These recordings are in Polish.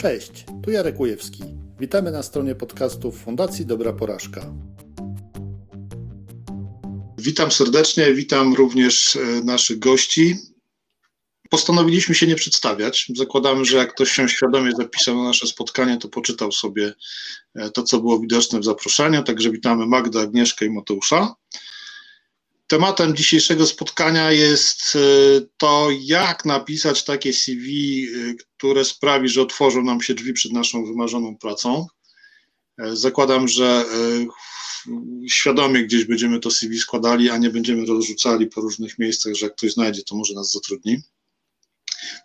Cześć, tu Jarek Ujewski. Witamy na stronie podcastów Fundacji Dobra Porażka. Witam serdecznie, witam również e, naszych gości. Postanowiliśmy się nie przedstawiać. Zakładamy, że jak ktoś się świadomie zapisał na nasze spotkanie, to poczytał sobie e, to, co było widoczne w zaproszeniu. Także witamy Magdę, Agnieszkę i Mateusza. Tematem dzisiejszego spotkania jest e, to, jak napisać takie CV, e, które sprawi, że otworzą nam się drzwi przed naszą wymarzoną pracą. E, zakładam, że świadomie gdzieś będziemy to CV składali, a nie będziemy rozrzucali po różnych miejscach, że jak ktoś znajdzie, to może nas zatrudni.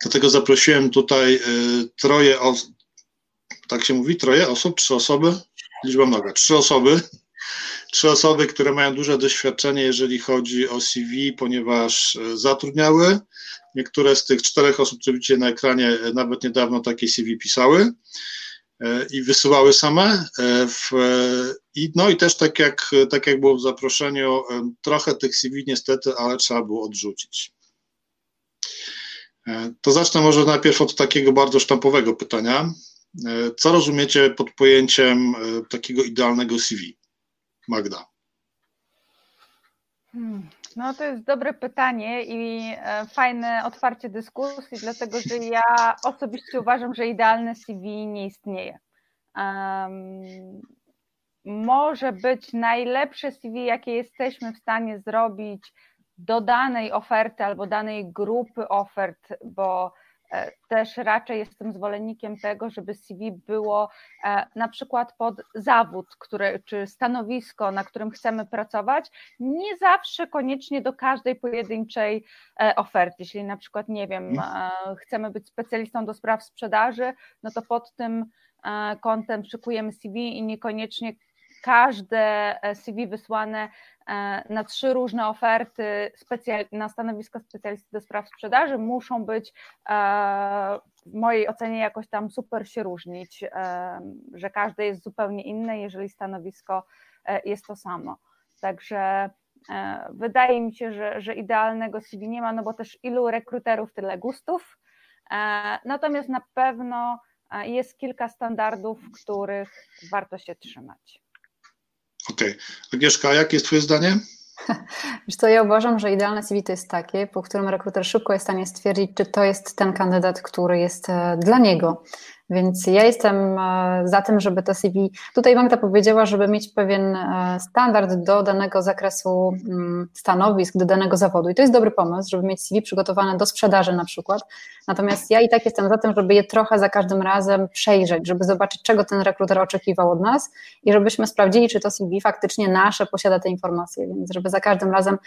Dlatego zaprosiłem tutaj troje tak się mówi, troje osób, trzy osoby, liczba mnoga, trzy osoby, trzy osoby, które mają duże doświadczenie, jeżeli chodzi o CV, ponieważ e, zatrudniały. Niektóre z tych czterech osób, które widzicie na ekranie, e, nawet niedawno takie CV pisały e, i wysyłały same. No i też tak jak, tak jak było w zaproszeniu, trochę tych CV niestety, ale trzeba było odrzucić. To zacznę może najpierw od takiego bardzo sztampowego pytania. Co rozumiecie pod pojęciem takiego idealnego CV? Magda? Hmm, no to jest dobre pytanie i e, fajne otwarcie dyskusji, dlatego że ja osobiście uważam, że idealne CV nie istnieje. Um, może być najlepsze CV, jakie jesteśmy w stanie zrobić do danej oferty albo danej grupy ofert, bo też raczej jestem zwolennikiem tego, żeby CV było e, na przykład pod zawód, który, czy stanowisko, na którym chcemy pracować, nie zawsze koniecznie do każdej pojedynczej e, oferty. Jeśli na przykład, nie wiem, mhm. chcemy być specjalistą do spraw sprzedaży, no to pod tym kątem szykujemy CV i niekoniecznie każde CV wysłane E, na trzy różne oferty na stanowisko specjalisty do spraw sprzedaży muszą być e, w mojej ocenie jakoś tam super się różnić, e, że każde jest zupełnie inne, jeżeli stanowisko jest to samo. Także wydaje mi się, że, że idealnego CV nie ma, no bo też ilu rekruterów, tyle gustów. Natomiast na pewno jest kilka standardów, których warto się trzymać. Okej. Okay. Agnieszka, jakie jest Twoje zdanie? Wiesz co, ja uważam, że idealne CV to jest takie, po którym rekruter szybko jest w stanie stwierdzić, czy to jest ten kandydat, który jest e, dla niego. Więc ja jestem e, za tym, żeby to CV. Tutaj Magda powiedziała, żeby mieć pewien e, standard do danego zakresu mm, stanowisk, do danego zawodu. I to jest dobry pomysł, żeby mieć CV przygotowane do sprzedaży na przykład. Natomiast ja i tak jestem za tym, żeby je trochę za każdym razem przejrzeć, żeby zobaczyć, czego ten rekruter oczekiwał od nas i żebyśmy sprawdzili, czy to CV faktycznie nasze posiada te informacje. Więc żeby za każdym razem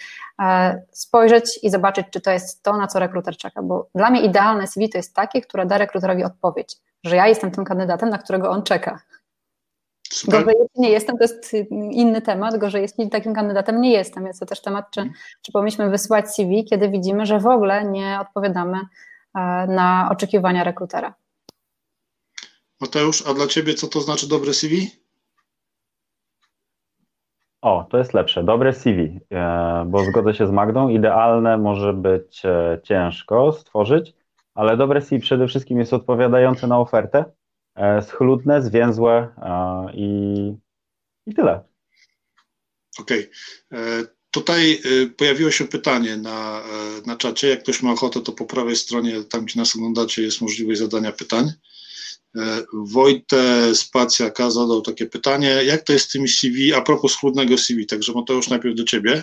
e, spojrzeć i zobaczyć, czy to jest to, na co rekruter czeka. Bo dla mnie idealne CV to jest takie, które da rekruterowi odpowiedź że ja jestem tym kandydatem, na którego on czeka. Super. Gorzej, jeśli nie jestem, to jest inny temat. Gorzej, jeśli takim kandydatem nie jestem. Jest to też temat, czy, czy powinniśmy wysłać CV, kiedy widzimy, że w ogóle nie odpowiadamy e, na oczekiwania rekrutera. Mateusz, a dla Ciebie co to znaczy dobre CV? O, to jest lepsze. Dobre CV, e, bo zgodzę się z Magdą. Idealne może być e, ciężko stworzyć, ale dobre CV przede wszystkim jest odpowiadające na ofertę, e, schludne, zwięzłe e, i, i tyle. Okej. Okay. E, tutaj pojawiło się pytanie na, na czacie. Jak ktoś ma ochotę, to po prawej stronie, tam gdzie nas oglądacie, jest możliwość zadania pytań. Wojte Spacja K zadał takie pytanie, jak to jest z tymi CV, a propos schludnego CV, także Mateusz najpierw do Ciebie.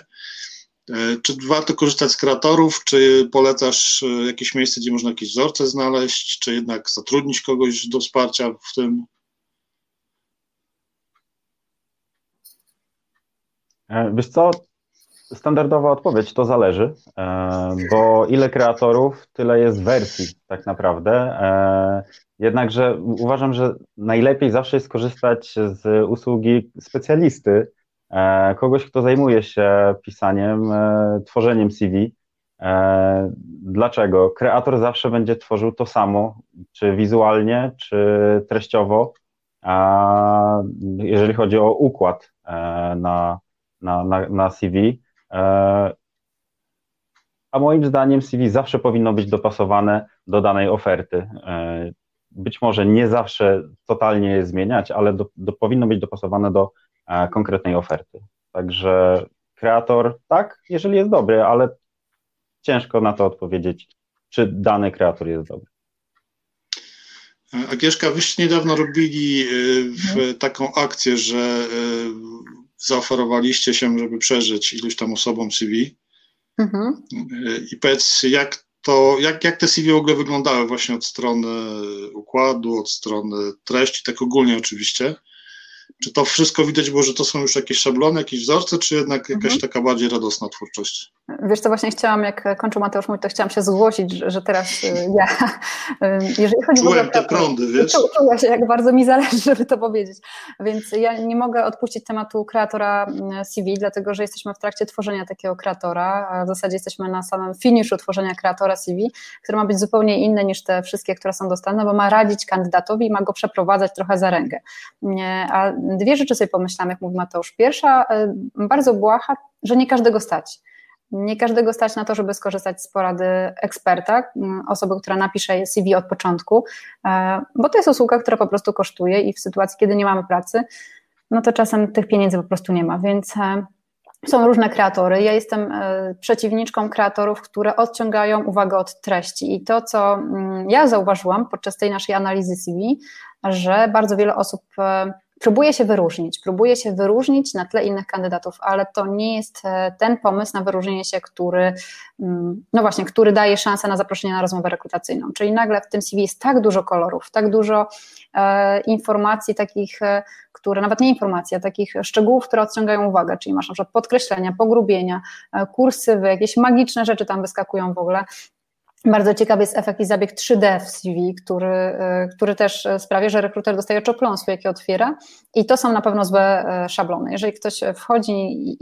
E, czy warto korzystać z kreatorów? Czy polecasz e, jakieś miejsce, gdzie można jakieś wzorce znaleźć? Czy jednak zatrudnić kogoś do wsparcia w tym? E, wiesz co, standardowa odpowiedź to zależy, bo ile kreatorów, tyle jest wersji tak naprawdę. Jednakże uważam, że najlepiej zawsze jest korzystać z usługi specjalisty, kogoś, kto zajmuje się pisaniem, e, tworzeniem CV. E, dlaczego? Kreator zawsze będzie tworzył to samo, czy wizualnie, czy treściowo, jeżeli chodzi o układ na, na, na, na CV. A moim zdaniem CV zawsze powinno być dopasowane do danej oferty. być może nie zawsze totalnie je zmieniać, ale do, do, powinno być dopasowane do e, konkretnej oferty. Także kreator tak, jeżeli jest dobry, ale ciężko na to odpowiedzieć, czy dany kreator jest dobry. Agnieszka, wyście niedawno robili w mhm. taką akcję, że zaoferowaliście się, żeby przeżyć iluś tam osobom CV. Mhm. I powiedz, jak to, jak, jak te CV w ogóle wyglądały właśnie od strony układu, od strony treści, tak ogólnie oczywiście. Czy to wszystko widać było, że to są już jakieś szablony, jakieś wzorce, czy jednak jakaś mhm. taka bardziej radosna twórczość? Wiesz co, właśnie chciałam, jak kończył Mateusz mój, to chciałam się zgłosić, że teraz y, ja, y, jeżeli chodzi Czułem te prądy, wiesz? Czuła się, jak bardzo mi zależy, żeby to powiedzieć. Więc ja nie mogę odpuścić tematu kreatora mm, CV, dlatego że jesteśmy w trakcie tworzenia takiego kreatora, a w zasadzie jesteśmy na samym finiszu tworzenia kreatora CV, który ma być zupełnie inny niż te wszystkie, które są dostępne, bo ma radzić kandydatowi i ma go przeprowadzać trochę za rękę. A dwie rzeczy sobie pomyślałam, jak mówi Mateusz. Pierwsza, y, bardzo błaha, że nie każdego stać. Nie każdego stać na to, żeby skorzystać z porady eksperta, osoby, która napisze CV od początku, e, bo to jest usługa, która po prostu kosztuje i w sytuacji, kiedy nie mamy pracy, no to czasem tych pieniędzy po prostu nie ma, więc e, są różne kreatory. Ja jestem e, przeciwniczką kreatorów, które odciągają uwagę od treści. I to, co ja zauważyłam podczas tej naszej analizy CV, że bardzo wiele osób próbuje się wyróżnić, próbuje się wyróżnić na tle innych kandydatów, ale to nie jest e, ten pomysł na wyróżnienie się, który, mm, no właśnie, który daje szansę na zaproszenie na rozmowę rekrutacyjną. Czyli nagle w tym CV jest tak dużo kolorów, tak dużo e, informacji takich, e, które, nawet nie informacji, a takich szczegółów, które odciągają uwagę, czyli masz na przykład podkreślenia, pogrubienia, e, kursywy, jakieś magiczne rzeczy tam wyskakują w ogóle, bardzo ciekawy jest efekt i zabieg 3D w CV, który, e, który też sprawia, że rekruter dostaje oczopląsło, jakie otwiera i to są na pewno złe e, szablony. Jeżeli ktoś wchodzi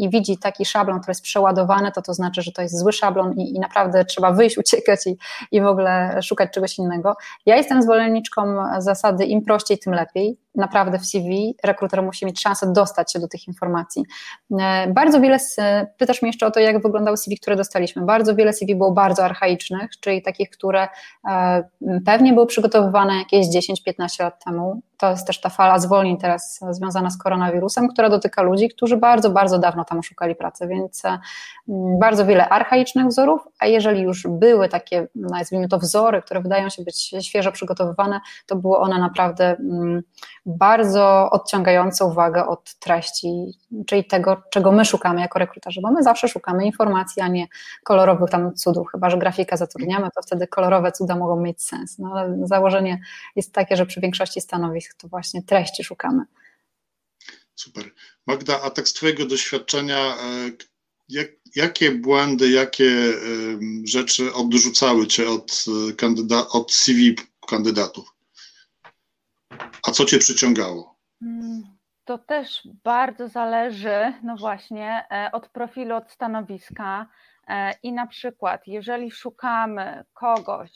i widzi taki szablon, który jest przeładowany, to to znaczy, że to jest zły szablon i, i naprawdę trzeba wyjść, uciekać i, i w ogóle szukać czegoś innego. Ja jestem zwolenniczką zasady im prościej, tym lepiej naprawdę w CV rekruter musi mieć szansę dostać się do tych informacji. E, bardzo wiele, pytasz mnie jeszcze o to, jak wyglądały CV, które dostaliśmy. Bardzo wiele CV było bardzo archaicznych, czyli takich, które e, pewnie były przygotowywane jakieś 10-15 lat temu, to jest też ta fala zwolnień teraz związana z koronawirusem, która dotyka ludzi, którzy bardzo, bardzo dawno tam szukali pracy, więc mm, bardzo wiele archaicznych wzorów, a jeżeli już były takie, nazwijmy to wzory, które wydają się być świeżo przygotowywane, to były one naprawdę bardzo odciągające uwagę od treści, czyli tego, czego my szukamy jako rekruterzy, bo my zawsze szukamy informacji, a nie kolorowych tam cudów, chyba że grafika zatrudniamy, to wtedy kolorowe cuda mogą mieć sens, no ale założenie jest takie, że przy większości stanowisk to właśnie treści szukamy. Super. Magda, a tak z Twojego doświadczenia, e, jak, jakie błędy, jakie rzeczy odrzucały Cię od, e, kandyda- od CV kandydatów? A co Cię przyciągało? Mm, to też bardzo zależy, no właśnie, e, od profilu, od stanowiska. I na przykład, jeżeli szukamy kogoś,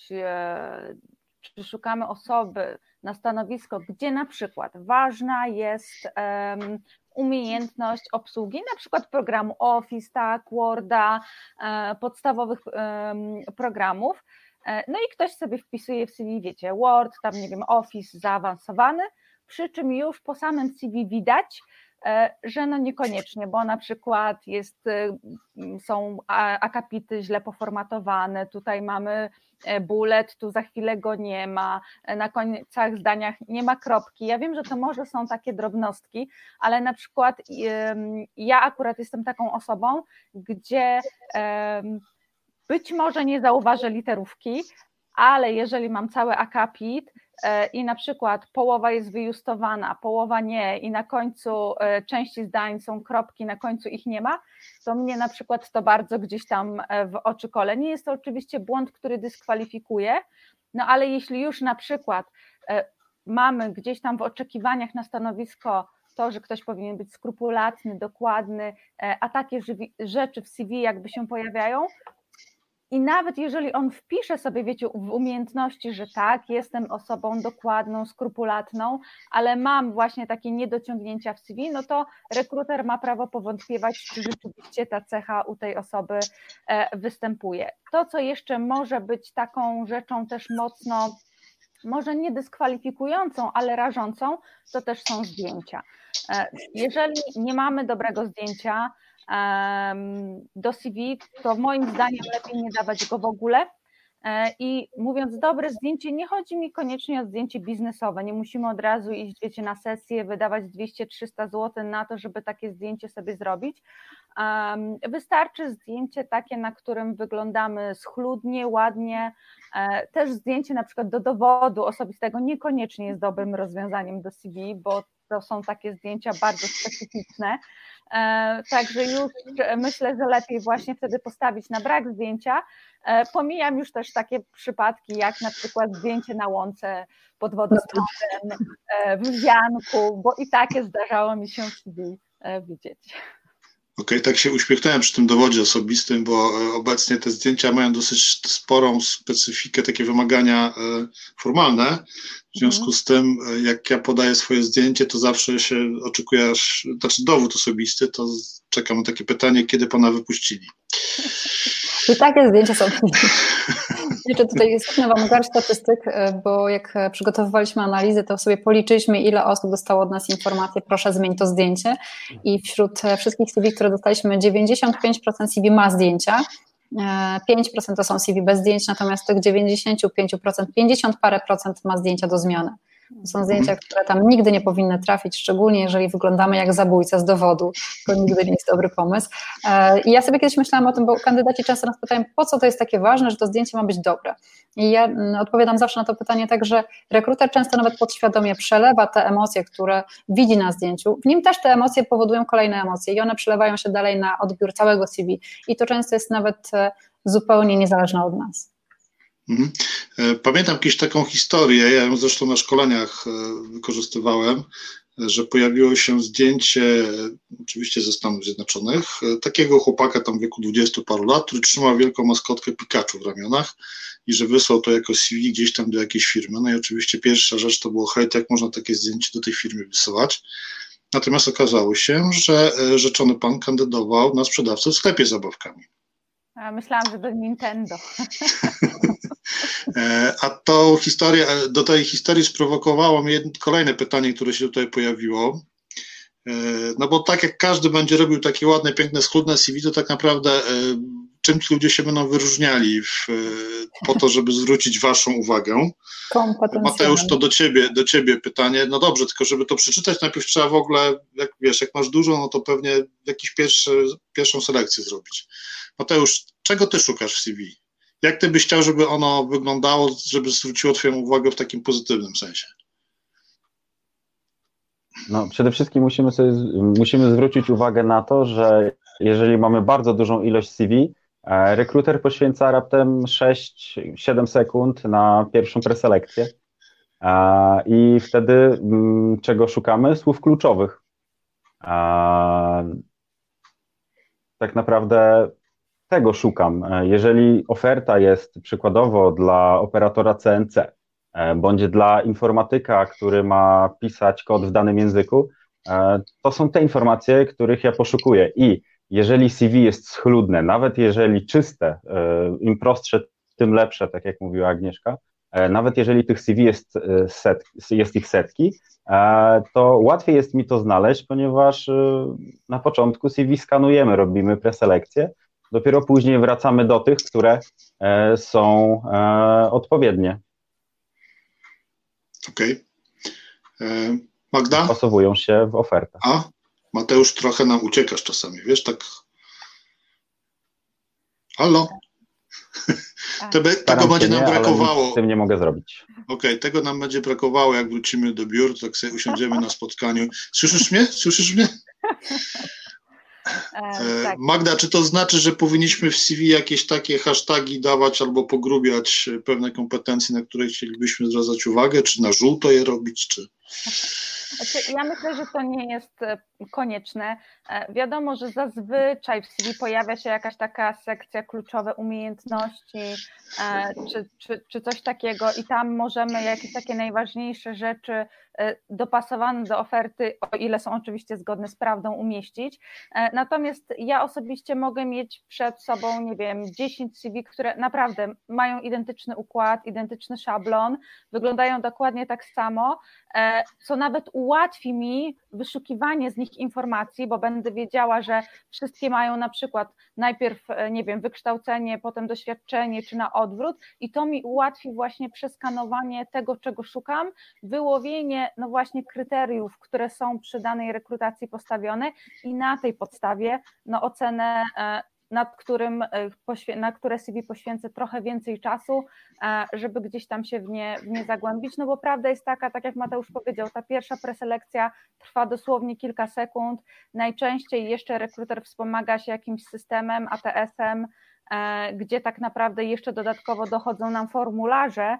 czy szukamy osoby, na stanowisko, gdzie na przykład ważna jest um, umiejętność obsługi na przykład programu Office, tak, Worda, e, podstawowych programów. E, no i ktoś sobie wpisuje w CV, wiecie, Word, tam nie wiem, Office zaawansowany, przy czym już po samym CV widać, że no niekoniecznie, bo na przykład jest, e, są akapity źle poformatowane, tutaj mamy e, bullet, tu za chwilę go nie ma, na końcach zdaniach nie ma kropki. Ja wiem, że to może są takie drobnostki, ale na przykład ja akurat jestem taką osobą, gdzie być może nie zauważę literówki, ale jeżeli mam cały akapit, E, i na przykład połowa jest wyjustowana, połowa nie i na końcu e, części zdań są kropki, na końcu ich nie ma, to mnie na przykład to bardzo gdzieś tam e, w oczy kole. Nie jest to oczywiście błąd, który dyskwalifikuje, no ale jeśli już na przykład mamy gdzieś tam w oczekiwaniach na stanowisko to, że ktoś powinien być skrupulatny, dokładny, a takie rzeczy w CV jakby się pojawiają, i nawet jeżeli on wpisze sobie, wiecie, w umiejętności, że tak, jestem osobą dokładną, skrupulatną, ale mam właśnie takie niedociągnięcia w CV, no to rekruter ma prawo powątpiewać, czy rzeczywiście ta cecha u tej osoby e, występuje. To, co jeszcze może być taką rzeczą też mocno może nie dyskwalifikującą, ale rażącą, to też są zdjęcia. E, jeżeli nie mamy dobrego zdjęcia do CV, to moim zdaniem lepiej nie dawać go w ogóle. E, I mówiąc dobre zdjęcie, nie chodzi mi koniecznie o zdjęcie biznesowe. Nie musimy od razu iść, wiecie, na sesję, wydawać 200-300 zł na to, żeby takie zdjęcie sobie zrobić. Wystarczy zdjęcie takie, na którym wyglądamy schludnie, ładnie. E, też zdjęcie na przykład do dowodu osobistego niekoniecznie jest dobrym rozwiązaniem do CV, bo to są takie zdjęcia bardzo specyficzne. E, także już myślę, że lepiej właśnie wtedy postawić na brak zdjęcia. E, pomijam już też takie przypadki, jak na przykład zdjęcie na łące pod wodospadem, w wianku, bo i takie zdarzało mi się w CV widzieć. Okej, okay, tak się uśmiechnąłem przy tym dowodzie osobistym, bo e, obecnie te zdjęcia mają dosyć sporą specyfikę, takie wymagania e, formalne. W związku z tym, e, jak ja podaję swoje zdjęcie, to zawsze się oczekuje aż, znaczy dowód osobisty, to czekam na takie pytanie, kiedy pana wypuścili. I takie zdjęcia są. Jeszcze tutaj jest wam garść statystyk, e, bo jak przygotowywaliśmy analizę, to sobie policzyliśmy, ile osób dostało od nas informację, proszę zmień to zdjęcie. I wśród e, wszystkich CV, które dostaliśmy, 95% CV ma zdjęcia, 5% e, to są CV bez zdjęć, natomiast tych 95%, 50 parę procent ma zdjęcia do zmiany. To są zdjęcia, które tam nigdy nie powinny trafić, szczególnie jeżeli wyglądamy jak zabójca z dowodu. To nigdy nie jest dobry pomysł. E, I ja sobie kiedyś myślałam o tym, bo kandydaci często nas pytają, po co to jest takie ważne, że to zdjęcie ma być dobre. I ja mm, odpowiadam zawsze na to pytanie tak, że rekruter często nawet podświadomie przelewa te emocje, które widzi na zdjęciu. W nim też te emocje powodują kolejne emocje i one przelewają się dalej na odbiór całego CV. I to często jest nawet e, zupełnie niezależne od nas. Mhm. E, pamiętam jakąś taką historię, ja ją zresztą na szkoleniach e, wykorzystywałem, że pojawiło się zdjęcie, oczywiście ze Stanów Zjednoczonych, e, takiego chłopaka tam w wieku 20 paru lat, który trzymał wielką maskotkę Pikachu w ramionach i że wysłał to jako CV gdzieś tam do jakiejś firmy. No i oczywiście pierwsza rzecz to było, hej, jak można takie zdjęcie do tej firmy wysyłać. Natomiast okazało się, że rzeczony pan kandydował na sprzedawcę w sklepie z zabawkami. A myślałam, że do Nintendo. E, a tą historię, e, do tej historii sprowokowało mnie kolejne pytanie, które się tutaj pojawiło. E, no bo tak jak każdy będzie robił takie ładne, piękne, schludne CV, to tak naprawdę czym ci ludzie się będą wyróżniali w, po to, żeby zwrócić waszą uwagę. Mateusz, to do ciebie, do ciebie pytanie. No dobrze, tylko żeby to przeczytać, najpierw trzeba w ogóle, jak wiesz, jak masz dużo, no to pewnie jakiś pierwszy, pierwszą selekcję zrobić. Mateusz, czego ty szukasz w CV? Jak ty byś chciał, żeby ono wyglądało, żeby zwróciło Twoją uwagę w takim pozytywnym sensie? No, przede wszystkim musimy, sobie, musimy zwrócić uwagę na to, że jeżeli mamy bardzo dużą ilość CV, e, rekruter poświęca raptem 6-7 sekund na pierwszą preselekcję. E, I wtedy mm, czego szukamy? Słów kluczowych. Tak naprawdę tego szukam. E, jeżeli oferta jest przykładowo dla operatora CNC, e, bądź dla informatyka, który ma pisać kod w danym języku, e, to są te informacje, których ja poszukuję. I jeżeli CV jest schludne, nawet jeżeli czyste, im prostsze, tym lepsze, tak jak mówiła Agnieszka, nawet jeżeli tych CV jest, set, jest ich setki, to łatwiej jest mi to znaleźć, ponieważ na początku CV skanujemy, robimy preselekcję, Dopiero później wracamy do tych, które e, są e, odpowiednie. Okej. Okay. E, Magda? Pasowują się w ofertę. A? Mateusz, trochę nam uciekasz czasami, wiesz, tak. Halo? Tebe, tego będzie nam brakowało. Z tym nie mogę zrobić. Okej, okay, tego nam będzie brakowało, jak wrócimy do biur, tak sobie usiądziemy na spotkaniu. Słyszysz mnie? Słyszysz mnie? E, e, tak. Magda, czy to znaczy, że powinniśmy w CV jakieś takie hasztagi dawać albo pogrubiać pewne kompetencje, na które chcielibyśmy zwracać uwagę, czy na żółto je robić, czy... Znaczy, ja myślę, że to nie jest e, konieczne. E, wiadomo, że zazwyczaj w CV pojawia się jakaś taka sekcja kluczowe umiejętności e, czy, czy, czy coś takiego i tam możemy jakieś takie najważniejsze rzeczy dopasowane do oferty, o ile są oczywiście zgodne z prawdą, umieścić. Natomiast ja osobiście mogę mieć przed sobą, nie wiem, 10 CV, które naprawdę mają identyczny układ, identyczny szablon, wyglądają dokładnie tak samo, co nawet ułatwi mi wyszukiwanie z nich informacji, bo będę wiedziała, że wszystkie mają na przykład najpierw, e, nie wiem, wykształcenie, potem doświadczenie, czy na odwrót, i to mi ułatwi właśnie przeskanowanie tego, czego szukam, wyłowienie, no właśnie, kryteriów, które są przy danej rekrutacji postawione, i na tej podstawie, no ocenę e, nad którym, e, na które CV poświęcę trochę więcej czasu, e, żeby gdzieś tam się w nie, w nie zagłębić, no bo prawda jest taka, tak jak Mateusz powiedział, ta pierwsza preselekcja trwa dosłownie kilka sekund, najczęściej jeszcze rekruter wspomaga się jakimś systemem, ATS-em, e, gdzie tak naprawdę jeszcze dodatkowo dochodzą nam formularze,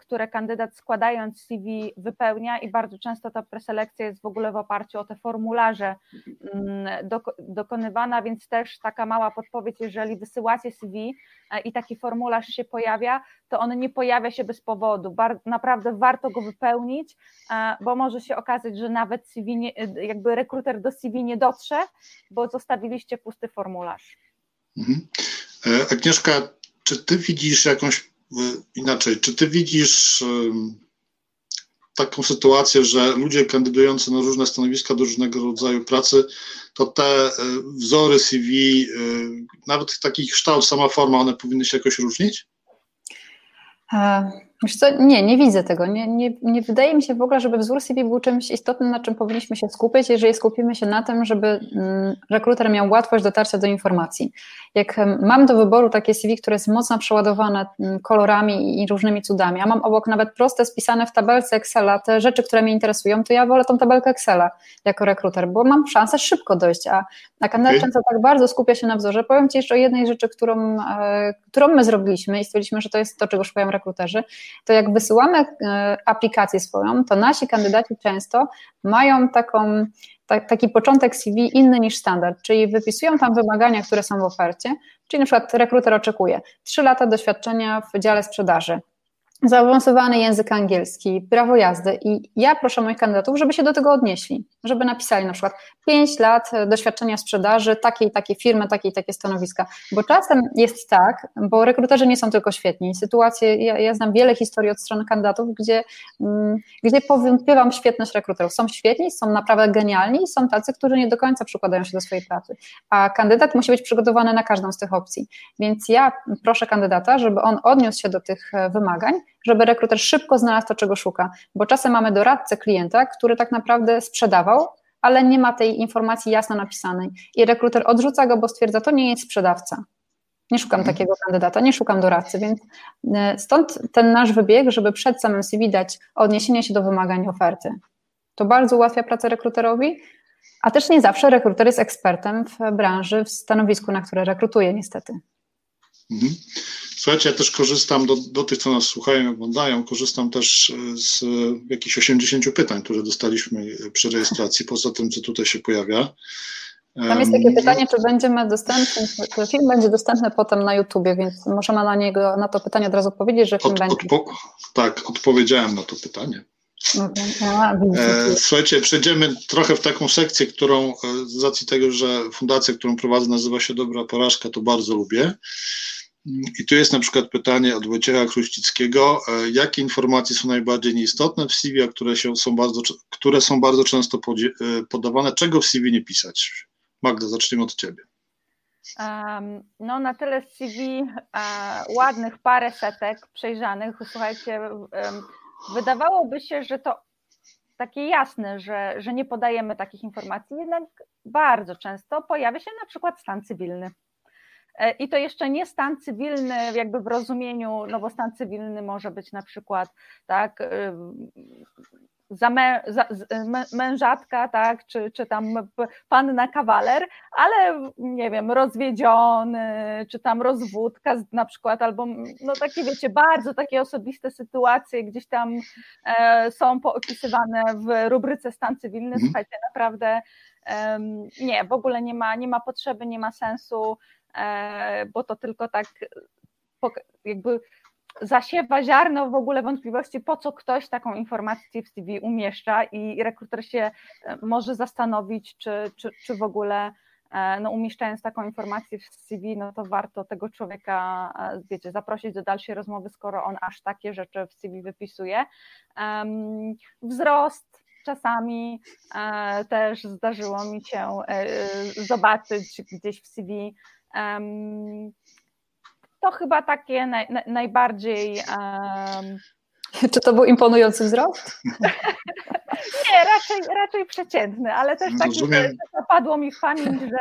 które kandydat składając CV wypełnia i bardzo często ta preselekcja jest w ogóle w oparciu o te formularze mm, dokonywana, więc też taka mała podpowiedź, jeżeli wysyłacie CV e, i taki formularz się pojawia, to on nie pojawia się bez powodu. naprawdę warto go wypełnić, e, bo może się okazać, że nawet CV nie, jakby rekruter do CV nie dotrze, bo zostawiliście pusty formularz. Mhm. Agnieszka, czy ty widzisz jakąś inaczej, czy ty widzisz taką sytuację, że ludzie kandydujący na różne stanowiska do różnego rodzaju pracy, to te e, wzory CV, e, nawet taki kształt, sama forma, one powinny się jakoś różnić? Wiesz co, nie, nie widzę tego. Nie, nie, nie wydaje mi się w ogóle, żeby wzór CV był czymś istotnym, na czym powinniśmy się skupić, jeżeli skupimy się na tym, żeby mm, rekruter miał łatwość dotarcia do informacji. Jak mam do wyboru takie CV, które jest mocno przeładowane mm, kolorami i różnymi cudami, a mam obok nawet proste spisane w tabelce Excela te rzeczy, które mnie interesują, to ja wolę tą tabelkę Excela jako rekruter, bo mam szansę szybko dojść, a, a kandydat okay. często tak bardzo skupia się na wzorze. Powiem Ci jeszcze o jednej rzeczy, którą, e, którą my zrobiliśmy i stwierdziliśmy, że to jest to, czego szukają rekruterzy to jak wysyłamy e, aplikację swoją, to nasi kandydaci często mają taką, taki początek CV inny niż standard, czyli wypisują tam wymagania, które są w ofercie, czyli na przykład rekruter oczekuje 3 lata doświadczenia w dziale sprzedaży, zaawansowany język angielski, prawo jazdy i ja proszę moich kandydatów, żeby się do tego odnieśli, żeby napisali na przykład 5 lat doświadczenia sprzedaży takiej takiej firmy, takiej takie stanowiska, bo czasem jest tak, bo rekruterzy nie są tylko świetni, sytuacje, ja, ja znam wiele historii od strony kandydatów, gdzie, mm, gdzie powątpiewam świetność rekruterów, są świetni, są naprawdę genialni i są tacy, którzy nie do końca przykładają się do swojej pracy, a kandydat musi być przygotowany na każdą z tych opcji, więc ja proszę kandydata, żeby on odniósł się do tych e, wymagań, żeby rekruter szybko znalazł to, czego szuka, bo czasem mamy doradcę klienta, który tak naprawdę sprzedawał, ale nie ma tej informacji jasno napisanej i rekruter odrzuca go, bo stwierdza, to nie jest sprzedawca. Nie szukam mhm. takiego kandydata, nie szukam doradcy, więc e, stąd ten nasz wybieg, żeby przed samym CV dać odniesienie się do wymagań oferty. To bardzo ułatwia pracę rekruterowi, a też nie zawsze rekruter jest ekspertem w branży, w stanowisku, na które rekrutuje niestety. Mhm. Słuchajcie, ja też korzystam do, do tych, co nas słuchają i oglądają, korzystam też e, z jakichś 80 pytań, które dostaliśmy przy rejestracji, poza tym, co tutaj się pojawia. Tam jest takie pytanie, czy będziemy dostępny, czy film będzie dostępny potem na YouTubie, więc możemy na niego, na to pytanie od razu odpowiedzieć, że film Od, będzie. Odpo tak, odpowiedziałem na to pytanie. A, e, słuchajcie, przejdziemy trochę w taką sekcję, którą e, z racji tego, że fundacja, którą prowadzę, nazywa się Dobra Porażka, to bardzo lubię. I tu jest na przykład pytanie od Wojciecha Kruścickiego, e, jakie informacje są najbardziej nieistotne w CV, a które, się, są, bardzo, które są bardzo często e, podawane, czego w CV nie pisać? Magda, zacznijmy od Ciebie. Um, no na tyle CV uh, ładnych, parę setek przejrzanych, słuchajcie, um, wydawałoby się, że to takie jasne, że, że nie podajemy takich informacji, jednak bardzo często pojawia się na przykład stan cywilny. E, i to jeszcze nie stan cywilny, jakby w rozumieniu, no bo stan cywilny może być na przykład, tak, za, mę, za mężatka, tak, czy, czy tam panna kawaler, ale nie wiem, rozwiedziony, czy tam rozwódka na przykład, albo no takie wiecie, bardzo takie osobiste sytuacje gdzieś tam e, są poopisywane w rubryce stan cywilny, mhm. słuchajcie, naprawdę e, nie, w ogóle nie ma, nie ma potrzeby, nie ma sensu, bo to tylko tak jakby zasiewa ziarno w ogóle wątpliwości, po co ktoś taką informację w CV umieszcza i rekruter się e, może zastanowić, czy, czy, czy w ogóle e, no, umieszczając taką informację w CV, no to warto tego człowieka, e, wiecie, zaprosić do dalszej rozmowy, skoro on aż takie rzeczy w CV wypisuje. Wzrost, czasami e, też zdarzyło mi się e, zobaczyć gdzieś w CV. Um, to chyba takie naj, najbardziej. Um... Czy to był imponujący wzrost? Nie, raczej, raczej przeciętny, ale też taki, że zapadło mi w pamięć, że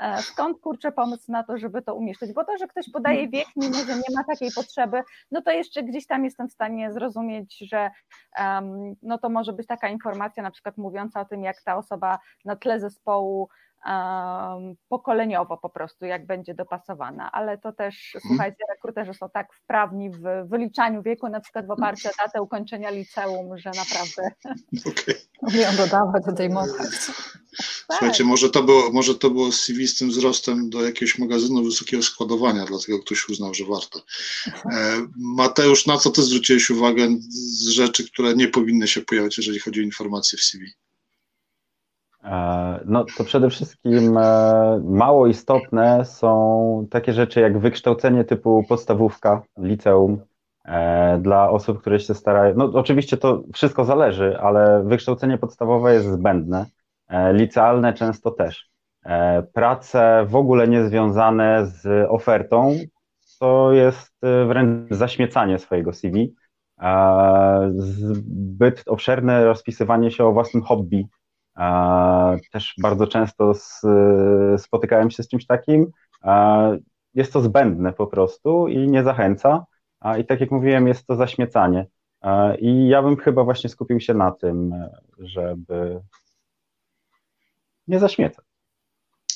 e, skąd kurczę pomysł na to, żeby to umieszczyć, bo to, że ktoś podaje wiek, mimo że nie ma takiej potrzeby, no to jeszcze gdzieś tam jestem w stanie zrozumieć, że um, no to może być taka informacja na przykład mówiąca o tym, jak ta osoba na tle zespołu pokoleniowo po prostu, jak będzie dopasowana, ale to też, mhm. słuchajcie, rekruterzy są tak wprawni w wyliczaniu wieku, na przykład w oparciu o datę ukończenia liceum, że naprawdę okay. umieją dodawać, odejmować. Słuchajcie, tak. może to, było, może to było CV z tym wzrostem do jakiegoś magazynu wysokiego składowania, dlatego ktoś uznał, że warto. E, Mateusz, na co ty zwróciłeś uwagę z rzeczy, które nie powinny się pojawiać, jeżeli chodzi o informacje w CV? E, no to przede wszystkim e, mało istotne są takie rzeczy jak wykształcenie typu podstawówka, liceum e, dla osób, które się starają. No oczywiście to wszystko zależy, ale wykształcenie podstawowe jest zbędne, licealne często też. Prace w ogóle niezwiązane z ofertą to jest wręcz zaśmiecanie swojego CV. Zbyt obszerne rozpisywanie się o własnym hobby też bardzo często spotykałem się z czymś takim. Jest to zbędne po prostu i nie zachęca. I tak jak mówiłem, jest to zaśmiecanie. I ja bym chyba właśnie skupił się na tym, żeby nie zaśmiecać.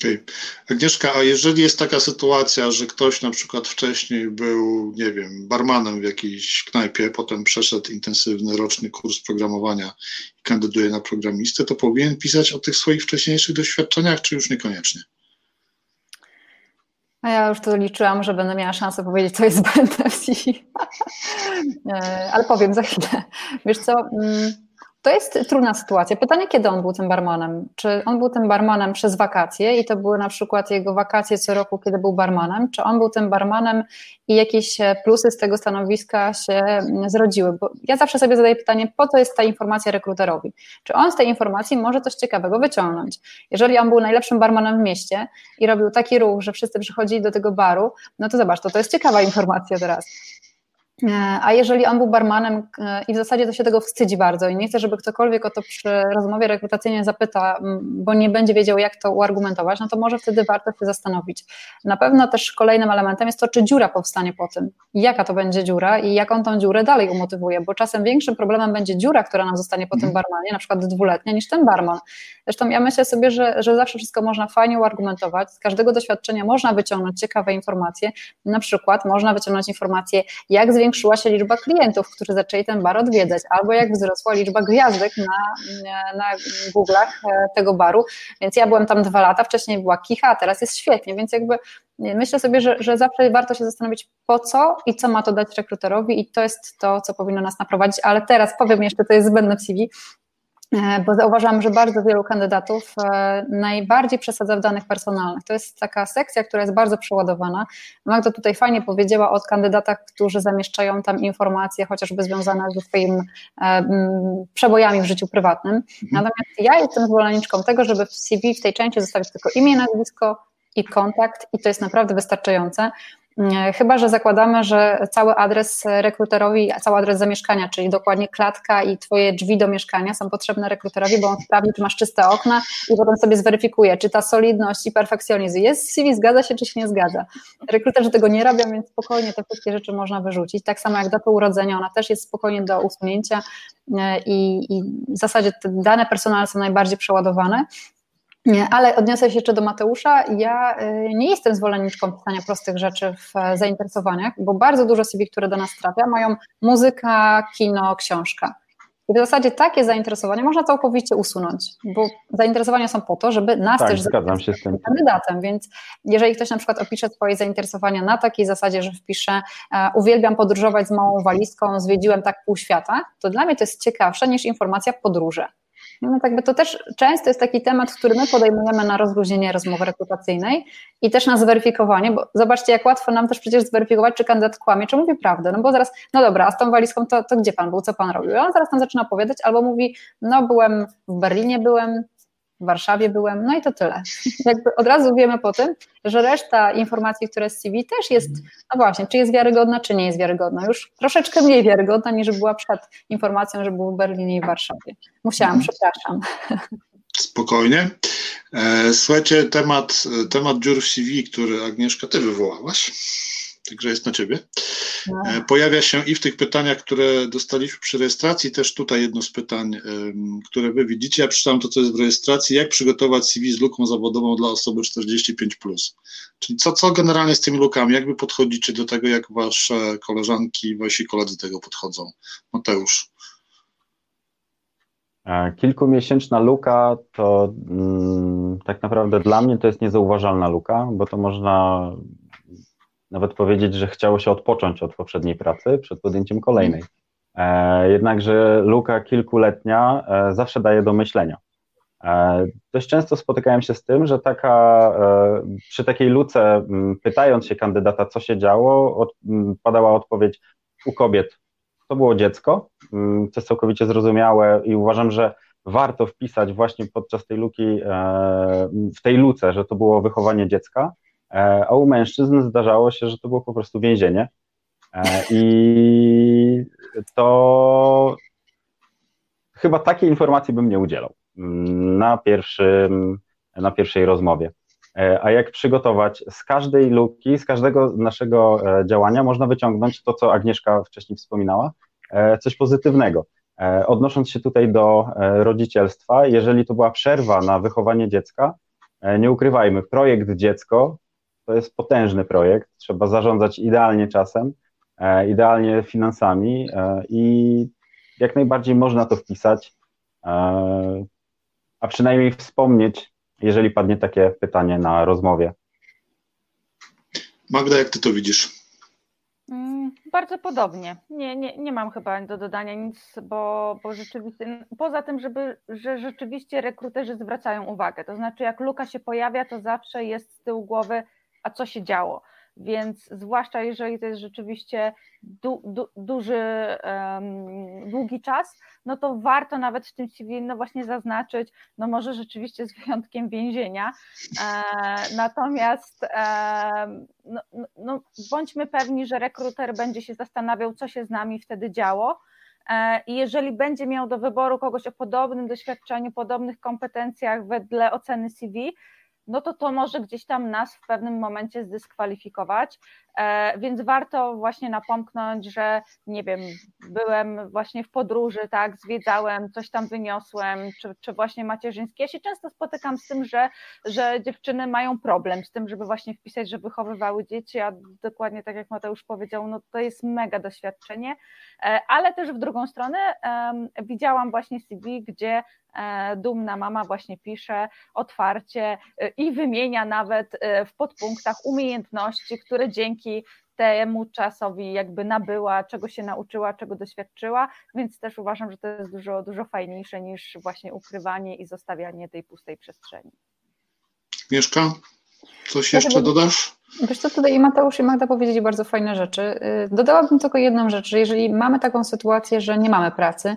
Okay. Agnieszka, a jeżeli jest taka sytuacja, że ktoś na przykład wcześniej był, nie wiem, barmanem w jakiejś knajpie, potem przeszedł intensywny roczny kurs programowania i kandyduje na programistę, to powinien pisać o tych swoich wcześniejszych doświadczeniach, czy już niekoniecznie? A ja już to liczyłam, że będę miała szansę powiedzieć, co jest zbędne w. E, ale powiem za chwilę. Wiesz co, mm, to jest trudna sytuacja. Pytanie, kiedy on był tym barmanem? Czy on był tym barmanem przez wakacje i to były na przykład jego wakacje co roku, kiedy był barmanem? Czy on był tym barmanem i jakieś e, plusy z tego stanowiska się mm, zrodziły? Bo ja zawsze sobie zadaję pytanie, po co jest ta informacja rekruterowi? Czy on z tej informacji może coś ciekawego wyciągnąć? Jeżeli on był najlepszym barmanem w mieście i robił taki ruch, że wszyscy przychodzili do tego baru, no to zobacz, to to jest ciekawa informacja teraz. E, a jeżeli on był barmanem e, i w zasadzie to się tego wstydzi bardzo i nie chce, żeby ktokolwiek o to przy rozmowie rekrutacyjnej zapyta, bo nie będzie wiedział, jak to uargumentować, no to może wtedy warto się zastanowić. Na pewno też kolejnym elementem jest to, czy dziura powstanie po tym. Jaka to będzie dziura i jak on tą dziurę dalej umotywuje, bo czasem większym problemem będzie dziura, która nam zostanie po tym mhm. barmanie, na przykład dwuletnia, niż ten barman. Zresztą ja myślę sobie, że, że zawsze wszystko można fajnie uargumentować, z każdego doświadczenia można wyciągnąć ciekawe informacye, na przykład można wyciągnąć informacje, jak zwiększyć zwiększyła się liczba klientów, którzy zaczęli ten bar odwiedzać, albo jak wzrosła liczba gwiazdek na, na Google'ach e, tego baru. Więc ja byłem tam dwa lata, wcześniej była kicha, a teraz jest świetnie, więc jakby myślę sobie, że, że zawsze warto się zastanowić po co i co ma to dać rekruterowi i to jest to, co powinno nas naprowadzić, ale teraz powiem jeszcze, to jest zbędne w CV, bo zauważam, że bardzo wielu kandydatów e, najbardziej przesadza w danych personalnych. To jest taka sekcja, która jest bardzo przeładowana. Magda tutaj fajnie powiedziała o kandydatach, którzy zamieszczają tam informacje chociażby związane ze swoimi e, przebojami w życiu prywatnym. Mhm. Natomiast ja jestem zwolenniczką tego, żeby w CV w tej części zostawić tylko imię, nazwisko, i kontakt, i to jest naprawdę wystarczające. Chyba, że zakładamy, że cały adres rekruterowi, cały adres zamieszkania, czyli dokładnie klatka i twoje drzwi do mieszkania są potrzebne rekruterowi, bo on sprawdzi, czy masz czyste okna i potem sobie zweryfikuje, czy ta solidność i perfekcjonizm jest w CV, zgadza się, czy się nie zgadza. Rekruterzy tego nie robią, więc spokojnie te wszystkie rzeczy można wyrzucić. Tak samo jak data urodzenia, ona też jest spokojnie do usunięcia i, i w zasadzie te dane personalne są najbardziej przeładowane. Ale odniosę się jeszcze do Mateusza. Ja y, nie jestem zwolenniczką pisania prostych rzeczy w e, zainteresowaniach, bo bardzo dużo CV, które do nas trafia, mają muzyka, kino, książka. I w zasadzie takie zainteresowania można całkowicie usunąć, bo zainteresowania są po to, żeby nas tak, też zgadzam się z tym kandydatem, więc jeżeli ktoś na przykład opisze swoje zainteresowania na takiej zasadzie, że wpisze e, uwielbiam podróżować z małą walizką, zwiedziłem tak pół świata, to dla mnie to jest ciekawsze niż informacja podróże. No tak by to też często jest taki temat, który my podejmujemy na rozluźnienie rozmowy rekrutacyjnej i też na zweryfikowanie, bo zobaczcie, jak łatwo nam też przecież zweryfikować, czy kandydat kłamie, czy mówi prawdę. No bo zaraz, no dobra, a z tą walizką to, to gdzie pan był, co pan robił? I on zaraz tam zaczyna opowiadać, albo mówi, no byłem w Berlinie, byłem, w Warszawie byłem, no i to tyle. Jakby od razu wiemy po tym, że reszta informacji, które z CV też jest, no właśnie, czy jest wiarygodna, czy nie jest wiarygodna. Już troszeczkę mniej wiarygodna niż była przed informacją, że był w Berlinie i w Warszawie. Musiałam, mhm. przepraszam. Spokojnie. E, słuchajcie, temat, temat dziur w CV, który Agnieszka, ty wywołałaś także jest na ciebie. No. E, pojawia się i w tych pytaniach, które dostaliśmy przy rejestracji, też tutaj jedno z pytań, które wy widzicie. Ja przeczytam to, co jest w rejestracji. Jak przygotować CV z luką zawodową dla osoby 45+. Czyli co, co generalnie z tymi lukami? Jak wy podchodzicie do tego, jak wasze koleżanki, wasi koledzy do tego podchodzą? Mateusz. E, kilkumiesięczna luka to mm, tak naprawdę dla mnie to jest niezauważalna luka, bo to można nawet powiedzieć, że chciało się odpocząć od poprzedniej pracy przed podjęciem kolejnej. E, jednakże luka kilkuletnia e, zawsze daje do myślenia. E, dość często spotykałem się z tym, że taka, przy takiej luce, pytając się kandydata, co się działo, od, padała odpowiedź u kobiet. To było dziecko, co jest całkowicie zrozumiałe i uważam, że warto wpisać właśnie podczas tej luki, w tej luce, że to było wychowanie dziecka, a u mężczyzn zdarzało się, że to było po prostu więzienie. E, I to chyba takiej informacji bym nie udzielał mm, na, pierwszym, na pierwszej rozmowie. E, a jak przygotować? Z każdej luki, z każdego naszego działania można wyciągnąć to, co Agnieszka wcześniej wspominała, coś pozytywnego. Odnosząc się tutaj do rodzicielstwa, jeżeli to była przerwa na wychowanie dziecka, nie ukrywajmy, projekt dziecko to jest potężny projekt, trzeba zarządzać idealnie czasem, e, idealnie finansami e, i jak najbardziej można to wpisać, e, a przynajmniej wspomnieć, jeżeli padnie takie pytanie na rozmowie. Magda, jak ty to widzisz? Mm, bardzo podobnie. Nie, nie, nie mam chyba do dodania nic, bo, bo rzeczywiście, poza tym, żeby, że rzeczywiście rekruterzy zwracają uwagę. To znaczy, jak luka się pojawia, to zawsze jest z tyłu głowy, a co się działo. Więc zwłaszcza jeżeli to jest rzeczywiście du, du, duży, um, długi czas, no to warto nawet w tym CV no właśnie zaznaczyć, no może rzeczywiście z wyjątkiem więzienia. E, natomiast e, no, no, bądźmy pewni, że rekruter będzie się zastanawiał, co się z nami wtedy działo. E, I jeżeli będzie miał do wyboru kogoś o podobnym doświadczeniu, podobnych kompetencjach wedle oceny CV, no to to może gdzieś tam nas w pewnym momencie zdyskwalifikować, e, więc warto właśnie napomknąć, że nie wiem, byłem właśnie w podróży, tak, zwiedzałem, coś tam wyniosłem, czy, czy właśnie macierzyńskie. Ja się często spotykam z tym, że, że dziewczyny mają problem z tym, żeby właśnie wpisać, że wychowywały dzieci, a dokładnie tak jak Mateusz powiedział, no to jest mega doświadczenie, e, ale też w drugą stronę widziałam właśnie CV, gdzie dumna mama właśnie pisze otwarcie e, i wymienia nawet e, w podpunktach umiejętności, które dzięki temu czasowi jakby nabyła, czego się nauczyła, czego doświadczyła, więc też uważam, że to jest dużo, dużo fajniejsze niż właśnie ukrywanie i zostawianie tej pustej przestrzeni. Mieszka, coś jeszcze dodasz? Wiesz co, tutaj i Mateusz i Magda powiedzieli bardzo fajne rzeczy. Y, dodałabym tylko jedną rzecz, że jeżeli mamy taką sytuację, że nie mamy pracy,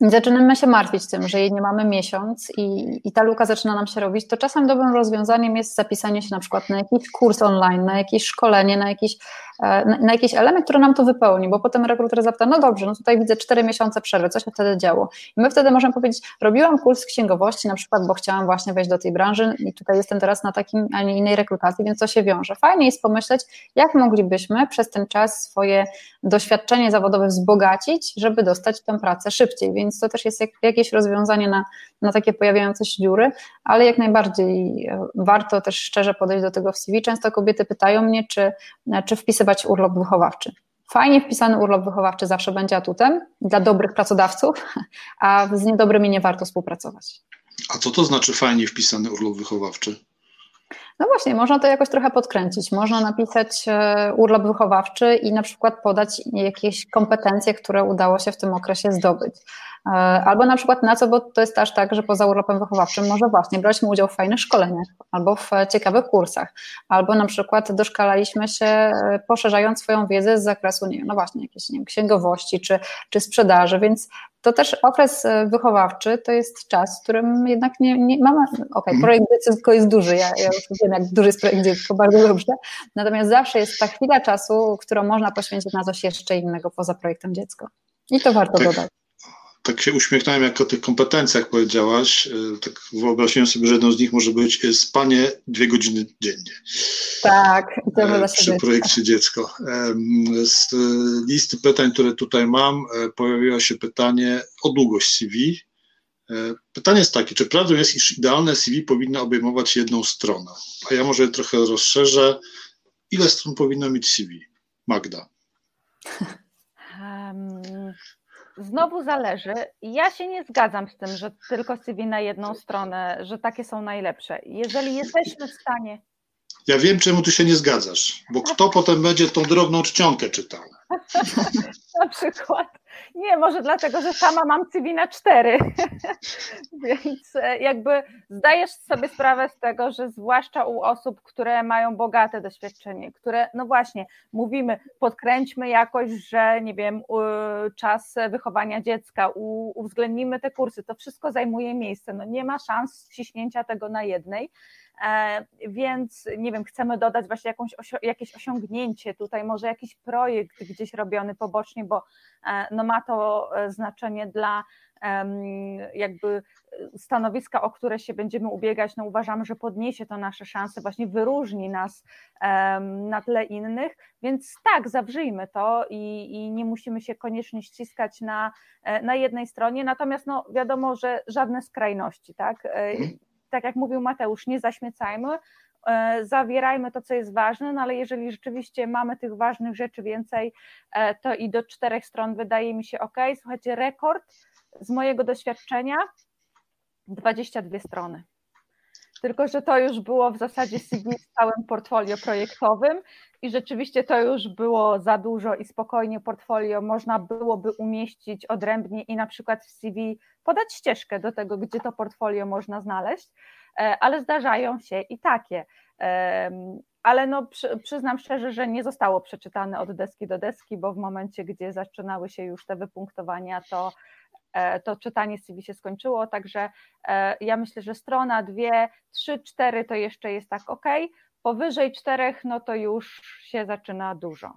zaczynamy się martwić tym, że jej nie mamy miesiąc i, i ta luka zaczyna nam się robić, to czasem dobrym rozwiązaniem jest zapisanie się na przykład na jakiś kurs online, na jakieś szkolenie, na jakiś, na, na jakiś element, który nam to wypełni, bo potem rekruter zapyta, no dobrze, no tutaj widzę cztery miesiące przerwy, co się wtedy działo? I my wtedy możemy powiedzieć, robiłam kurs księgowości na przykład, bo chciałam właśnie wejść do tej branży i tutaj jestem teraz na takim, a nie innej rekrutacji, więc to się wiąże. Fajnie jest pomyśleć, jak moglibyśmy przez ten czas swoje doświadczenie zawodowe wzbogacić, żeby dostać tę pracę szybciej, więc to też jest jak, jakieś rozwiązanie na, na takie pojawiające się dziury, ale jak najbardziej e, warto też szczerze podejść do tego w CV. Często kobiety pytają mnie, czy, czy wpisywać urlop wychowawczy. Fajnie wpisany urlop wychowawczy zawsze będzie atutem dla dobrych pracodawców, a z niedobrymi nie warto współpracować. A co to znaczy fajnie wpisany urlop wychowawczy? No właśnie, można to jakoś trochę podkręcić. Można napisać e, urlop wychowawczy i na przykład podać jakieś kompetencje, które udało się w tym okresie zdobyć. E, albo na przykład na co, bo to jest też tak, że poza urlopem wychowawczym może właśnie braliśmy udział w fajnych szkoleniach albo w ciekawych kursach, albo na przykład doszkalaliśmy się e, poszerzając swoją wiedzę z zakresu, nie wiem, no właśnie, jakiejś nie wiem, księgowości czy, czy sprzedaży, więc to też okres e, wychowawczy to jest czas, w którym jednak nie, nie mamy, okej, okay, mhm. projekt dziecko jest duży, ja, ja już wiem, jak duży jest projekt dziecko, bardzo dobrze, natomiast zawsze jest ta chwila czasu, którą można poświęcić na coś jeszcze innego poza projektem dziecko. I to warto tak. dodać tak się uśmiechnąłem, jak o tych kompetencjach powiedziałaś. E, tak wyobraziłem sobie, że jedną z nich może być e, spanie dwie godziny dziennie. Tak, to e, Przy projekcie dziecko. Z listy pytań, które tutaj mam, pojawiło się pytanie o długość CV. Pytanie jest takie, czy prawdą jest, iż idealne CV powinno obejmować jedną stronę? A ja może trochę rozszerzę. Ile stron powinno mieć CV? Magda. Um, Znowu zależy. Ja się nie zgadzam z tym, że tylko CV na jedną stronę, że takie są najlepsze. Jeżeli jesteśmy w stanie. Ja wiem, czemu ty się nie zgadzasz, bo kto potem będzie tą drobną czcionkę czytał? na przykład. Nie, może dlatego, że sama mam CV na cztery. Więc e, jakby zdajesz sobie sprawę z tego, że zwłaszcza u osób, które mają bogate doświadczenie, które, no właśnie, mówimy, podkręćmy jakoś, że nie wiem, czas wychowania dziecka, uwzględnimy te kursy, to wszystko zajmuje miejsce. No nie ma szans ściśnięcia tego na jednej. E, więc nie wiem, chcemy dodać właśnie jakąś, jakieś osiągnięcie tutaj, może jakiś projekt gdzieś robiony pobocznie, bo e, no ma to e, znaczenie dla jakby stanowiska, o które się będziemy ubiegać, no uważamy, że podniesie to nasze szanse, właśnie wyróżni nas na tle innych, więc tak, zawrzyjmy to i, i nie musimy się koniecznie ściskać na, na jednej stronie, natomiast no wiadomo, że żadne skrajności, tak? Mhm. tak jak mówił Mateusz, nie zaśmiecajmy, e, zawierajmy to, co jest ważne, no ale jeżeli rzeczywiście mamy tych ważnych rzeczy więcej, e, to i do czterech stron wydaje mi się ok. Słuchajcie, rekord z mojego doświadczenia 22 strony. Tylko, że to już było w zasadzie CV z całym portfolio projektowym i rzeczywiście to już było za dużo i spokojnie portfolio można byłoby umieścić odrębnie i na przykład w CV podać ścieżkę do tego, gdzie to portfolio można znaleźć, e, ale zdarzają się i takie. Ale no, przyznam szczerze, że nie zostało przeczytane od deski do deski, bo w momencie, gdzie zaczynały się już te wypunktowania, to E, to czytanie CV się skończyło, także e, ja myślę, że strona, dwie, trzy, cztery to jeszcze jest tak ok, powyżej czterech no to już się zaczyna dużo.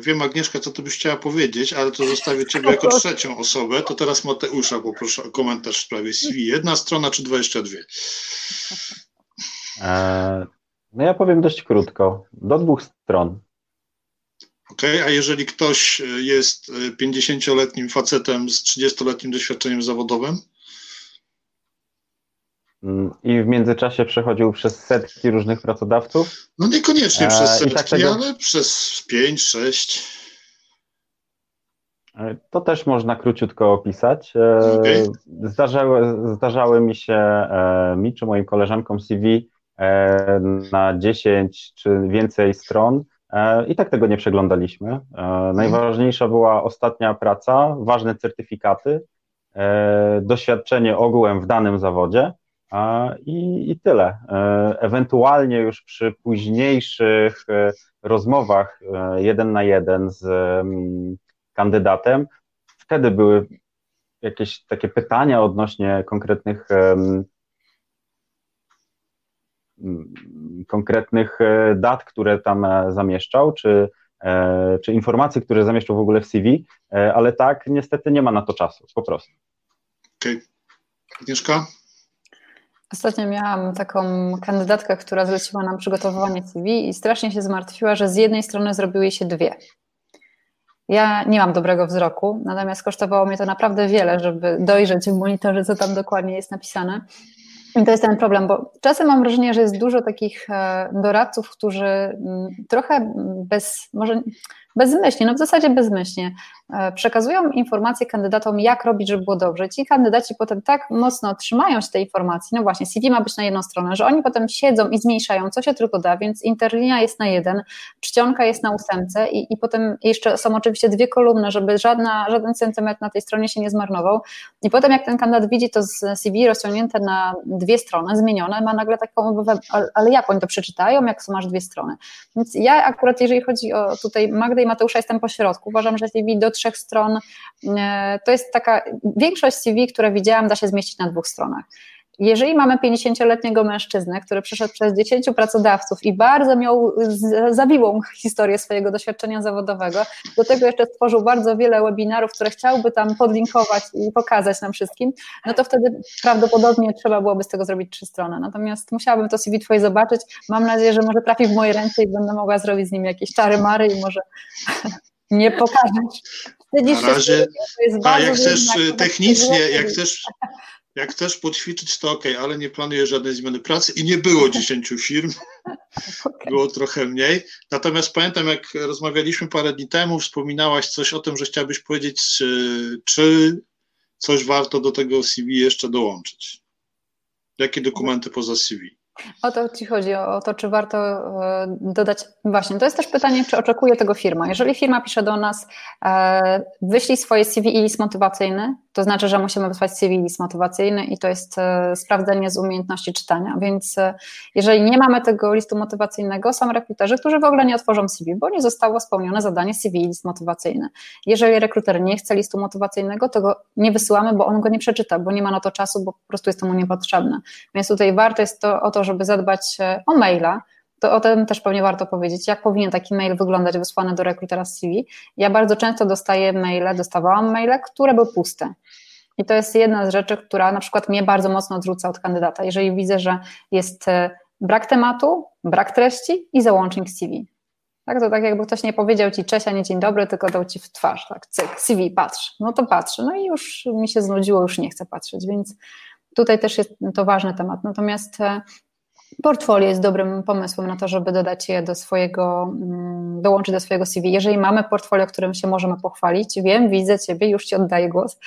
Wiem, Agnieszka, co ty byś chciała powiedzieć, ale to zostawię ciebie jako trzecią osobę. To teraz Mateusza poproszę o komentarz w sprawie CV. Jedna strona czy 22? Eee, no ja powiem dość krótko. Do dwóch stron. Ok, a jeżeli ktoś e, jest 50-letnim e, facetem z 30-letnim doświadczeniem zawodowym? Mm, I w międzyczasie przechodził przez setki różnych pracodawców? No niekoniecznie e, przez setki, tak tego... ale przez 5, 6. To też można króciutko opisać. Okay. Zdarzały, zdarzały mi się, mi czy moim koleżankom CV na 10 czy więcej stron E, I tak tego nie przeglądaliśmy. E, najważniejsza była ostatnia praca, ważne certyfikaty, e, doświadczenie ogółem w danym zawodzie i, i tyle. Ewentualnie już przy późniejszych rozmowach jeden na jeden z mm, kandydatem, wtedy były jakieś takie pytania odnośnie konkretnych konkretnych e, dat, które tam e, zamieszczał, czy, czy informacji, które zamieszczał w ogóle w CV, ale tak, niestety nie ma na to czasu, po prostu. Okej. Okay. Agnieszka? Ostatnio miałam taką kandydatkę, która zleciła nam przygotowywanie CV i strasznie się zmartwiła, że z jednej strony zrobiły jej się dwie. Ja nie mam dobrego wzroku, natomiast kosztowało mnie to naprawdę wiele, żeby dojrzeć w monitorze, co tam dokładnie jest napisane. I to jest ten problem, bo czasem mam wrażenie, że jest dużo takich e, doradców, którzy mm, trochę bez, może bezmyślnie, no w zasadzie bezmyślnie, e, przekazują informacje kandydatom, jak robić, żeby było dobrze. Ci kandydaci potem tak mocno trzymają się tej informacji, no właśnie, CV ma być na jedną stronę, że oni potem siedzą i zmniejszają, co się tylko da, więc interlinia jest na jeden, czcionka jest na ósemce i, i potem jeszcze są oczywiście dwie kolumny, żeby żadna, żaden centymetr na tej stronie się nie zmarnował. I potem jak ten kandydat widzi to z CV rozciągnięte na dwie strony, zmienione, ma nagle taką obawę, ale jak oni to przeczytają, jak są aż dwie strony. Więc ja akurat, jeżeli chodzi o tutaj Magdę i Mateusza jestem po środku. Uważam, że CV do trzech stron e, to jest taka, większość CV, które widziałam, da się zmieścić na dwóch stronach. Jeżeli mamy 50-letniego mężczyznę, który przeszedł przez 10 pracodawców i bardzo miał zawiłą historię swojego doświadczenia zawodowego, do tego jeszcze stworzył bardzo wiele webinarów, które chciałby tam podlinkować i pokazać nam wszystkim, no to wtedy prawdopodobnie trzeba byłoby z tego zrobić trzy strony. Natomiast musiałabym to CV Twoje zobaczyć. Mam nadzieję, że może trafi w moje ręce i będę mogła zrobić z nim jakieś czary mary i może nie pokazać. Na razie, a jak chcesz technicznie, jak chcesz jak chcesz poćwiczyć, to ok, ale nie planuję żadnej zmiany pracy i nie było 10 firm, było trochę mniej. Natomiast pamiętam, jak rozmawialiśmy parę dni temu, wspominałaś coś o tym, że chciałabyś powiedzieć, czy coś warto do tego CV jeszcze dołączyć. Jakie dokumenty poza CV? O to Ci chodzi, o to, czy warto e, dodać. Właśnie, to jest też pytanie, czy oczekuje tego firma. Jeżeli firma pisze do nas, e, wyślij swoje CV i list motywacyjny, to znaczy, że musimy wysłać CV i list motywacyjny i to jest e, sprawdzenie z umiejętności czytania. Więc jeżeli nie mamy tego listu motywacyjnego, są rekruterzy, którzy w ogóle nie otworzą CV, bo nie zostało spełnione zadanie CV i list motywacyjny. Jeżeli rekruter nie chce listu motywacyjnego, to go nie wysyłamy, bo on go nie przeczyta, bo nie ma na to czasu, bo po prostu jest to mu niepotrzebne. Więc tutaj warto jest to o to, żeby zadbać o maila, to o tym też pewnie warto powiedzieć, jak powinien taki mail wyglądać wysłany do rekrutera z CV. Ja bardzo często dostaję maile, dostawałam maile, które były puste. I to jest jedna z rzeczy, która na przykład mnie bardzo mocno odrzuca od kandydata. Jeżeli widzę, że jest e, brak tematu, brak treści i załącznik CV. Tak, to tak jakby ktoś nie powiedział ci cześć, a nie dzień dobry, tylko dał ci w twarz, tak, cyk, CV, patrz. No to patrzę. No i już mi się znudziło, już nie chcę patrzeć, więc tutaj też jest to ważny temat. Natomiast e, Portfolio jest dobrym pomysłem na to, żeby dodać je do swojego, mm, dołączyć do swojego CV. Jeżeli mamy portfolio, którym się możemy pochwalić, wiem, widzę Ciebie, już Ci oddaję głos.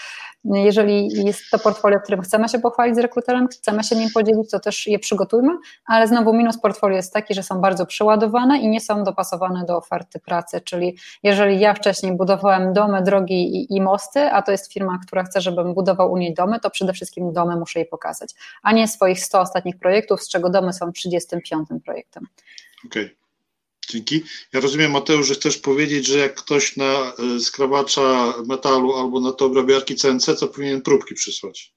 Jeżeli jest to portfolio, którym chcemy się pochwalić z rekruterem, chcemy się nim podzielić, to też je przygotujmy, ale znowu minus portfolio jest taki, że są bardzo przeładowane i nie są dopasowane do oferty pracy, czyli jeżeli ja wcześniej budowałem domy, drogi i, i mosty, a to jest firma, która chce, żebym budował u niej domy, to przede wszystkim domy muszę jej pokazać, a nie swoich 100 ostatnich projektów, z czego domy są 35 projektem. Okej. Okay. Dzięki. Ja rozumiem, Mateusz, że chcesz powiedzieć, że jak ktoś na e, skrawacza metalu albo na to obrabiarki CNC, to powinien próbki przysłać.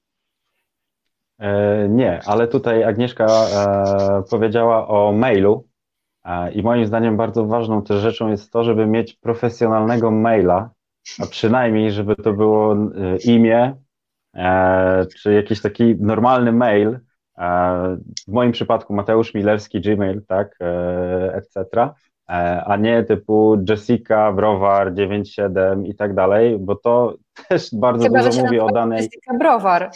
E, nie, ale tutaj Agnieszka e, powiedziała o mailu e, i moim zdaniem bardzo ważną też rzeczą jest to, żeby mieć profesjonalnego maila, a przynajmniej, żeby to było e, imię, e, czy jakiś taki normalny mail, w moim przypadku Mateusz Milerski, Gmail, tak, etc., a nie typu Jessica, Browar, 97 i tak dalej, bo to też bardzo Chyba, dużo mówi o danej... Jessica Browar.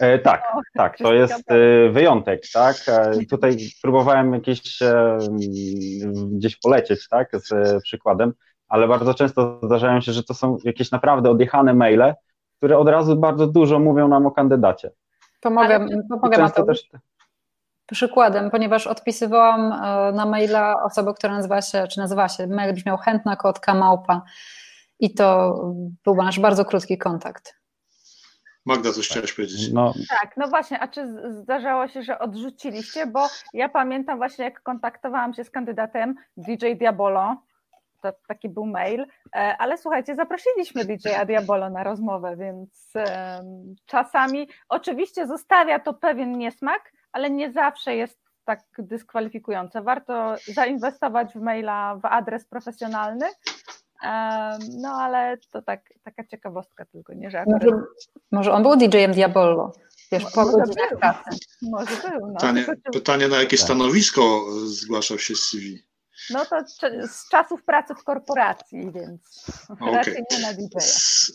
E, tak, tak, to jest e, wyjątek, tak. E, tutaj próbowałem jakieś e, gdzieś polecieć, tak, z przykładem, ale bardzo często zdarzają się, że to są jakieś naprawdę odjechane maile, które od razu bardzo dużo mówią nam o kandydacie. Pomogę, pomogę Mateusz. Też... Przykładem, ponieważ odpisywałam e, na maila osobę, która nazywa się, czy nazywa się, mail brzmiał chętna kotka małpa i to był nasz bardzo krótki kontakt. Magda, coś chciałaś powiedzieć. No. Tak, no właśnie, a czy zdarzało się, że odrzuciliście? Bo ja pamiętam właśnie, jak kontaktowałam się z kandydatem DJ Diabolo, to, taki był mail, ale słuchajcie, zaprosiliśmy DJ Diabolo na rozmowę, więc czasami oczywiście zostawia to pewien niesmak, ale nie zawsze jest tak dyskwalifikujące. Warto zainwestować w maila w adres profesjonalny, no ale to tak, taka ciekawostka tylko, nie że akurat... może, może on był DJ-em Diabolo, wiesz, po godzinach pracy. Może był, no. Pytanie, pytanie na jakie tak. stanowisko zgłaszał się z CV? No to z czasów pracy w korporacji, więc okay. raczej nie na DJ.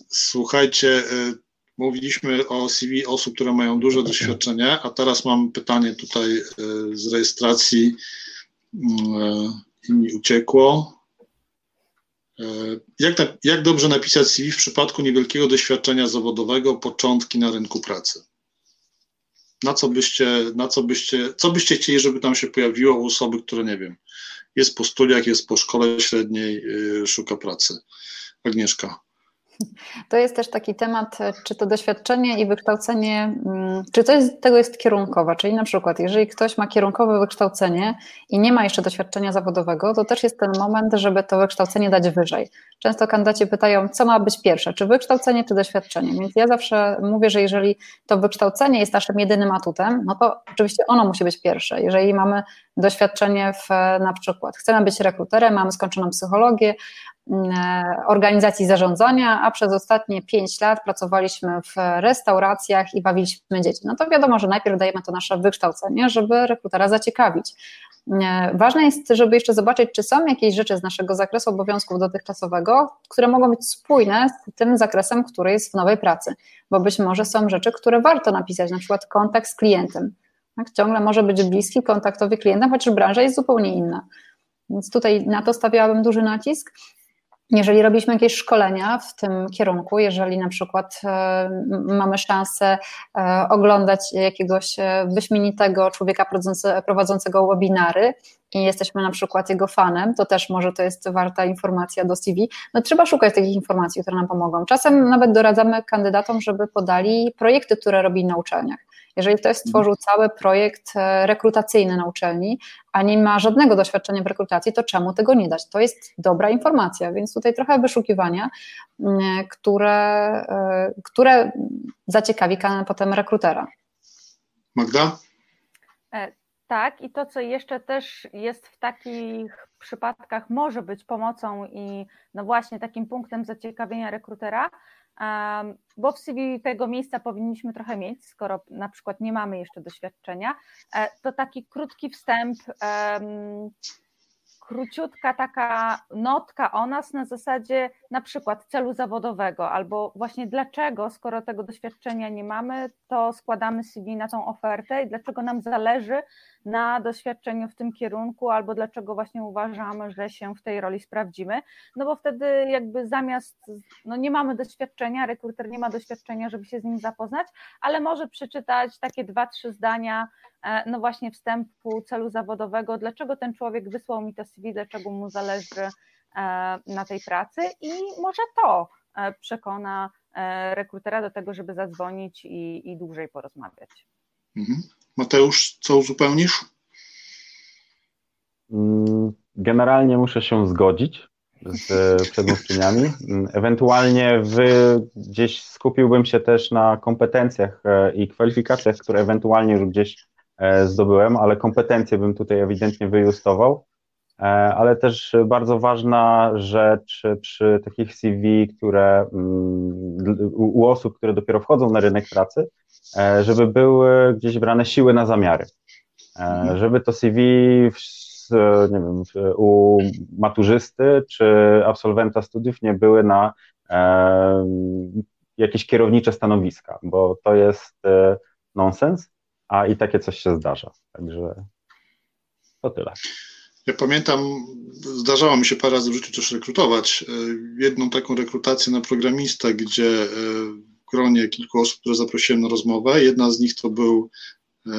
Słuchajcie, y, mówiliśmy o CV osób, które mają duże doświadczenie, a teraz mam pytanie tutaj y, z rejestracji mm, i mi uciekło. Jak, jak dobrze napisać CV w przypadku niewielkiego doświadczenia zawodowego, początki na rynku pracy? Na co byście, na co byście, co byście chcieli, żeby tam się pojawiło u osoby, które nie wiem, jest po studiach, jest po szkole średniej, yy, szuka pracy? Agnieszka. To jest też taki temat, czy to doświadczenie i wykształcenie, mm, czy to jest, tego jest kierunkowa, czyli na przykład, jeżeli ktoś ma kierunkowe wykształcenie i nie ma jeszcze doświadczenia zawodowego, to też jest ten moment, żeby to wykształcenie dać wyżej. Często kandydaci pytają, co ma być pierwsze, czy wykształcenie, czy doświadczenie. Więc ja zawsze mówię, że jeżeli to wykształcenie jest naszym jedynym atutem, no to oczywiście ono musi być pierwsze. Jeżeli mamy doświadczenie w na przykład, chcemy być rekruterem, mamy skończoną psychologię, organizacji zarządzania, a przez ostatnie pięć lat pracowaliśmy w restauracjach i bawiliśmy dzieci. No to wiadomo, że najpierw dajemy to nasze wykształcenie, żeby rekrutera zaciekawić. E, ważne jest, żeby jeszcze zobaczyć, czy są jakieś rzeczy z naszego zakresu obowiązków dotychczasowego, które mogą być spójne z tym zakresem, który jest w nowej pracy, bo być może są rzeczy, które warto napisać, na przykład kontakt z klientem. Tak? Ciągle może być bliski, kontaktowy klientem, chociaż branża jest zupełnie inna. Więc tutaj na to stawiałabym duży nacisk. Jeżeli robiliśmy jakieś szkolenia w tym kierunku, jeżeli na przykład e, mamy szansę e, oglądać jakiegoś e, wyśmienitego człowieka prowadzącego webinary i jesteśmy na przykład jego fanem, to też może to jest warta informacja do CV. No trzeba szukać takich informacji, które nam pomogą. Czasem nawet doradzamy kandydatom, żeby podali projekty, które robi na uczelniach. Jeżeli ktoś stworzył cały projekt e, rekrutacyjny na uczelni, a nie ma żadnego doświadczenia w rekrutacji, to czemu tego nie dać? To jest dobra informacja, więc tutaj trochę wyszukiwania, które, e, które zaciekawi potem rekrutera. Magda? E, tak, i to, co jeszcze też jest w takich przypadkach, może być pomocą i no właśnie takim punktem zaciekawienia rekrutera, bo w CV tego miejsca powinniśmy trochę mieć, skoro na przykład nie mamy jeszcze doświadczenia, e, to taki krótki wstęp króciutka taka notka o nas na zasadzie na przykład celu zawodowego, albo właśnie dlaczego, skoro tego doświadczenia nie mamy, to składamy CV na tą ofertę i dlaczego nam zależy na doświadczeniu w tym kierunku, albo dlaczego właśnie uważamy, że się w tej roli sprawdzimy. No bo wtedy jakby zamiast, no nie mamy doświadczenia, rekruter nie ma doświadczenia, żeby się z nim zapoznać, ale może przeczytać takie dwa, trzy zdania, e, no właśnie wstępu celu zawodowego, dlaczego ten człowiek wysłał mi to CV, dlaczego mu zależy e, na tej pracy i może to e, przekona rekrutera do tego, żeby zadzwonić i, i dłużej porozmawiać. Mhm. Mateusz, co uzupełnisz? Mm, generalnie muszę się zgodzić z przedmówczyniami. Mm, ewentualnie wy, gdzieś skupiłbym się też na kompetencjach e, i kwalifikacjach, które ewentualnie już gdzieś e, zdobyłem, ale kompetencje bym tutaj ewidentnie wyjustował. E, ale też bardzo ważna rzecz przy takich CV, które mm, u osób, które dopiero wchodzą na rynek pracy, E, żeby były gdzieś brane siły na zamiary. E, mhm. Żeby to CV nie wiem, u maturzysty czy absolwenta studiów nie były na jakieś kierownicze stanowiska, bo to jest nonsens, a i takie coś się zdarza. Także to tyle. Ja pamiętam, zdarzało mi się parę razy w życiu też rekrutować. Jedną taką rekrutację na programistę, gdzie gronie kilku osób, które zaprosiłem na rozmowę. Jedna z nich to był e,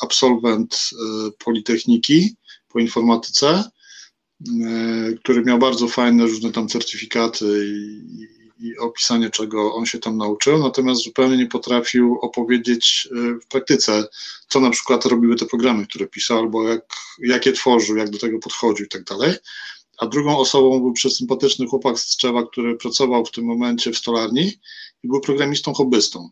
absolwent e, Politechniki po informatyce, e, który miał bardzo fajne różne tam certyfikaty i, i opisanie, czego on się tam nauczył, natomiast zupełnie nie potrafił opowiedzieć w praktyce, co na przykład robiły te programy, które pisał, albo jak, jak je tworzył, jak do tego podchodził i tak dalej. a drugą osobą był przesympatyczny chłopak z Trzewa, który pracował w tym momencie w stolarni i był programistą hobbystą.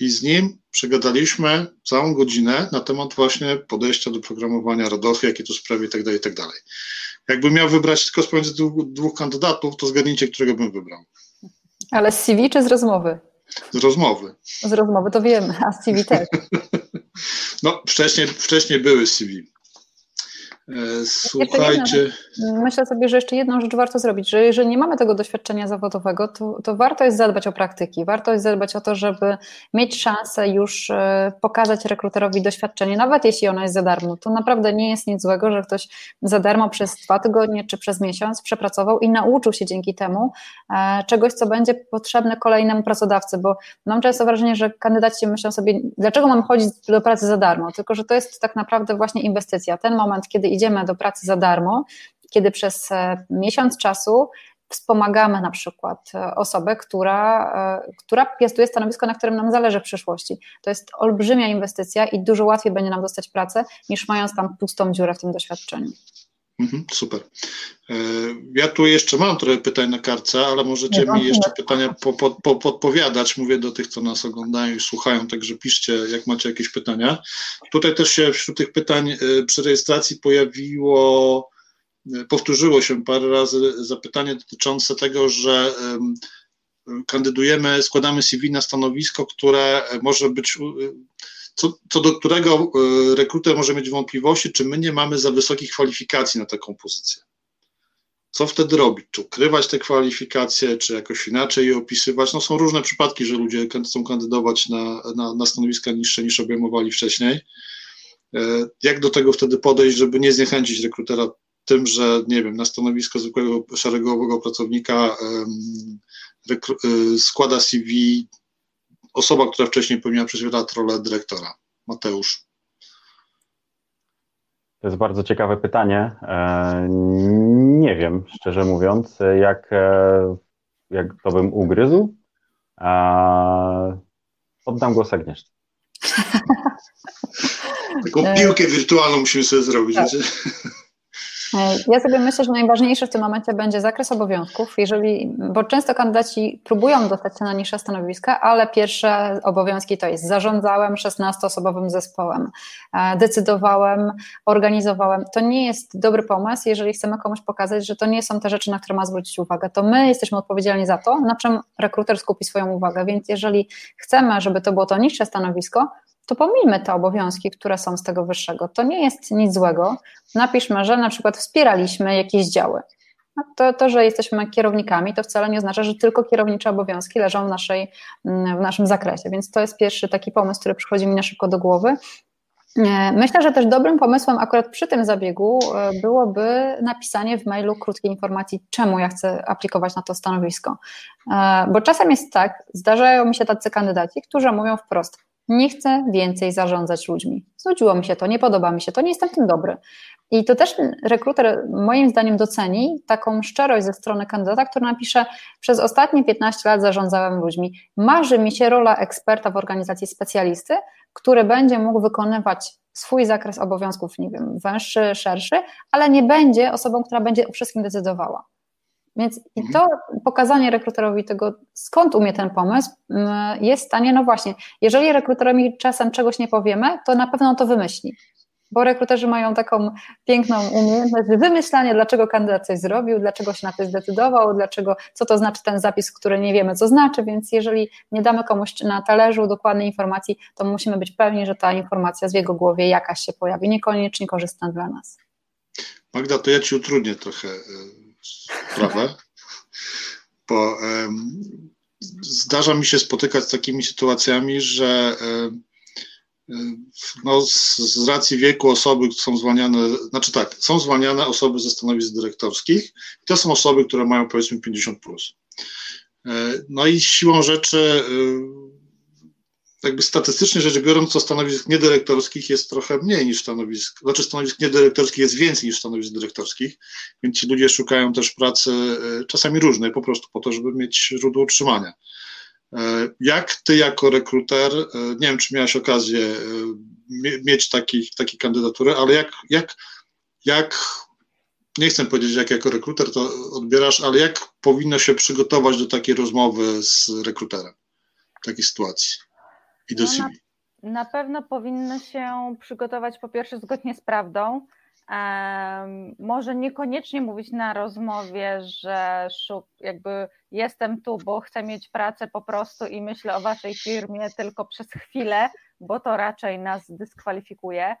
I z nim przegadaliśmy całą godzinę na temat właśnie podejścia do programowania radochy, jakie to sprawy i tak Jakbym miał wybrać tylko z pomiędzy dwóch, dwóch kandydatów, to zgadnijcie, którego bym wybrał. Ale z CV czy z rozmowy? Z rozmowy. Z rozmowy to wiemy, a z CV też. No, wcześniej, wcześniej były CV. E, słuchajcie. Myślę sobie, że jeszcze jedną rzecz warto zrobić, że jeżeli nie mamy tego doświadczenia zawodowego, to, to warto jest zadbać o praktyki, warto jest zadbać o to, żeby mieć szansę już e, pokazać rekruterowi doświadczenie, nawet jeśli ono jest za darmo. To naprawdę nie jest nic złego, że ktoś za darmo przez dwa tygodnie czy przez miesiąc przepracował i nauczył się dzięki temu e, czegoś, co będzie potrzebne kolejnemu pracodawcy, bo mam często wrażenie, że kandydaci myślą sobie, dlaczego mam chodzić do pracy za darmo, tylko że to jest tak naprawdę właśnie inwestycja. Ten moment, kiedy idziemy do pracy za darmo, kiedy przez e, miesiąc czasu wspomagamy na przykład e, osobę, która, e, która piastuje stanowisko, na którym nam zależy w przyszłości. To jest olbrzymia inwestycja i dużo łatwiej będzie nam dostać pracę, niż mając tam pustą dziurę w tym doświadczeniu. Mhm, super. Ja tu jeszcze mam trochę pytań na kartce, ale możecie mi jeszcze pytania po, po, po, podpowiadać. Mówię do tych, co nas oglądają i słuchają, także piszcie, jak macie jakieś pytania. Tutaj też się wśród tych pytań przy rejestracji pojawiło powtórzyło się parę razy zapytanie dotyczące tego, że kandydujemy, składamy CV na stanowisko, które może być, co, co do którego e, rekruter może mieć wątpliwości, czy my nie mamy za wysokich kwalifikacji na taką pozycję. Co wtedy robić? Czy ukrywać te kwalifikacje, czy jakoś inaczej je opisywać? No są różne przypadki, że ludzie chcą kandydować na, na, na stanowiska niższe niż obejmowali wcześniej. E, jak do tego wtedy podejść, żeby nie zniechęcić rekrutera tym, że nie wiem, na stanowisko zwykłego szeregowego pracownika y, składa CV osoba, która wcześniej pełniła przez wiele lat rolę dyrektora. Mateusz. To jest bardzo ciekawe pytanie. E, nie wiem, szczerze mówiąc, jak, e, jak to bym ugryzł. Oddam głos Agnieszce. Taką piłkę wirtualną musimy sobie zrobić. Tak. Ja sobie myślę, że najważniejsze w tym momencie będzie zakres obowiązków, jeżeli, bo często kandydaci próbują dostać się na niższe stanowiska, ale pierwsze obowiązki to jest zarządzałem 16-osobowym zespołem, e, decydowałem, organizowałem. To nie jest dobry pomysł, jeżeli chcemy komuś pokazać, że to nie są te rzeczy, na które ma zwrócić uwagę. To my jesteśmy odpowiedzialni za to, na czym rekruter skupi swoją uwagę, więc jeżeli chcemy, żeby to było to niższe stanowisko, to pomijmy te obowiązki, które są z tego wyższego. To nie jest nic złego. Napiszmy, że na przykład wspieraliśmy jakieś działy. To, to, że jesteśmy kierownikami, to wcale nie oznacza, że tylko kierownicze obowiązki leżą w, naszej, mm, w naszym zakresie. Więc to jest pierwszy taki pomysł, który przychodzi mi na szybko do głowy. E, myślę, że też dobrym pomysłem akurat przy tym zabiegu e, byłoby napisanie w mailu krótkiej informacji, czemu ja chcę aplikować na to stanowisko. E, bo czasem jest tak, zdarzają mi się tacy kandydaci, którzy mówią wprost, nie chcę więcej zarządzać ludźmi. Znudziło mi się to, nie podoba mi się to, nie jestem tym dobry. I to też rekruter moim zdaniem doceni taką szczerość ze strony kandydata, który napisze, przez ostatnie 15 lat zarządzałem ludźmi. Marzy mi się rola eksperta w organizacji specjalisty, który będzie mógł wykonywać swój zakres obowiązków, nie wiem, węższy, szerszy, ale nie będzie osobą, która będzie o wszystkim decydowała. Więc i mhm. to pokazanie rekruterowi tego, skąd umie ten pomysł, mm, jest w stanie, no właśnie, jeżeli rekruterowi czasem czegoś nie powiemy, to na pewno to wymyśli. Bo rekruterzy mają taką piękną umiejętność wymyślania, dlaczego kandydat coś zrobił, dlaczego się na to zdecydował, dlaczego, co to znaczy ten zapis, który nie wiemy, co znaczy, więc jeżeli nie damy komuś na talerzu dokładnej informacji, to musimy być pewni, że ta informacja z jego głowie jakaś się pojawi, niekoniecznie korzystna dla nas. Magda, to ja Ci utrudnię trochę y, sprawę, bo zdarza mi się spotykać z takimi sytuacjami, że no, z, z, racji wieku osoby są zwalniane, znaczy tak, są zwalniane osoby ze stanowisk dyrektorskich i to są osoby, które mają powiedzmy 50 plus. E, no i siłą rzeczy jakby statystycznie rzecz biorąc, to stanowisk niedyrektorskich jest trochę mniej niż stanowisk, znaczy stanowisk niedyrektorskich jest więcej niż stanowisk dyrektorskich, więc ci ludzie szukają też pracy e, czasami różnej, po prostu po to, żeby mieć źródło utrzymania. E, jak ty jako rekruter, e, nie wiem, czy miałeś okazję mieć taki, takie kandydatury, ale jak, jak, jak nie chcę powiedzieć, jak jako rekruter to odbierasz, ale jak powinno się przygotować do takiej rozmowy z rekruterem w takiej sytuacji i do no, CV? Na, na pewno powinno się przygotować po pierwsze zgodnie z prawdą, może niekoniecznie mówić na rozmowie, że jakby jestem tu, bo chcę mieć pracę po prostu i myślę o waszej firmie tylko przez chwilę, bo to raczej nas dyskwalifikuje.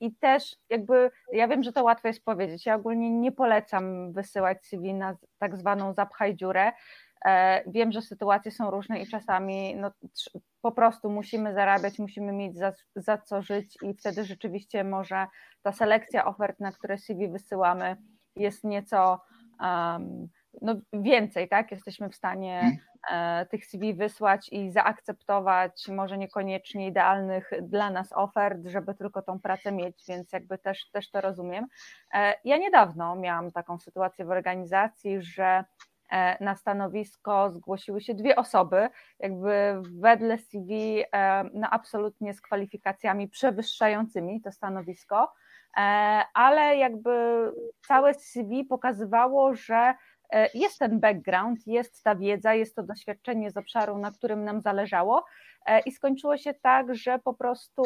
I też jakby ja wiem, że to łatwo jest powiedzieć. Ja ogólnie nie polecam wysyłać CV na tak zwaną zapchaj dziurę. E, wiem, że sytuacje są różne i czasami no, po prostu musimy zarabiać, musimy mieć za, za co żyć i wtedy rzeczywiście może ta selekcja ofert, na które CV wysyłamy, jest nieco um, no, więcej, tak? Jesteśmy w stanie mhm. e, tych CV wysłać i zaakceptować może niekoniecznie idealnych dla nas ofert, żeby tylko tą pracę mieć, więc jakby też, też to rozumiem. E, ja niedawno miałam taką sytuację w organizacji, że na stanowisko zgłosiły się dwie osoby, jakby wedle CV e, no absolutnie z kwalifikacjami przewyższającymi to stanowisko, e, ale jakby całe CV pokazywało, że jest ten background, jest ta wiedza, jest to doświadczenie z obszaru, na którym nam zależało i skończyło się tak, że po prostu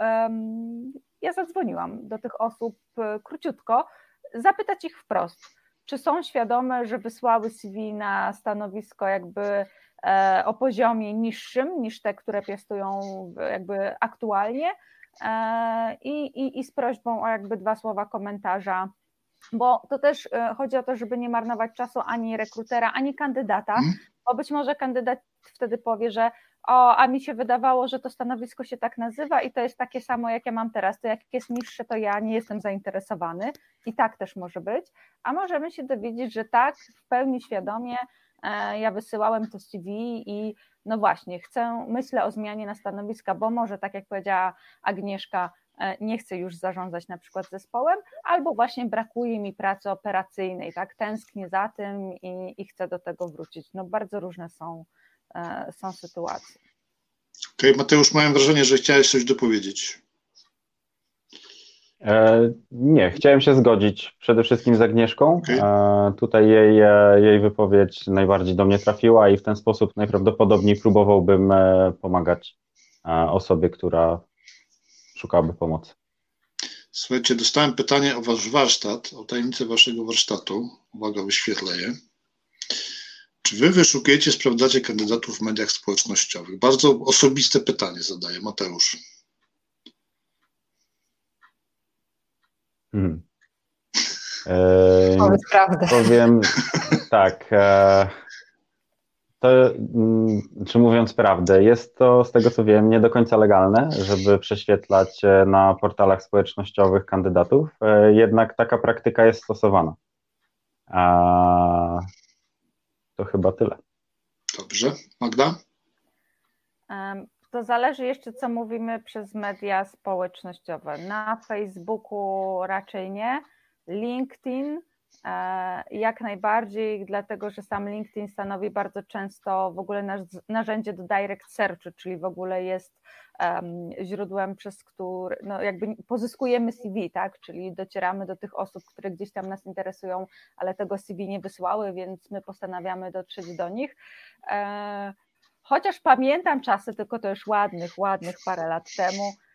um, ja zadzwoniłam do tych osób króciutko, zapytać ich wprost czy są świadome, że wysłały CV na stanowisko jakby e, o poziomie niższym niż te, które piastują jakby aktualnie e, i, i, i z prośbą o jakby dwa słowa komentarza bo to też e, chodzi o to, żeby nie marnować czasu ani rekrutera, ani kandydata, mhm. Bo być może kandydat wtedy powie, że o, a mi się wydawało, że to stanowisko się tak nazywa i to jest takie samo, jak ja mam teraz, to jak jest niższe, to ja nie jestem zainteresowany. I tak też może być, a możemy się dowiedzieć, że tak, w pełni świadomie e, ja wysyłałem to CV i no właśnie, chcę, myślę o zmianie na stanowiska, bo może tak jak powiedziała Agnieszka, nie chcę już zarządzać na przykład zespołem, albo właśnie brakuje mi pracy operacyjnej, tak, tęsknię za tym i, i chcę do tego wrócić. No bardzo różne są E, są sytuacje. Okej, okay, Mateusz, mam wrażenie, że chciałeś coś dopowiedzieć. E, nie, chciałem się zgodzić przede wszystkim z Agnieszką. Okay. E, tutaj jej, e, jej wypowiedź najbardziej do mnie trafiła i w ten sposób najprawdopodobniej próbowałbym e, pomagać e, osobie, która szukałaby pomocy. Słuchajcie, dostałem pytanie o wasz warsztat, o tajemnicę waszego warsztatu. Uwaga, wyświetlę je. Czy wy wyszukujecie, sprawdzacie kandydatów w mediach społecznościowych? Bardzo osobiste pytanie zadaje Mateusz. Hmm. E, prawdę. Powiem tak. E, to, mm, czy mówiąc prawdę, jest to z tego co wiem nie do końca legalne, żeby prześwietlać e, na portalach społecznościowych kandydatów, e, jednak taka praktyka jest stosowana. A to chyba tyle. Dobrze. Magda? To zależy jeszcze, co mówimy przez media społecznościowe. Na Facebooku raczej nie. LinkedIn jak najbardziej, dlatego że sam LinkedIn stanowi bardzo często w ogóle narzędzie do direct searchu, czyli w ogóle jest źródłem, przez które no jakby pozyskujemy CV, tak? Czyli docieramy do tych osób, które gdzieś tam nas interesują, ale tego CV nie wysłały, więc my postanawiamy dotrzeć do nich. E, chociaż pamiętam czasy, tylko to już ładnych, ładnych parę lat temu, e,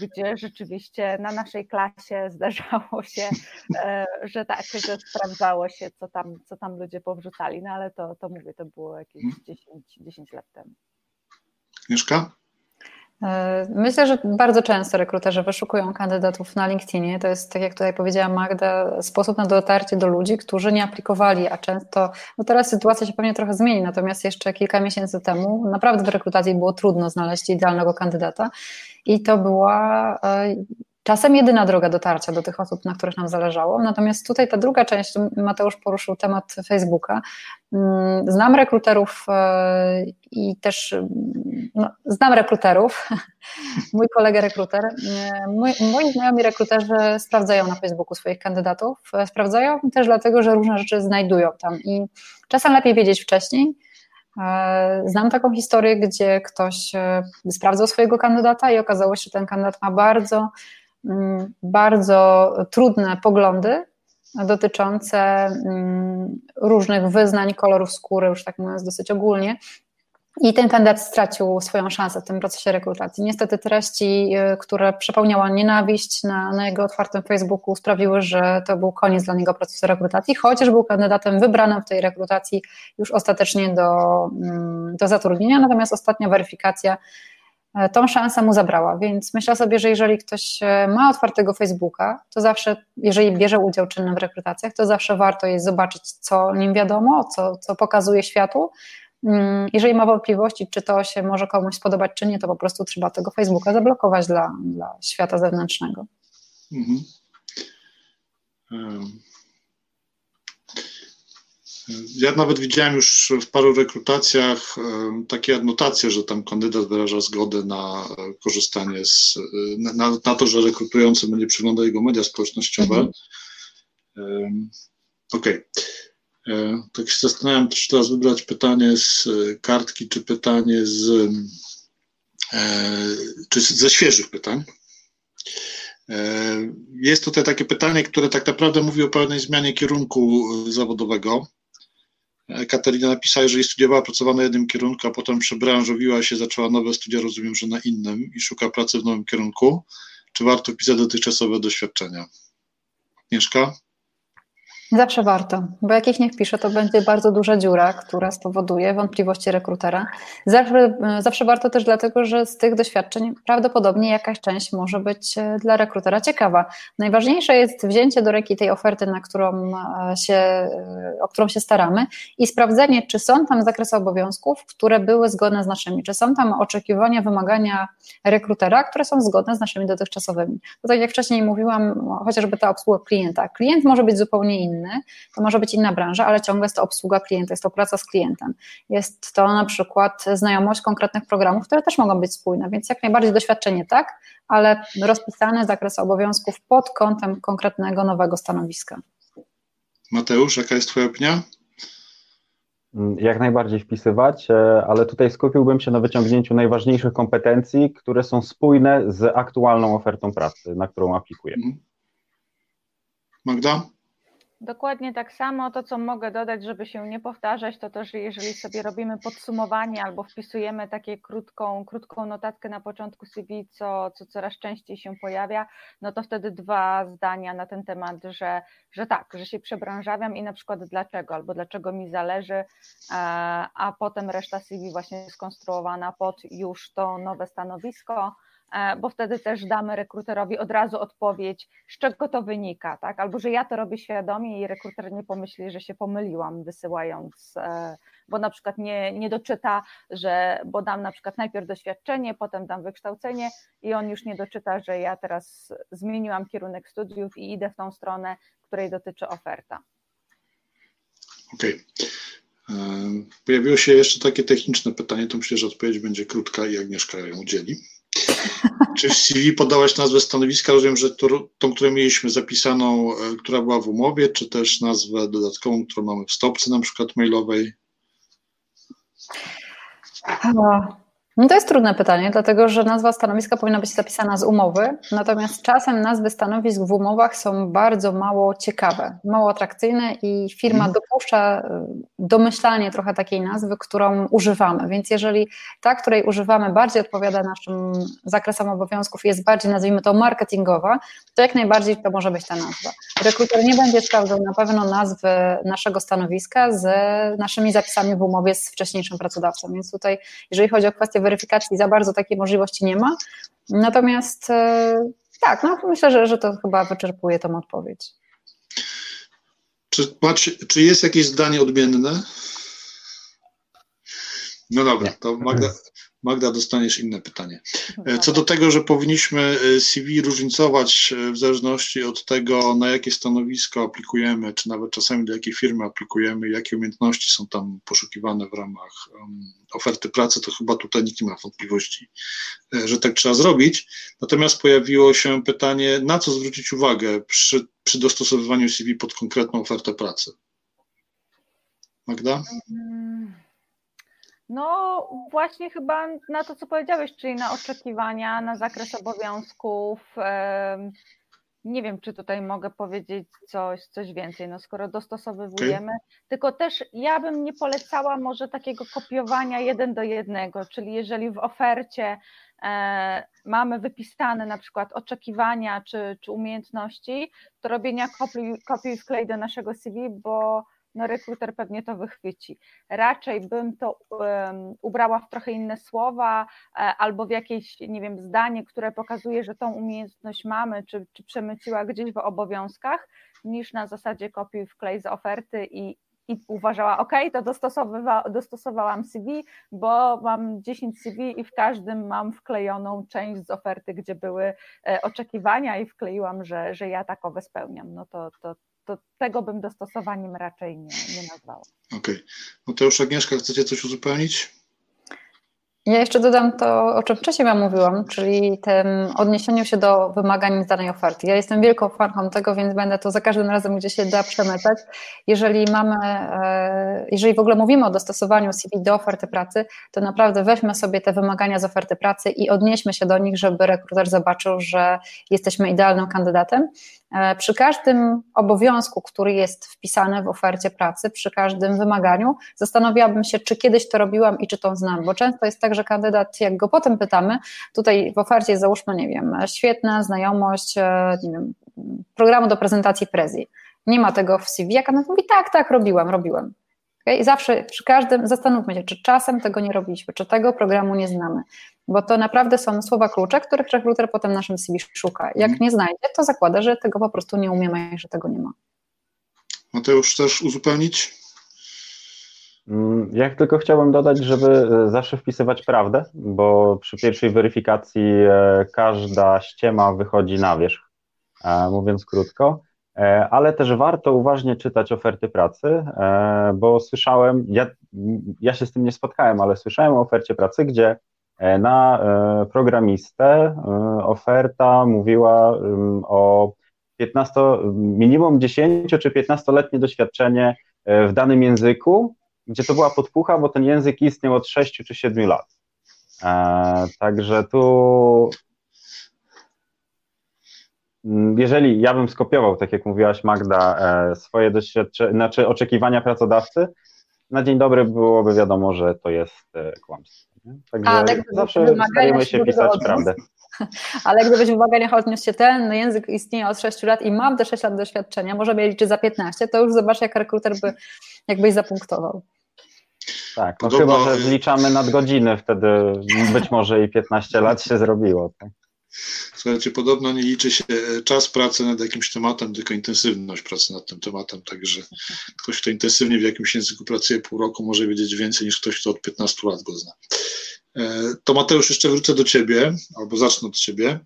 gdzie rzeczywiście na naszej klasie zdarzało się, e, że tak, że sprawdzało się, co tam, co tam ludzie powrzucali, no ale to, to mówię, to było jakieś 10, 10 lat temu. Mieszka? E, myślę, że bardzo często rekruterzy wyszukują kandydatów na LinkedInie. To jest, tak jak tutaj powiedziała Magda, sposób na dotarcie do ludzi, którzy nie aplikowali, a często, no teraz sytuacja się pewnie trochę zmieni, natomiast jeszcze kilka miesięcy temu naprawdę w rekrutacji było trudno znaleźć idealnego kandydata i to była e, czasem jedyna droga dotarcia do tych osób, na których nam zależało. Natomiast tutaj ta druga część, Mateusz poruszył temat Facebooka. Mm, znam rekruterów e, i też no, znam rekruterów. Mój kolega rekruter, e, moi, znajomi rekruterzy sprawdzają na Facebooku swoich kandydatów. E, sprawdzają też dlatego, że różne rzeczy znajdują tam i czasem lepiej wiedzieć wcześniej. Znam taką historię, gdzie ktoś sprawdzał swojego kandydata i okazało się, że ten kandydat ma bardzo mm, bardzo trudne poglądy dotyczące mm, różnych wyznań, kolorów skóry, już tak mówiąc dosyć ogólnie, i ten kandydat stracił swoją szansę w tym procesie rekrutacji. Niestety treści, y, które przepełniała nienawiść na, na, jego otwartym Facebooku sprawiły, że to był koniec dla niego procesu rekrutacji, chociaż był kandydatem wybranym w tej rekrutacji już ostatecznie do, mm, do zatrudnienia, natomiast ostatnia weryfikacja tą szansę mu zabrała, więc myślę sobie, że jeżeli ktoś e, ma otwartego Facebooka, to zawsze, jeżeli bierze udział czynny w rekrutacjach, to zawsze warto jest zobaczyć, co nim wiadomo, co, co pokazuje światu, Mm, jeżeli ma wątpliwości, czy to się może komuś spodobać, czy nie, to po prostu trzeba tego Facebooka zablokować dla, dla świata zewnętrznego. Mhm. Ja nawet widziałem już w paru rekrutacjach takie adnotacje, że tam kandydat wyraża zgodę na korzystanie z, na, na to, że rekrutujący będzie przeglądał jego media społecznościowe. Mhm. Okej. Okay. E, tak się zastanawiam, czy teraz wybrać pytanie z e, kartki, czy pytanie z, e, czy ze świeżych pytań. Jest tutaj takie pytanie, które tak naprawdę mówi o pewnej zmianie kierunku zawodowego. Katarina napisała, że studiowała, pracowała na jednym kierunku, a potem przebranżowiła się, zaczęła nowe studia, rozumiem, że na innym i szuka pracy w nowym kierunku. Czy warto wpisać dotychczasowe doświadczenia? Agnieszka? Zawsze warto, bo jak ich nie wpiszę, to będzie bardzo duża dziura, która spowoduje wątpliwości rekrutera. Zawsze, zawsze warto też dlatego, że z tych doświadczeń prawdopodobnie jakaś część może być e, dla rekrutera ciekawa. Najważniejsze jest wzięcie do ręki tej oferty, na którą e, się, e, o którą się staramy i sprawdzenie, czy są tam zakresy obowiązków, które były zgodne z naszymi, czy są tam oczekiwania, wymagania rekrutera, które są zgodne z naszymi dotychczasowymi. To tak jak wcześniej mówiłam, chociażby ta obsługa klienta. Klient może być zupełnie inny inny, to może być inna branża, ale ciągle jest to obsługa klienta, jest to praca z klientem. Jest to na przykład znajomość konkretnych programów, które też mogą być spójne, więc jak najbardziej doświadczenie tak, ale rozpisane zakres obowiązków pod kątem konkretnego nowego stanowiska. Mateusz, jaka jest Twoja opinia? Jak najbardziej wpisywać, e, ale tutaj skupiłbym się na wyciągnięciu najważniejszych kompetencji, które są spójne z aktualną ofertą pracy, na którą aplikujemy. Mhm. Magda? Dokładnie tak samo. To, co mogę dodać, żeby się nie powtarzać, to to, że jeżeli sobie robimy podsumowanie albo wpisujemy takie krótką, krótką notatkę na początku CV, co, co coraz częściej się pojawia, no to wtedy dwa zdania na ten temat, że, że tak, że się przebranżawiam i na przykład dlaczego, albo dlaczego mi zależy, a, potem reszta CV właśnie skonstruowana pod już to nowe stanowisko bo wtedy też damy rekruterowi od razu odpowiedź, z czego to wynika, tak? Albo że ja to robię świadomie i rekruter nie pomyśli, że się pomyliłam, wysyłając, e, bo na przykład nie, nie doczyta, że, bo dam na przykład najpierw doświadczenie, potem dam wykształcenie i on już nie doczyta, że ja teraz zmieniłam kierunek studiów i idę w tą stronę, której dotyczy oferta. Okej. Okay. E, pojawiło się jeszcze takie techniczne pytanie, to myślę, że odpowiedź będzie krótka i Agnieszka ją udzieli. Czy w CV podałaś nazwę stanowiska? Rozumiem, że to, tą, którą mieliśmy zapisaną, e, która była w umowie, czy też nazwę dodatkową, którą mamy w stopce na przykład mailowej? No to jest trudne pytanie, dlatego że nazwa stanowiska powinna być zapisana z umowy, natomiast czasem nazwy stanowisk w umowach są bardzo mało ciekawe, mało atrakcyjne i firma hmm. dopuszcza y, domyślanie trochę takiej nazwy, którą używamy. Więc jeżeli ta, której używamy, bardziej odpowiada naszym zakresom obowiązków, jest bardziej, nazwijmy to, marketingowa, to jak najbardziej to może być ta nazwa. Rekruter nie będzie sprawdzał na pewno nazwy naszego stanowiska z naszymi zapisami w umowie z wcześniejszym pracodawcą. Więc tutaj, jeżeli chodzi o kwestię weryfikacji za bardzo takiej możliwości nie ma. Natomiast e, tak, no myślę, że, że to chyba wyczerpuje tą odpowiedź. Czy, czy jest jakieś zdanie odmienne? No dobra, to Magda, Magda, dostaniesz inne pytanie. E, co do tego, że powinniśmy e, CV różnicować e, w zależności od tego, na jakie stanowisko aplikujemy, czy nawet czasami do jakiej firmy aplikujemy, jakie umiejętności są tam poszukiwane w ramach oferty pracy, to chyba tutaj nikt nie ma wątpliwości, że tak trzeba zrobić. Natomiast pojawiło się pytanie, na co zwrócić uwagę przy, przy dostosowywaniu CV pod konkretną ofertę pracy? Magda? No właśnie chyba na to, co powiedziałeś, czyli na oczekiwania, na zakres obowiązków. Nie wiem, czy tutaj mogę powiedzieć coś, coś więcej, no skoro dostosowujemy, tylko też ja bym nie polecała może takiego kopiowania jeden do jednego, czyli jeżeli w ofercie e, mamy wypisane na przykład oczekiwania czy, czy umiejętności, to robienia kopii, kopii wklej do naszego CV, bo no rekruter pewnie to wychwyci. Raczej bym to um, ubrała w trochę inne słowa e, albo w jakieś, nie wiem, zdanie, które pokazuje, że tą umiejętność mamy, czy, czy przemyciła gdzieś w obowiązkach, niż na zasadzie kopiuj wklej z oferty i, i uważała, ok, to dostosowywa, dostosowałam CV, bo mam 10 CV i w każdym mam wklejoną część z oferty, gdzie były e, oczekiwania i wkleiłam, że, że ja takowe spełniam. No to, to, to tego bym dostosowaniem raczej nie, nie nazwała. Okej. Okay. No to już Agnieszka, chcecie coś uzupełnić? Ja jeszcze dodam to, o czym wcześniej Wam mówiłam, czyli tym odniesieniu się do wymagań z danej oferty. Ja jestem wielką fanką tego, więc będę to za każdym razem, gdzie się da przemycać. Jeżeli mamy, e, jeżeli w ogóle mówimy o dostosowaniu CV do oferty pracy, to naprawdę weźmy sobie te wymagania z oferty pracy i odnieśmy się do nich, żeby rekruter zobaczył, że jesteśmy idealnym kandydatem. E, przy każdym obowiązku, który jest wpisany w ofercie pracy, przy każdym wymaganiu, zastanawiałabym się, czy kiedyś to robiłam i czy to znam, bo często jest tak, że kandydat, jak go potem pytamy, tutaj w ofercie załóżmy, nie wiem, świetna znajomość, e, nie wiem, programu do prezentacji Prezi. Nie ma tego w CV, a kandydat mówi, tak, tak, robiłam, robiłem. Okay? I zawsze przy każdym zastanówmy się, czy czasem tego nie robiliśmy, czy tego programu nie znamy, bo to naprawdę są słowa klucze, których rekruter potem naszym CV szuka. Jak mhm. nie znajdzie, to zakłada, że tego po prostu nie umiemy i że tego nie ma. Mateusz, chcesz uzupełnić? Mm, ja tylko chciałbym dodać, żeby e, zawsze wpisywać prawdę, bo przy pierwszej weryfikacji e, każda ściema wychodzi na wierzch, e, mówiąc krótko. Ale też warto uważnie czytać oferty pracy, bo słyszałem, ja, ja się z tym nie spotkałem, ale słyszałem o ofercie pracy, gdzie na programistę oferta mówiła o 15, minimum 10 czy 15-letnie doświadczenie w danym języku, gdzie to była podpucha, bo ten język istniał od 6 czy 7 lat. E, także tu mm, jeżeli ja bym skopiował, tak jak mówiłaś Magda, e, swoje doświadczenia, znaczy oczekiwania pracodawcy, na dzień dobry byłoby wiadomo, że to jest e, kłamstwo. Także Ale zawsze staramy się pisać prawdę. Ale gdybyś w wymaganiach odniósł się ten język istnieje od 6 lat i mam te 6 lat doświadczenia, może mnie liczy za 15, to już zobacz, jak rekruter by jakbyś zapunktował. Tak, no Podobno... chyba, że zliczamy nadgodziny, wtedy być może i 15 lat się zrobiło. Tak? Słuchajcie, podobno nie liczy się czas pracy nad jakimś tematem, tylko intensywność pracy nad tym tematem. Także ktoś, kto intensywnie w jakimś języku pracuje pół roku, może wiedzieć więcej niż ktoś, kto od 15 lat go zna. E, to Mateusz, jeszcze wrócę do Ciebie, albo zacznę od Ciebie.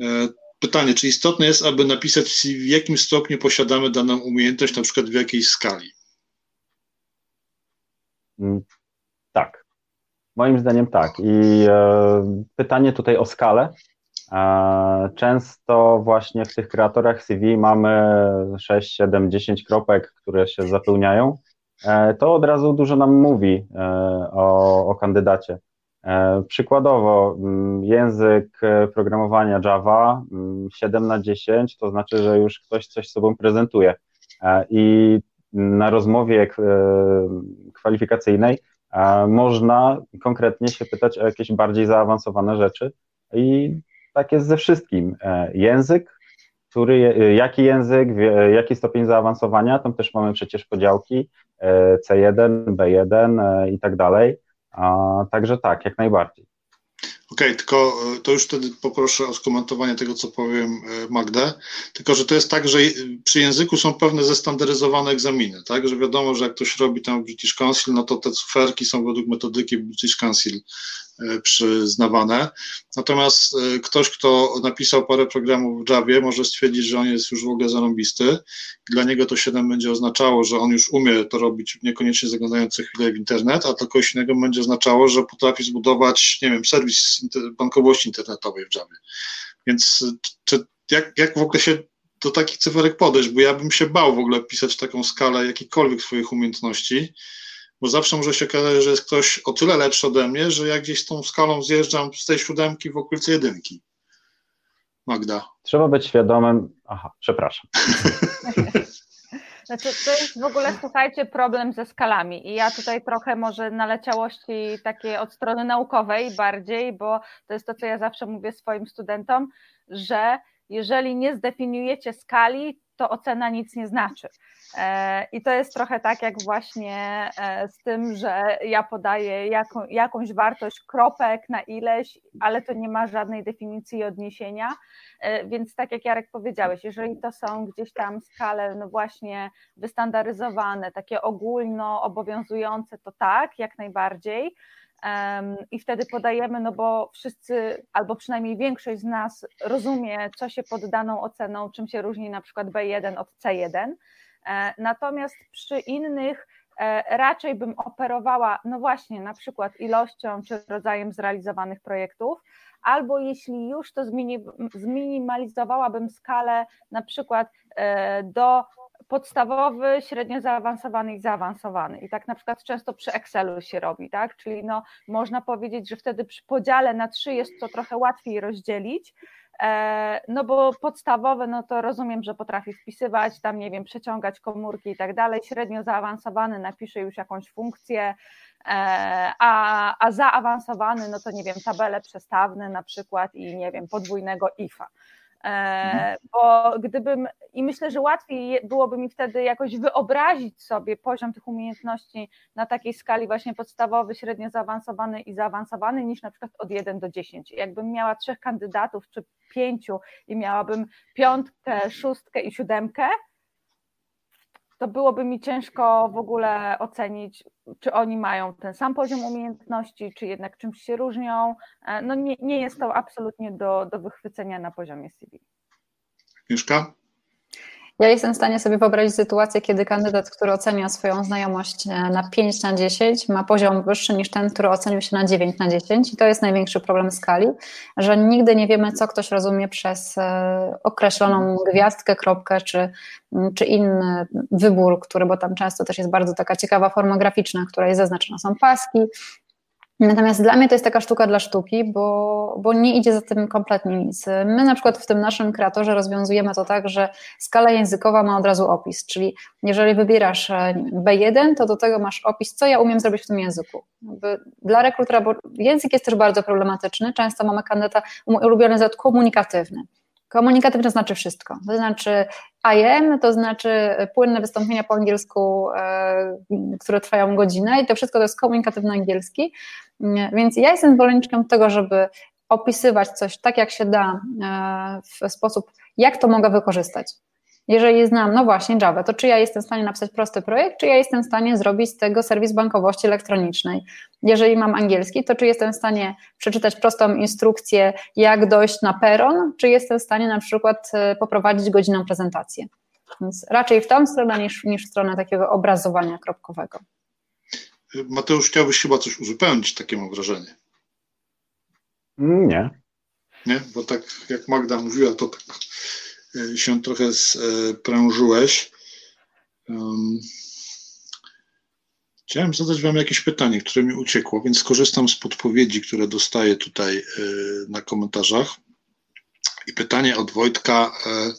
E, pytanie, czy istotne jest, aby napisać w jakim stopniu posiadamy daną umiejętność, na przykład w jakiej skali? Mm, tak. Moim zdaniem tak. I e, pytanie tutaj o skalę. E, często właśnie w tych kreatorach CV mamy 6, 7, 10 kropek, które się zapełniają. E, to od razu dużo nam mówi e, o, o kandydacie. E, przykładowo, mm, język programowania Java 7 mm, na 10 to znaczy, że już ktoś coś sobą prezentuje. E, I na rozmowie e, kwalifikacyjnej można konkretnie się pytać o jakieś bardziej zaawansowane rzeczy i tak jest ze wszystkim. E, język, który, jaki język, jaki stopień zaawansowania, tam też mamy przecież podziałki e, C1, B1 i tak dalej. Także tak, jak najbardziej. Okej, okay, tylko e, to już wtedy poproszę o skomentowanie tego, co powiem e, Magdę. Tylko, że to jest tak, że przy języku są pewne zestandaryzowane egzaminy, tak? Że wiadomo, że jak ktoś robi tam British Council, no to te cyferki są według metodyki British Council E, przyznawane. Natomiast e, ktoś, kto napisał parę programów w Javie, może stwierdzić, że on jest już w ogóle zarąbisty. Dla niego to 7 będzie oznaczało, że on już umie to robić, niekoniecznie zaglądając co chwilę w internet, a to kogoś innego będzie oznaczało, że potrafi zbudować, nie wiem, serwis bankowości internetowej w Javie. Więc czy, jak, jak w ogóle się do takich cyferek podejść, bo ja bym się bał w ogóle pisać taką skalę jakichkolwiek swoich umiejętności, bo zawsze może się okazać, że jest ktoś o tyle lepszy ode mnie, że ja gdzieś tą skalą zjeżdżam z tej siódemki w okolicy jedynki. Magda. Trzeba być świadomym. Aha, przepraszam. Znaczy, to jest w ogóle, słuchajcie, problem ze skalami. I ja tutaj trochę może naleciałości takie od strony naukowej bardziej, bo to jest to, co ja zawsze mówię swoim studentom, że jeżeli nie zdefiniujecie skali, to ocena nic nie znaczy. E, I to jest trochę tak, jak właśnie e, z tym, że ja podaję jaką, jakąś wartość kropek na ileś, ale to nie ma żadnej definicji i odniesienia. E, więc tak jak Jarek powiedziałeś, jeżeli to są gdzieś tam skale, no właśnie wystandaryzowane, takie ogólno obowiązujące, to tak, jak najbardziej. I wtedy podajemy, no bo wszyscy, albo przynajmniej większość z nas rozumie, co się pod daną oceną, czym się różni na przykład B1 od C1. E, natomiast przy innych e, raczej bym operowała, no właśnie, na przykład ilością czy rodzajem zrealizowanych projektów, albo jeśli już, to zminimalizowałabym skalę na przykład e, do podstawowy, średnio zaawansowany i zaawansowany. I tak na przykład często przy Excelu się robi, tak? Czyli no, można powiedzieć, że wtedy przy podziale na trzy jest to trochę łatwiej rozdzielić, no bo podstawowe, no to rozumiem, że potrafi wpisywać, tam nie wiem, przeciągać komórki i tak dalej. Średnio zaawansowany napisze już jakąś funkcję, e, a, a zaawansowany, no to nie wiem, tabele przestawne na przykład i nie wiem, podwójnego ifa. E, bo gdybym, i myślę, że łatwiej byłoby mi wtedy jakoś wyobrazić sobie poziom tych umiejętności na takiej skali właśnie podstawowy, średnio zaawansowany i zaawansowany, niż na przykład od 1 do 10. Jakbym miała trzech kandydatów czy pięciu i miałabym piątkę, szóstkę i siódemkę, to byłoby mi ciężko w ogóle ocenić, czy oni mają ten sam poziom umiejętności, czy jednak czymś się różnią. E, no nie, nie jest to absolutnie do, do wychwycenia na poziomie CV. Mieszka? Ja jestem w stanie sobie wyobrazić sytuację, kiedy kandydat, który ocenia swoją znajomość e, na 5 na 10, ma poziom wyższy niż ten, który ocenił się na 9 na 10 i to jest największy problem skali, że nigdy nie wiemy, co ktoś rozumie przez e, określoną gwiazdkę, kropkę czy, czy inny wybór, który, bo tam często też jest bardzo taka ciekawa forma graficzna, która jest zaznaczona, są paski, Natomiast dla mnie to jest taka sztuka dla sztuki, bo, bo nie idzie za tym kompletnie nic. My na przykład w tym naszym kreatorze rozwiązujemy to tak, że skala językowa ma od razu opis, czyli jeżeli wybierasz e, B1, to do tego masz opis, co ja umiem zrobić w tym języku. Dla rekrutera, bo język jest też bardzo problematyczny, często mamy kandydata ulubiony za komunikatywny. Komunikatywne znaczy wszystko. To znaczy I am, to znaczy płynne wystąpienia po angielsku, e, które trwają godzinę i to wszystko to jest komunikatywny angielski. Więc ja jestem zwolenniczką tego, żeby opisywać coś tak, jak się da, e, w sposób, jak to mogę wykorzystać. Jeżeli znam, no właśnie, Java, to czy ja jestem w stanie napisać prosty projekt, czy ja jestem w stanie zrobić z tego serwis bankowości elektronicznej? Jeżeli mam angielski, to czy jestem w stanie przeczytać prostą instrukcję, jak dojść na peron, czy jestem w stanie na przykład e, poprowadzić godzinną prezentację? Więc raczej w tą stronę niż, niż w stronę takiego obrazowania kropkowego. Mateusz, chciałbyś chyba coś uzupełnić, takie mam wrażenie. Nie. Nie? Bo tak jak Magda mówiła, to tak się trochę sprężyłeś. Chciałem zadać Wam jakieś pytanie, które mi uciekło, więc skorzystam z podpowiedzi, które dostaję tutaj e, na komentarzach. I pytanie od Wojtka e,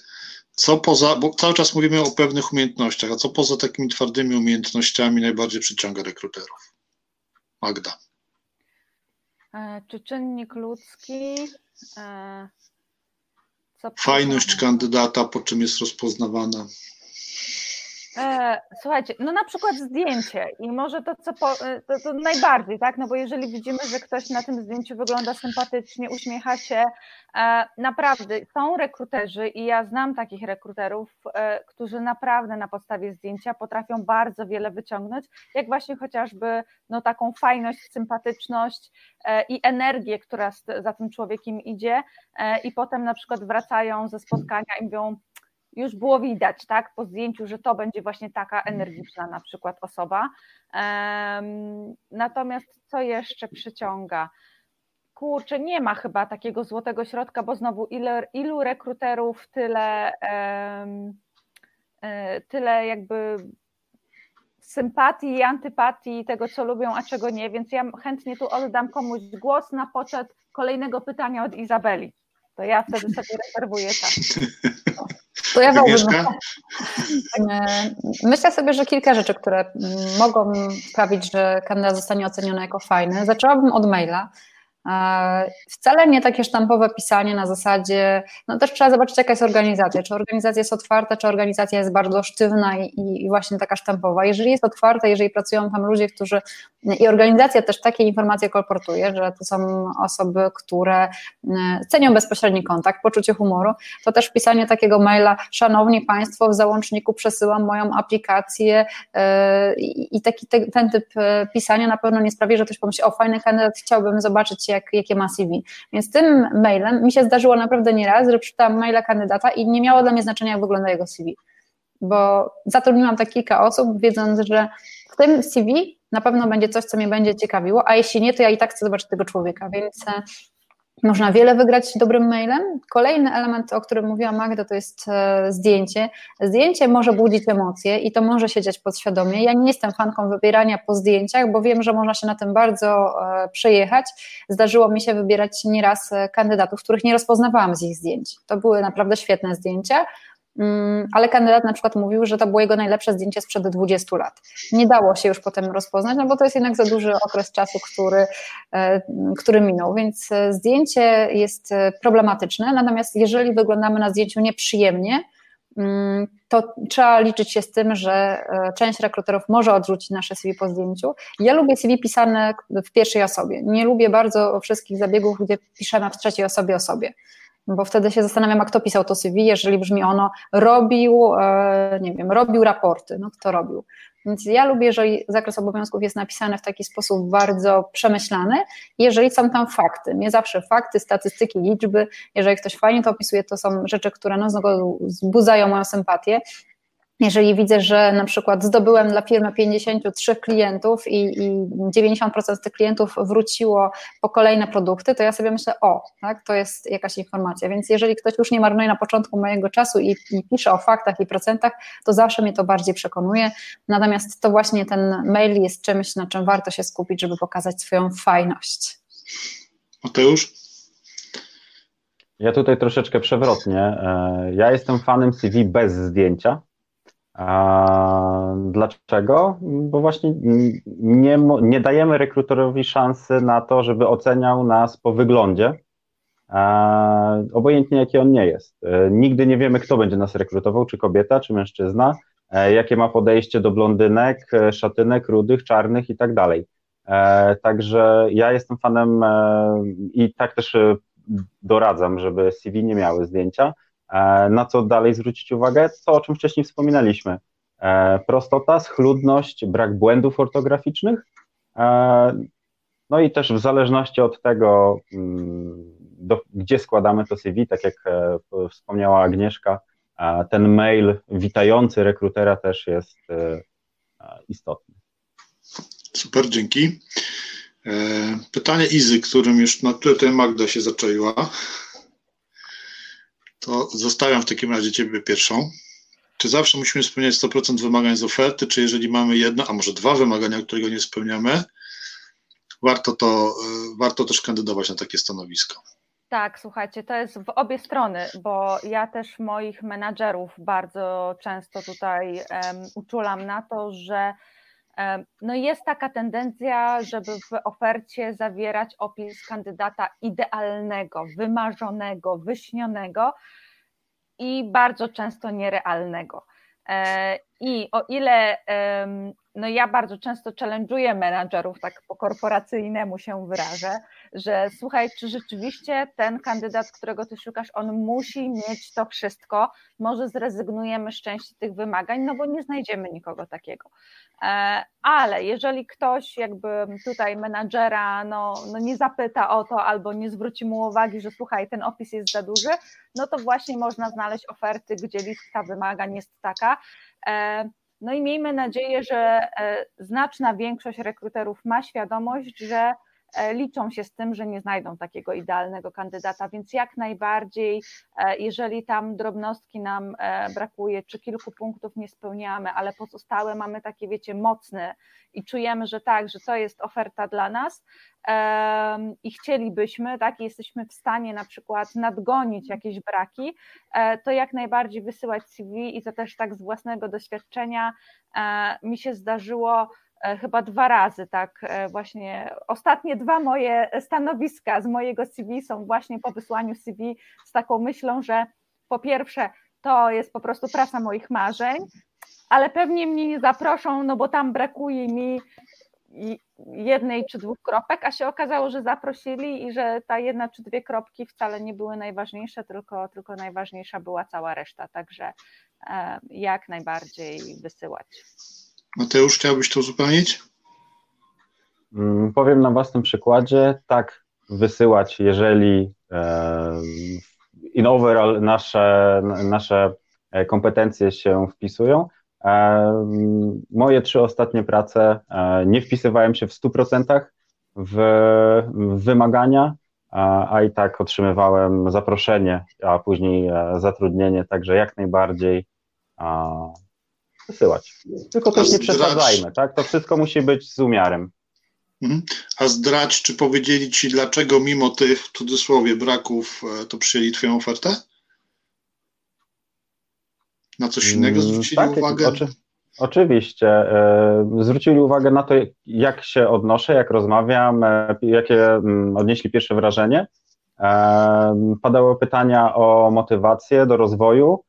co poza, bo cały czas mówimy o pewnych umiejętnościach, a co poza takimi twardymi umiejętnościami najbardziej przyciąga rekruterów? Magda. E, czy czynnik ludzki? Fajność kandydata, po czym jest rozpoznawana? E, słuchajcie, no na przykład zdjęcie i może to, co po, e, to, to, najbardziej, tak, no bo jeżeli widzimy, że ktoś na tym zdjęciu wygląda sympatycznie, uśmiecha się, e, naprawdę są rekruterzy i ja znam takich rekruterów, którzy naprawdę na podstawie zdjęcia potrafią bardzo wiele wyciągnąć, jak właśnie chociażby no taką fajność, sympatyczność i energię, która za tym człowiekiem idzie i potem na przykład wracają ze spotkania i mówią, już było widać, tak, po zdjęciu, że to będzie właśnie taka energiczna na przykład osoba. Natomiast co jeszcze przyciąga? Kurczę, nie ma chyba takiego złotego środka, bo znowu ile, ilu rekruterów, tyle, e, tyle jakby sympatii i antypatii, tego co lubią, a czego nie, więc ja chętnie tu oddam komuś głos na poczet kolejnego pytania od Izabeli. To ja wtedy sobie rezerwuję czas. To ja Agnieszka? Myślę sobie, że kilka rzeczy, które mogą sprawić, że kandydat zostanie oceniony jako fajny. Zaczęłabym od maila. Wcale nie takie sztampowe pisanie na zasadzie, no też trzeba zobaczyć, jaka jest organizacja. Czy organizacja jest otwarta, czy organizacja jest bardzo sztywna i, i właśnie taka sztampowa. Jeżeli jest otwarta, jeżeli pracują tam ludzie, którzy. I organizacja też takie informacje kolportuje, że to są osoby, które cenią bezpośredni kontakt, poczucie humoru, to też pisanie takiego maila, szanowni Państwo, w załączniku przesyłam moją aplikację i taki ten typ e, pisania na pewno nie sprawi, że ktoś pomyśli, o fajny kandydat, chciałbym zobaczyć jak, jakie ma CV. Więc tym mailem mi się zdarzyło naprawdę nieraz, że przeczytałam maila kandydata i nie miało dla mnie znaczenia, jak wygląda jego CV. Bo zatrudniłam tak kilka osób, wiedząc, że w tym CV na pewno będzie coś, co mnie będzie ciekawiło, a jeśli nie, to ja i tak chcę zobaczyć tego człowieka, więc e, można wiele wygrać dobrym mailem. Kolejny element, o którym mówiła Magda, to jest e, zdjęcie. Zdjęcie może budzić emocje i to może się dziać podświadomie. Ja nie jestem fanką wybierania po zdjęciach, bo wiem, że można się na tym bardzo e, przejechać. Zdarzyło mi się wybierać nieraz kandydatów, których nie rozpoznawałam z ich zdjęć. To były naprawdę świetne zdjęcia, ale kandydat na przykład mówił, że to było jego najlepsze zdjęcie sprzed 20 lat. Nie dało się już potem rozpoznać, no bo to jest jednak za duży okres czasu, który, e, który minął, więc e, zdjęcie jest e, problematyczne, natomiast jeżeli wyglądamy na zdjęciu nieprzyjemnie, mm, to trzeba liczyć się z tym, że część rekruterów może odrzucić nasze CV po zdjęciu. Ja lubię CV pisane w pierwszej osobie. Nie lubię bardzo wszystkich zabiegów, gdzie piszemy w trzeciej osobie o sobie bo wtedy się zastanawiam, a kto pisał to CV, jeżeli brzmi ono robił, e, nie wiem, robił raporty, no kto robił. Więc ja lubię, jeżeli zakres obowiązków jest napisany w taki sposób bardzo przemyślany, jeżeli są tam fakty. Nie zawsze fakty, statystyki, liczby. Jeżeli ktoś fajnie to opisuje, to są rzeczy, które no, znowu wzbudzają moją sympatię jeżeli widzę, że na przykład zdobyłem dla firmy 53 klientów i, i 90% z tych klientów wróciło po kolejne produkty, to ja sobie myślę, o, tak, to jest jakaś informacja. Więc jeżeli ktoś już nie marnuje na początku mojego czasu i, i pisze o faktach i procentach, to zawsze mnie to bardziej przekonuje. Natomiast to właśnie ten mail jest czymś, na czym warto się skupić, żeby pokazać swoją fajność. Mateusz? Ja tutaj troszeczkę przewrotnie. E, ja jestem fanem CV bez zdjęcia a dlaczego? Bo właśnie nie, nie dajemy rekrutorowi szansy na to, żeby oceniał nas po wyglądzie, obojętnie jaki on nie jest. E, nigdy nie wiemy, kto będzie nas rekrutował, czy kobieta, czy mężczyzna, e, jakie ma podejście do blondynek, e, szatynek, rudych, czarnych i tak dalej. Także ja jestem fanem i tak też doradzam, żeby CV nie miały zdjęcia, na co dalej zwrócić uwagę? To, o czym wcześniej wspominaliśmy. E, prostota, schludność, brak błędów ortograficznych. E, no i też w zależności od tego, mm, do, gdzie składamy to CV, tak jak wspomniała Agnieszka, ten mail witający rekrutera też jest istotny. Super, dzięki. Pytanie Izy, którym już, na które Magda się zaczęła to zostawiam w takim razie Ciebie pierwszą. Czy zawsze musimy spełniać 100% wymagań z oferty, czy jeżeli mamy jedno, a może dwa wymagania, którego nie spełniamy, warto, to, e, warto też kandydować na takie stanowisko? Tak, słuchajcie, to jest w obie strony, bo ja też moich menadżerów bardzo często tutaj um, uczulam na to, że no jest taka tendencja, żeby w ofercie zawierać opis kandydata idealnego, wymarzonego, wyśnionego i bardzo często nierealnego. E, I o ile no ja bardzo często challenge'uję menadżerów, tak po korporacyjnemu się wyrażę, że słuchaj, czy rzeczywiście ten kandydat, którego ty szukasz, on musi mieć to wszystko, może zrezygnujemy z części tych wymagań, no bo nie znajdziemy nikogo takiego. E, ale jeżeli ktoś jakby tutaj menadżera no, no nie zapyta o to albo nie zwróci mu uwagi, że słuchaj, ten opis jest za duży, no to właśnie można znaleźć oferty, gdzie lista wymagań jest taka, e, no i miejmy nadzieję, że e, znaczna większość rekruterów ma świadomość, że liczą się z tym, że nie znajdą takiego idealnego kandydata, więc jak najbardziej, e, jeżeli tam drobnostki nam brakuje, czy kilku punktów nie spełniamy, ale pozostałe mamy takie, wiecie, mocne i czujemy, że tak, że to jest oferta dla nas i chcielibyśmy, tak, i jesteśmy w stanie na przykład nadgonić jakieś braki, to jak najbardziej wysyłać CV i to też tak z własnego doświadczenia mi się zdarzyło E, chyba dwa razy, tak e, właśnie ostatnie dwa moje stanowiska z mojego CV są właśnie po wysłaniu CV z taką myślą, że po pierwsze to jest po prostu praca moich marzeń, ale pewnie mnie nie zaproszą, no bo tam brakuje mi jednej czy dwóch kropek, a się okazało, że zaprosili i że ta jedna czy dwie kropki wcale nie były najważniejsze, tylko, tylko najważniejsza była cała reszta, także e, jak najbardziej wysyłać. Mateusz, chciałbyś to uzupełnić? Mm, powiem na własnym przykładzie, tak wysyłać, jeżeli e, in overall nasze, nasze kompetencje się wpisują. E, moje trzy ostatnie prace e, nie wpisywałem się w 100% w, w wymagania, a i tak otrzymywałem zaproszenie, a później zatrudnienie, także jak najbardziej wysyłać. Tylko też nie przesadzajmy, tak? To wszystko musi być z umiarem. Mhm. A zdrać, czy powiedzieli ci, dlaczego mimo tych, w cudzysłowie, braków, e, to przyjęli twoją ofertę? Na coś innego mm, zwrócili tak, uwagę? Oczy, oczywiście. E, zwrócili uwagę na to, jak się odnoszę, jak rozmawiam, e, jakie mm, odnieśli pierwsze wrażenie. Padały pytania o motywację do rozwoju,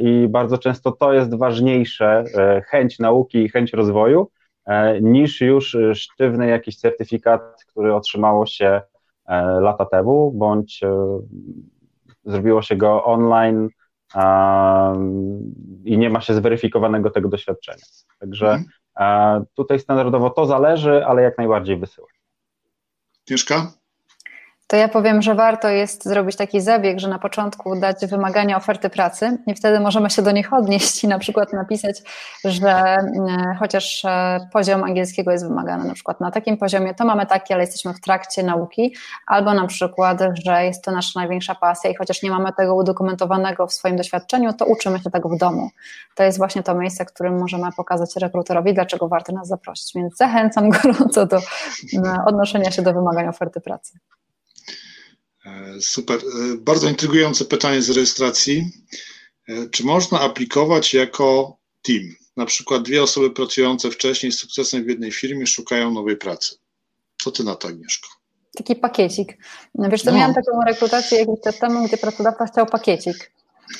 i bardzo często to jest ważniejsze, e, chęć nauki i chęć rozwoju, e, niż już sztywny jakiś certyfikat, który otrzymało się e, lata temu, bądź zrobiło się go online i nie ma się zweryfikowanego tego doświadczenia. Także mhm. tutaj standardowo to zależy, ale jak najbardziej wysyła. Ciężka? To ja powiem, że warto jest zrobić taki zabieg, że na początku dać wymagania oferty pracy i wtedy możemy się do nich odnieść i na przykład napisać, że e, chociaż e, poziom angielskiego jest wymagany na przykład na takim poziomie, to mamy taki, ale jesteśmy w trakcie nauki, albo na przykład, że jest to nasza największa pasja i chociaż nie mamy tego udokumentowanego w swoim doświadczeniu, to uczymy się tego w domu. To jest właśnie to miejsce, w którym możemy pokazać rekruterowi, dlaczego warto nas zaprosić. Więc zachęcam gorąco do odnoszenia się do wymagań oferty pracy. E, super. E, bardzo intrygujące pytanie z rejestracji. E, czy można aplikować jako team? Na przykład dwie osoby pracujące wcześniej z sukcesem w jednej firmie szukają nowej pracy. Co ty na to, Agnieszko? Taki pakiecik. Wiesz, to no. miałam taką rekrutację jakiś czas temu, gdzie pracodawca chciał pakiecik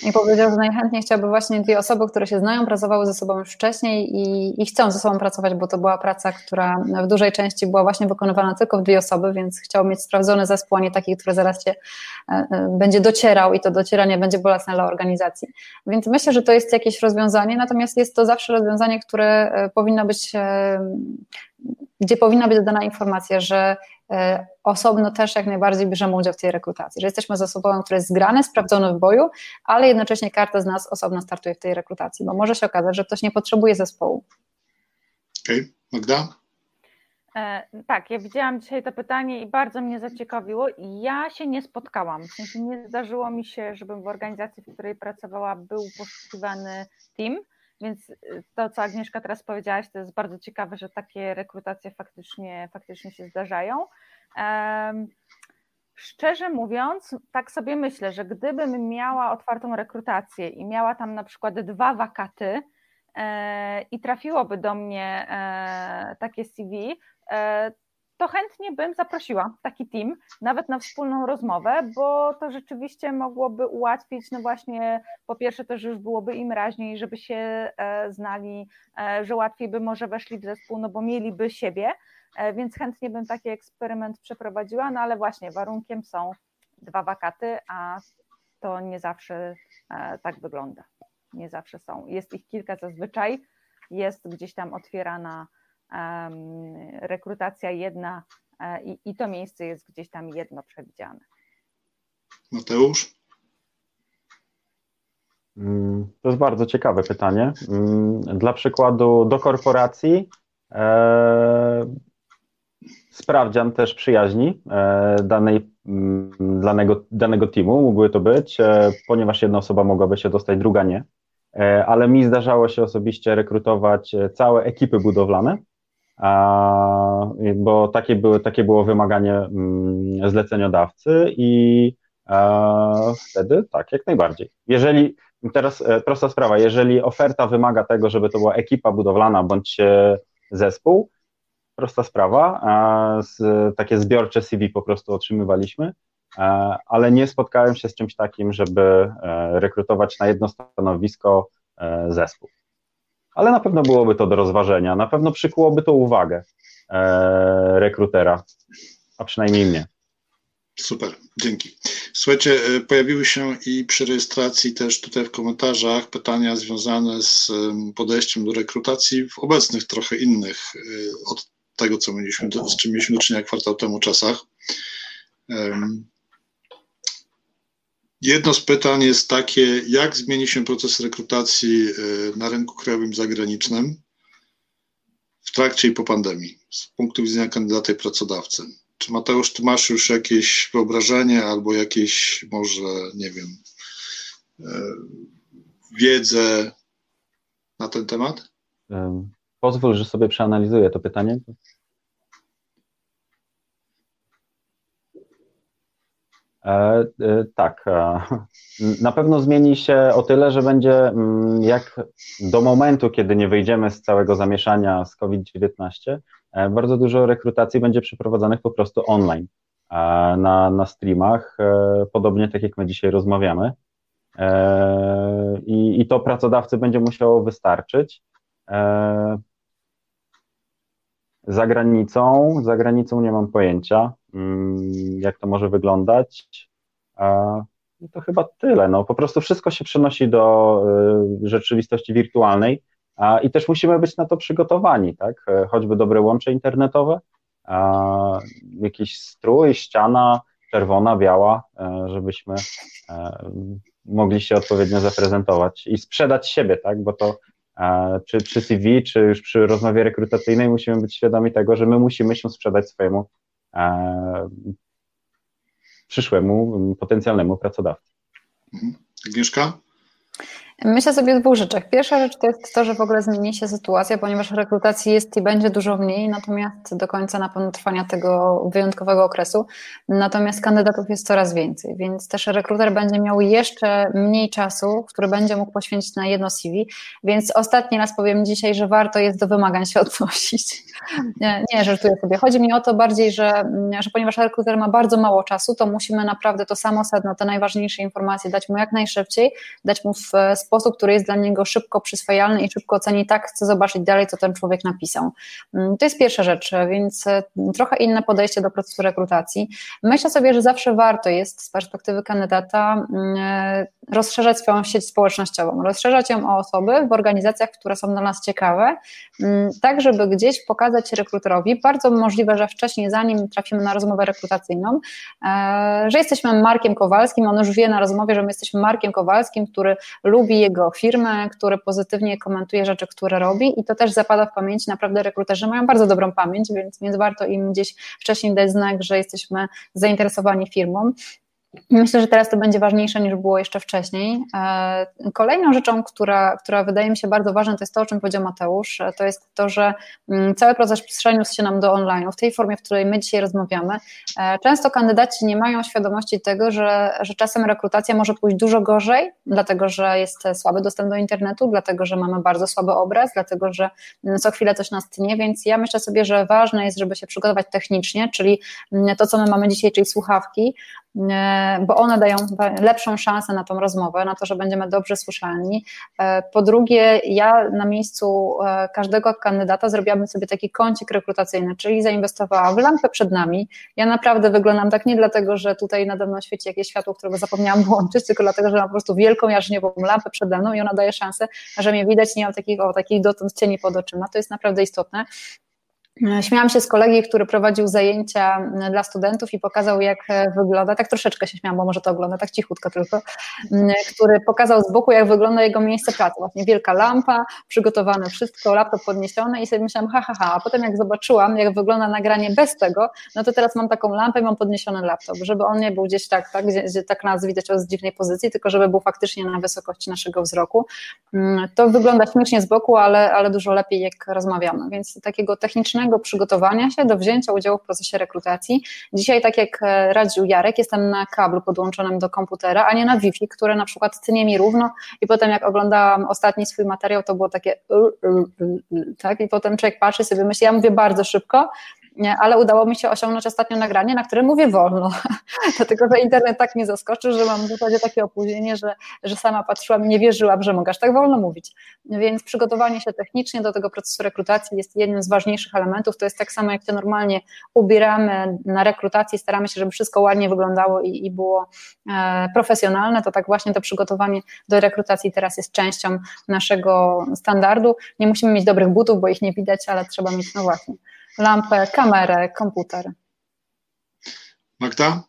i powiedział, że najchętniej chciałby właśnie dwie osoby, które się znają, pracowały ze sobą już wcześniej i, i chcą ze sobą pracować, bo to była praca, która w dużej części była właśnie wykonywana tylko w dwie osoby, więc chciał mieć sprawdzony zespół, a nie taki, który zaraz się e, e, będzie docierał i to docieranie będzie bolesne dla organizacji. Więc myślę, że to jest jakieś rozwiązanie, natomiast jest to zawsze rozwiązanie, które e, powinno być gdzie powinna być dodana informacja, że osobno też jak najbardziej bierzemy udział w tej rekrutacji, że jesteśmy z osobą, która jest zgrany, sprawdzony w boju, ale jednocześnie karta z nas osobno startuje w tej rekrutacji, bo może się okazać, że ktoś nie potrzebuje zespołu. Okej, okay. Magda? E, tak, ja widziałam dzisiaj to pytanie i bardzo mnie zaciekawiło. Ja się nie spotkałam, w sensie nie zdarzyło mi się, żebym w organizacji, w której pracowała, był poszukiwany team. Więc y, to, co Agnieszka teraz powiedziałaś, to jest bardzo ciekawe, że takie rekrutacje faktycznie, faktycznie się zdarzają. Szczerze mówiąc, tak sobie myślę, że gdybym miała otwartą rekrutację i miała tam na przykład dwa wakaty e, i trafiłoby do mnie e, takie CV, e, to chętnie bym zaprosiła taki team, nawet na wspólną rozmowę, bo to rzeczywiście mogłoby ułatwić, no właśnie, po pierwsze też już byłoby im raźniej, żeby się e, znali, e, że łatwiej by może weszli w zespół, no bo mieliby siebie, e, więc chętnie bym taki eksperyment przeprowadziła, no ale właśnie warunkiem są dwa wakaty, a to nie zawsze tak wygląda. Nie zawsze są. Jest ich kilka zazwyczaj, jest gdzieś tam otwierana rekrutacja jedna e, i, i to miejsce jest gdzieś tam jedno przewidziane. Mateusz? Mm, to jest bardzo ciekawe pytanie. Mm, dla przykładu, do korporacji e, sprawdzian też przyjaźni e, danej, mm, danego, danego teamu, mógłby to być, e, ponieważ jedna osoba mogłaby się dostać, druga nie. Ale mi zdarzało się osobiście rekrutować całe ekipy budowlane, bo takie, były, takie było wymaganie mm, zleceniodawcy i wtedy tak, jak najbardziej. Jeżeli, teraz prosta sprawa, jeżeli oferta wymaga tego, żeby to była ekipa budowlana bądź zespół, prosta sprawa, takie zbiorcze CV po prostu otrzymywaliśmy, ale nie spotkałem się z czymś takim, żeby e, rekrutować na jedno stanowisko e, zespół. Ale na pewno byłoby to do rozważenia, na pewno przykułoby to uwagę e, rekrutera, a przynajmniej mnie. Super, dzięki. Słuchajcie, pojawiły się i przy rejestracji też tutaj w komentarzach pytania związane z podejściem do rekrutacji w obecnych trochę innych od tego, co mieliśmy, z czym mieliśmy do czynienia kwartał temu czasach. Jedno z pytań jest takie, jak zmieni się proces rekrutacji e, na rynku krajowym zagranicznym w trakcie i po pandemii, z punktu widzenia kandydata i pracodawcy. Czy Mateusz, ty masz już jakieś wyobrażenie albo jakieś może, nie wiem, e, wiedzę na ten temat? Pozwól, że sobie przeanalizuję to pytanie. E, e, tak. E, na pewno zmieni się o tyle, że będzie mm, jak do momentu, kiedy nie wyjdziemy z całego zamieszania z COVID-19, e, bardzo dużo rekrutacji będzie przeprowadzanych po prostu online, e, na, na streamach, e, podobnie tak jak my dzisiaj rozmawiamy. I, I to pracodawcy będzie musiało wystarczyć. Za granicą, za granicą nie mam pojęcia, jak to może wyglądać. I to chyba tyle. No, po prostu wszystko się przenosi do y, rzeczywistości wirtualnej i też musimy być na to przygotowani, tak? E, choćby dobre łącze internetowe, jakiś strój, ściana czerwona, biała, e, żebyśmy e, mogli się odpowiednio zaprezentować i sprzedać siebie, tak? Bo to czy przy CV, czy już przy rozmowie rekrutacyjnej musimy być świadomi tego, że my musimy się sprzedać swojemu przyszłemu potencjalnemu pracodawcy. Mhm. Agnieszka? Myślę sobie o dwóch rzeczach. Pierwsza rzecz to jest to, że w ogóle zmieni się sytuacja, ponieważ rekrutacji jest i będzie dużo mniej, natomiast do końca na pewno trwania tego wyjątkowego okresu. Natomiast kandydatów jest coraz więcej, więc też rekruter będzie miał jeszcze mniej czasu, który będzie mógł poświęcić na jedno CV. Więc ostatni raz powiem dzisiaj, że warto jest do wymagań się odnosić. Nie, nie żartuję sobie. Chodzi mi o to bardziej, że, że ponieważ rekruter ma bardzo mało czasu, to musimy naprawdę to samo sedno, te najważniejsze informacje dać mu jak najszybciej, dać mu w sposób, który jest dla niego szybko przyswajalny i szybko oceni, tak chcę zobaczyć dalej, co ten człowiek napisał. Mm, to jest pierwsza rzecz, więc e, trochę inne podejście do procesu rekrutacji. Myślę sobie, że zawsze warto jest z perspektywy kandydata mm, e, rozszerzać swoją sieć społecznościową, rozszerzać ją o osoby w organizacjach, które są dla nas ciekawe, mm, tak żeby gdzieś pokazać rekruterowi, bardzo możliwe, że wcześniej, zanim trafimy na rozmowę rekrutacyjną, e, że jesteśmy Markiem Kowalskim, on już wie na rozmowie, że my jesteśmy Markiem Kowalskim, który lubi jego firmę, który pozytywnie komentuje rzeczy, które robi i to też zapada w pamięci. Naprawdę rekruterzy mają bardzo dobrą pamięć, więc, więc warto im gdzieś wcześniej dać znak, że jesteśmy zainteresowani firmą. Myślę, że teraz to będzie ważniejsze niż było jeszcze wcześniej. E, kolejną rzeczą, która, która wydaje mi się bardzo ważna, to jest to, o czym powiedział Mateusz, e, to jest to, że mm, cały proces przeniósł się nam do online, w tej formie, w której my dzisiaj rozmawiamy. E, często kandydaci nie mają świadomości tego, że, że czasem rekrutacja może pójść dużo gorzej, dlatego że jest słaby dostęp do internetu, dlatego że mamy bardzo słaby obraz, dlatego że mm, co chwilę coś nas tnie, więc ja myślę sobie, że ważne jest, żeby się przygotować technicznie, czyli mm, to, co my mamy dzisiaj, czyli słuchawki, bo one dają lepszą szansę na tą rozmowę, na to, że będziemy dobrze słyszalni. E, po drugie, ja na miejscu e, każdego kandydata zrobiłabym sobie taki kącik rekrutacyjny, czyli zainwestowała w lampę przed nami. Ja naprawdę wyglądam tak nie dlatego, że tutaj nade mną świeci jakieś światło, którego zapomniałam włączyć, tylko dlatego, że mam po prostu wielką jarzeniową lampę przede mną i ona daje szansę, że mnie widać, nie mam takich, o, takich dotąd cieni pod oczyma. To jest naprawdę istotne. Śmiałam się z kolegi, który prowadził zajęcia dla studentów i pokazał, jak wygląda, tak troszeczkę się śmiałam, bo może to ogląda, tak cichutko tylko, który pokazał z boku, jak wygląda jego miejsce pracy. Właśnie wielka lampa, przygotowane wszystko, laptop podniesiony i sobie myślałam, ha, ha, ha, a potem jak zobaczyłam, jak wygląda nagranie bez tego, no to teraz mam taką lampę i mam podniesiony laptop, żeby on nie był gdzieś tak, tak, gdzie, gdzie tak nas widać z dziwnej pozycji, tylko żeby był faktycznie na wysokości naszego wzroku. To wygląda śmiesznie z boku, ale, ale dużo lepiej, jak rozmawiamy, więc takiego technicznego przygotowania się do wzięcia udziału w procesie rekrutacji. Dzisiaj, tak jak e, radził Jarek, jestem na kablu podłączonym do komputera, a nie na Wi-Fi, które na przykład tnie mi równo i potem jak oglądałam ostatni swój materiał, to było takie tak i potem człowiek patrzy sobie myśli, ja mówię bardzo szybko, ale udało mi się osiągnąć ostatnio nagranie, na którym mówię wolno, dlatego że internet tak mnie zaskoczy, że mam w zasadzie takie opóźnienie, że, że sama patrzyłam i nie wierzyłam, że mogę aż tak wolno mówić. Więc przygotowanie się technicznie do tego procesu rekrutacji jest jednym z ważniejszych elementów. To jest tak samo, jak się normalnie ubieramy na rekrutacji, staramy się, żeby wszystko ładnie wyglądało i, i było e, profesjonalne, to tak właśnie to przygotowanie do rekrutacji teraz jest częścią naszego standardu. Nie musimy mieć dobrych butów, bo ich nie widać, ale trzeba mieć, no właśnie, lampę, kamerę, komputer. Magda?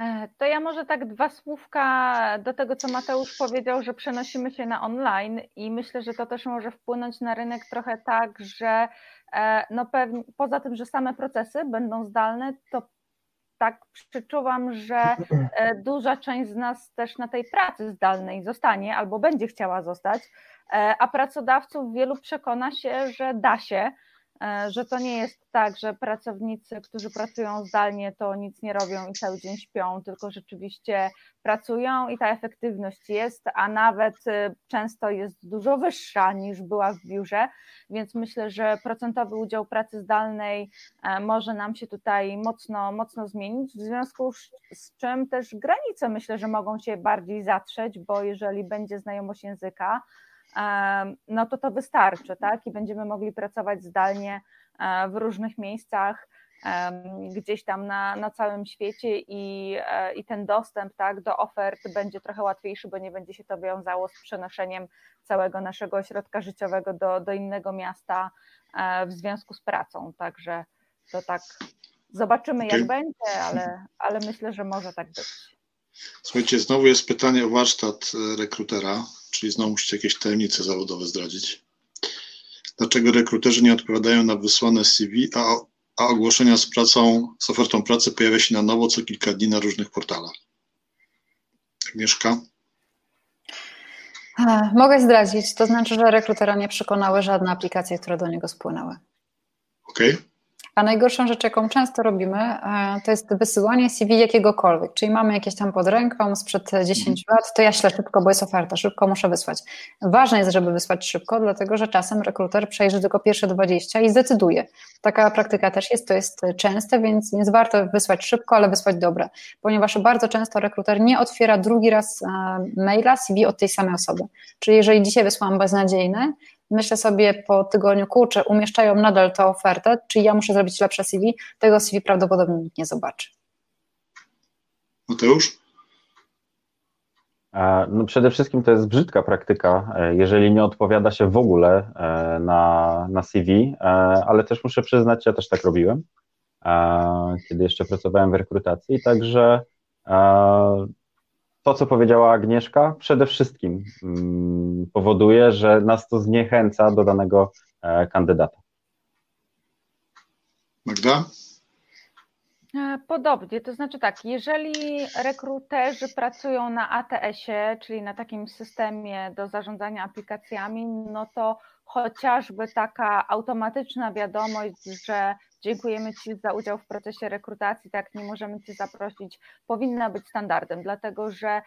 E, to ja może tak dwa słówka do tego, co Mateusz powiedział, że przenosimy się na online i myślę, że to też może wpłynąć na rynek trochę tak, że e, no pewnie, poza tym, że same procesy będą zdalne, to tak przeczuwam, że e, duża część z nas też na tej pracy zdalnej zostanie albo będzie chciała zostać, a pracodawców wielu przekona się, że da się, że to nie jest tak, że pracownicy, którzy pracują zdalnie, to nic nie robią i cały dzień śpią, tylko rzeczywiście pracują i ta efektywność jest, a nawet e, często jest dużo wyższa niż była w biurze, więc myślę, że procentowy udział pracy zdalnej e, może nam się tutaj mocno, mocno zmienić, w związku z czym też granice myślę, że mogą się bardziej zatrzeć, bo jeżeli będzie znajomość języka, no to to wystarczy, tak? I będziemy mogli pracować zdalnie e, w różnych miejscach, gdzieś tam na, na całym świecie i, e, i ten dostęp tak, do ofert będzie trochę łatwiejszy, bo nie będzie się to wiązało z przenoszeniem całego naszego ośrodka życiowego do, do innego miasta e, w związku z pracą. Także to tak zobaczymy, jak okay. będzie, ale, ale myślę, że może tak być. Słuchajcie, znowu jest pytanie o warsztat rekrutera, czyli znowu musicie jakieś tajemnice zawodowe zdradzić. Dlaczego rekruterzy nie odpowiadają na wysłane CV, a, a ogłoszenia z pracą, z ofertą pracy pojawia się na nowo co kilka dni na różnych portalach? Agnieszka? Mogę zdradzić, to znaczy, że rekrutera nie przekonały żadne aplikacje, które do niego spłynęły. Okej. Okay. A najgorszą rzecz, jaką często robimy, e, to jest wysyłanie CV jakiegokolwiek. Czyli mamy jakieś tam pod ręką sprzed 10 lat, to ja ślę szybko, bo jest oferta, szybko muszę wysłać. Ważne jest, żeby wysłać szybko, dlatego że czasem rekruter przejrzy tylko pierwsze 20 i zdecyduje. Taka praktyka też jest, to jest częste, więc jest warto wysłać szybko, ale wysłać dobre, ponieważ bardzo często rekruter nie otwiera drugi raz e, maila CV od tej samej osoby. Czyli jeżeli dzisiaj wysłałam beznadziejne, myślę sobie po tygodniu, kurczę, umieszczają nadal tę ofertę, czy ja muszę zrobić lepsze CV, tego CV prawdopodobnie nikt nie zobaczy. Mateusz? No przede wszystkim to jest brzydka praktyka, e, jeżeli nie odpowiada się w ogóle e, na, na CV, e, ale też muszę przyznać, ja też tak robiłem, kiedy jeszcze pracowałem w rekrutacji, także to, co powiedziała Agnieszka, przede wszystkim mm, powoduje, że nas to zniechęca do danego e, kandydata. Magda? E, podobnie, to znaczy tak, jeżeli rekruterzy pracują na ATS-ie, czyli na takim systemie do zarządzania aplikacjami, no to chociażby taka automatyczna wiadomość, że dziękujemy Ci za udział w procesie rekrutacji, tak nie możemy Cię zaprosić, powinna być standardem, dlatego że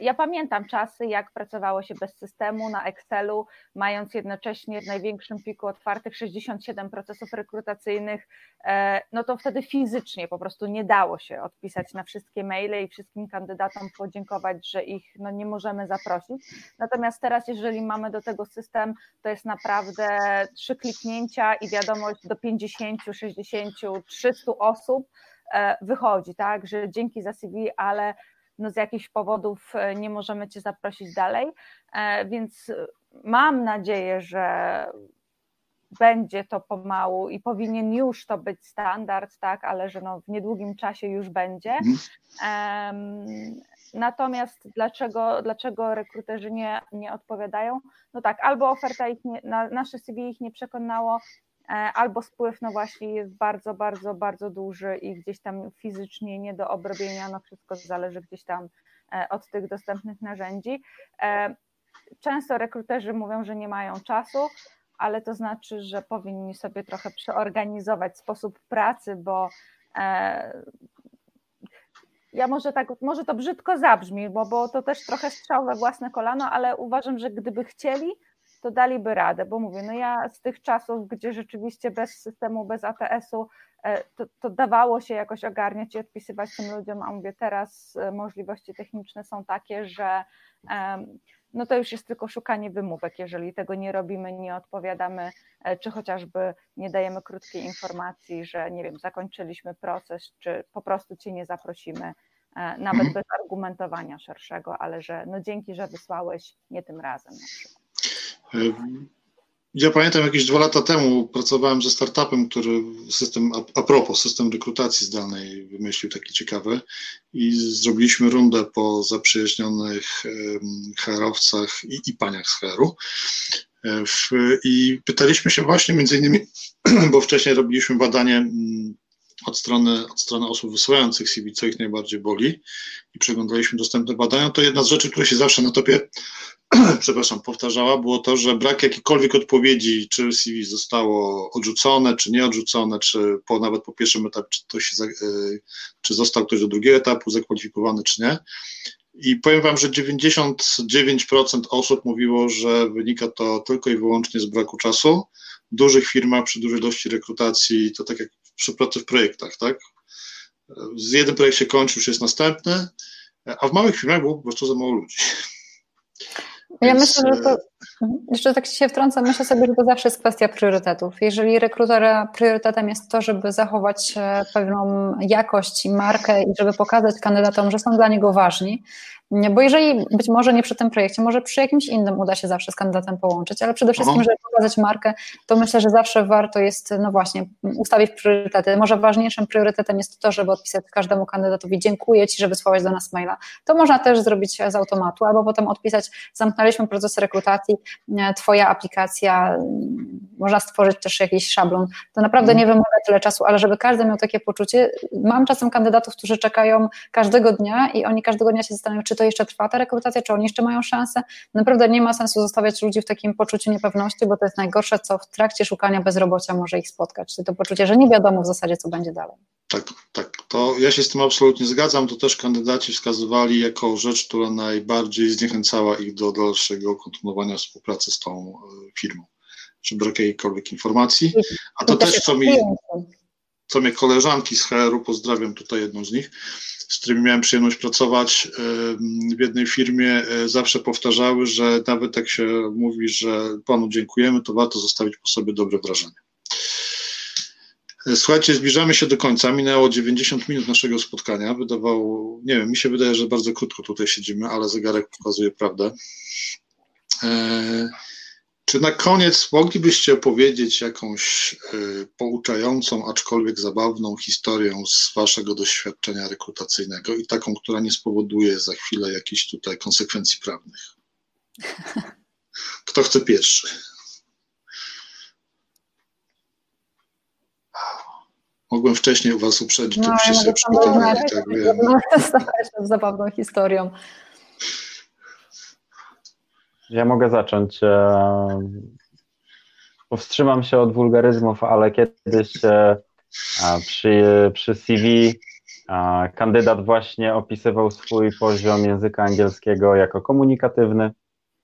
ja pamiętam czasy, jak pracowało się bez systemu na Excelu, mając jednocześnie w największym piku otwartych 67 procesów rekrutacyjnych, e, no to wtedy fizycznie po prostu nie dało się odpisać na wszystkie maile i wszystkim kandydatom podziękować, że ich no, nie możemy zaprosić. Natomiast teraz, jeżeli mamy do tego system, to jest naprawdę trzy kliknięcia i wiadomość do 50, 60, 300 osób e, wychodzi, tak, że dzięki za CV, ale no z jakichś powodów e, nie możemy Cię zaprosić dalej, e, więc mam nadzieję, że będzie to pomału i powinien już to być standard, tak, ale że no w niedługim czasie już będzie. Um, natomiast dlaczego, dlaczego rekruterzy nie, nie odpowiadają? No tak, albo oferta ich nie, na, nasze CV ich nie przekonało, albo spływ no właśnie jest bardzo, bardzo, bardzo duży i gdzieś tam fizycznie nie do obrobienia, no wszystko zależy gdzieś tam e, od tych dostępnych narzędzi. E, często rekruterzy mówią, że nie mają czasu, ale to znaczy, że powinni sobie trochę przeorganizować sposób pracy, bo e, ja może tak, może to brzydko zabrzmi, bo, bo to też trochę strzał we własne kolano, ale uważam, że gdyby chcieli, to daliby radę, bo mówię, no ja z tych czasów, gdzie rzeczywiście bez systemu, bez ATS-u, e, to, to dawało się jakoś ogarniać i odpisywać tym ludziom, a mówię, teraz e, możliwości techniczne są takie, że no to już jest tylko szukanie wymówek. Jeżeli tego nie robimy, nie odpowiadamy, e, czy chociażby nie dajemy krótkiej informacji, że nie wiem, zakończyliśmy proces, czy po prostu cię nie zaprosimy, nawet mhm. bez argumentowania szerszego, ale że no dzięki, że wysłałeś, nie tym razem na przykład. Ja pamiętam jakieś dwa lata temu pracowałem ze startupem, który system, a, propos, system rekrutacji zdalnej wymyślił taki ciekawy i zrobiliśmy rundę po zaprzyjaźnionych HR-owcach i, i paniach z HR-u. E, I pytaliśmy się właśnie między innymi, bo wcześniej robiliśmy badanie mm, od strony, od strony osób wysyłających CV, co ich najbardziej boli i przeglądaliśmy dostępne badania, to jedna z rzeczy, która się zawsze na topie przepraszam, powtarzała, było to, że brak jakiejkolwiek odpowiedzi, czy CV zostało odrzucone, czy nie odrzucone, czy po, nawet po pierwszym etapie, czy, to się, e, czy został ktoś do drugiego etapu zakwalifikowany, czy nie. I powiem Wam, że 99% osób mówiło, że wynika to tylko i wyłącznie z braku czasu. W dużych firmach, przy dużej ilości rekrutacji, to tak jak przy pracy w projektach, tak? Z jeden projekt się kończy, już jest następny, a w małych firmach było po prostu za mało ludzi. Ja myślę, że to, mhm. jeszcze tak się wtrącę, myślę sobie, że to zawsze jest kwestia priorytetów. Jeżeli rekrutera priorytetem jest to, żeby zachować e, pewną jakość i markę i żeby pokazać kandydatom, że są dla niego ważni, bo jeżeli być może nie przy tym projekcie, może przy jakimś innym uda się zawsze z kandydatem połączyć, ale przede wszystkim, żeby pokazać markę, to myślę, że zawsze warto jest, no właśnie, ustawić priorytety. Może ważniejszym priorytetem jest to, żeby odpisać każdemu kandydatowi dziękuję Ci, że wysłałeś do nas maila. To można też zrobić z automatu, albo potem odpisać zamknęliśmy proces rekrutacji, Twoja aplikacja, można stworzyć też jakiś szablon. To naprawdę mhm. nie wymaga tyle czasu, ale żeby każdy miał takie poczucie, mam czasem kandydatów, którzy czekają każdego dnia i oni każdego dnia się zastanawiają, czy to jeszcze trwa ta rekrutacja, czy oni jeszcze mają szansę. Naprawdę nie ma sensu zostawiać ludzi w takim poczuciu niepewności, bo to jest najgorsze, co w trakcie szukania bezrobocia może ich spotkać. Czyli to poczucie, że nie wiadomo w zasadzie, co będzie dalej. Tak, tak. To ja się z tym absolutnie zgadzam. To też kandydaci wskazywali jako rzecz, która najbardziej zniechęcała ich do dalszego kontynuowania współpracy z tą e, firmą. Czy brak jakiejkolwiek informacji. A to też, co mi, co mnie koleżanki z HR-u, pozdrawiam tutaj jedną z nich, z którymi miałem przyjemność pracować w jednej firmie, e, zawsze powtarzały, że nawet jak się mówi, że panu dziękujemy, to warto zostawić po sobie dobre wrażenie. E, słuchajcie, zbliżamy się do końca. Minęło 90 minut naszego spotkania. Wydawało, nie wiem, mi się wydaje, że bardzo krótko tutaj siedzimy, ale zegarek pokazuje prawdę. E, czy na koniec moglibyście opowiedzieć jakąś y, pouczającą, aczkolwiek zabawną historię z Waszego doświadczenia rekrutacyjnego i taką, która nie spowoduje za chwilę jakichś tutaj konsekwencji prawnych? Kto chce pierwszy? Mogłem wcześniej u Was uprzedzić, no, żebyście sobie przygotowali. Tak, wiem. Zabawną historią. Ja mogę zacząć. E, powstrzymam się od wulgaryzmów, ale kiedyś e, przy, przy CV kandydat właśnie opisywał swój poziom języka angielskiego jako komunikatywny,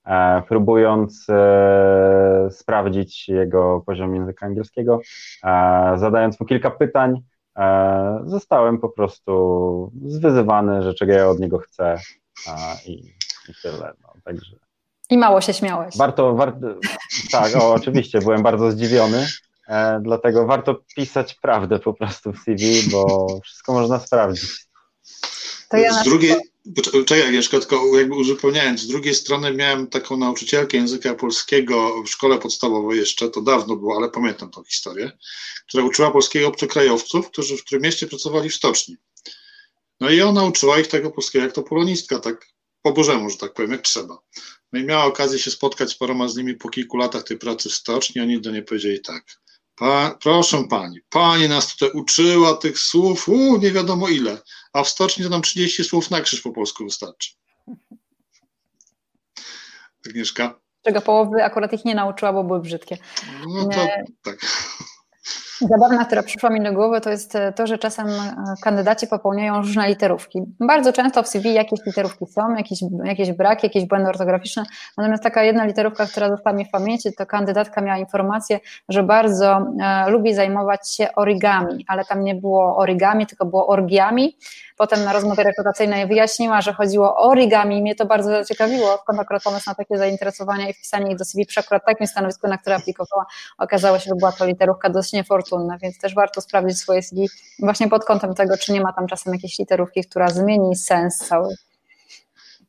e, próbując sprawdzić jego poziom języka angielskiego, zadając mu kilka pytań, zostałem po prostu zwyzywany, że czego ja od niego chcę i, i tyle. No, także i mało się śmiałeś. Warto, warto tak, o, oczywiście, byłem bardzo zdziwiony, e, dlatego warto pisać prawdę po prostu w CV, bo wszystko można sprawdzić. Ja z, drugiej, Czekaj, Agnieszka, tylko jakby uzupełniając, z drugiej strony miałem taką nauczycielkę języka polskiego w szkole podstawowej jeszcze, to dawno było, ale pamiętam tą historię, która uczyła polskiego obcokrajowców, którzy w którym mieście pracowali w stoczni. No i ona uczyła ich tego polskiego jak to polonistka, tak po bożemu, że tak powiem, jak trzeba. No i miała okazję się spotkać z paroma z nimi po kilku latach tej pracy w stoczni, oni do niej powiedzieli tak, Pa, proszę pani, pani nas tutaj uczyła tych słów, u, nie wiadomo ile, a w stoczni to nam 30 słów na krzyż po polsku wystarczy. Agnieszka? Czego połowy akurat ich nie nauczyła, bo były brzydkie. No to tak. Zabawna, która przyszła mi do głowy, to jest e, to, że czasem e, kandydaci popełniają różne literówki. Bardzo często w CV jakieś literówki są, jakieś, jakieś braki, jakieś błędy ortograficzne. Natomiast taka jedna literówka, która została mi w pamięci, to kandydatka miała informację, że bardzo e, lubi zajmować się origami, ale tam nie było origami, tylko było orgiami Potem na rozmowie rekrutacyjnej wyjaśniła, że chodziło o origami i mnie to bardzo zaciekawiło, skąd akurat pomysł na takie zainteresowania i wpisanie ich do CV przy akurat takim stanowisku, na które aplikowała. Okazało się, że była to literówka dość niefortunna, więc też warto sprawdzić swoje CV właśnie pod kątem tego, czy nie ma tam czasem jakiejś literówki, która zmieni sens cały.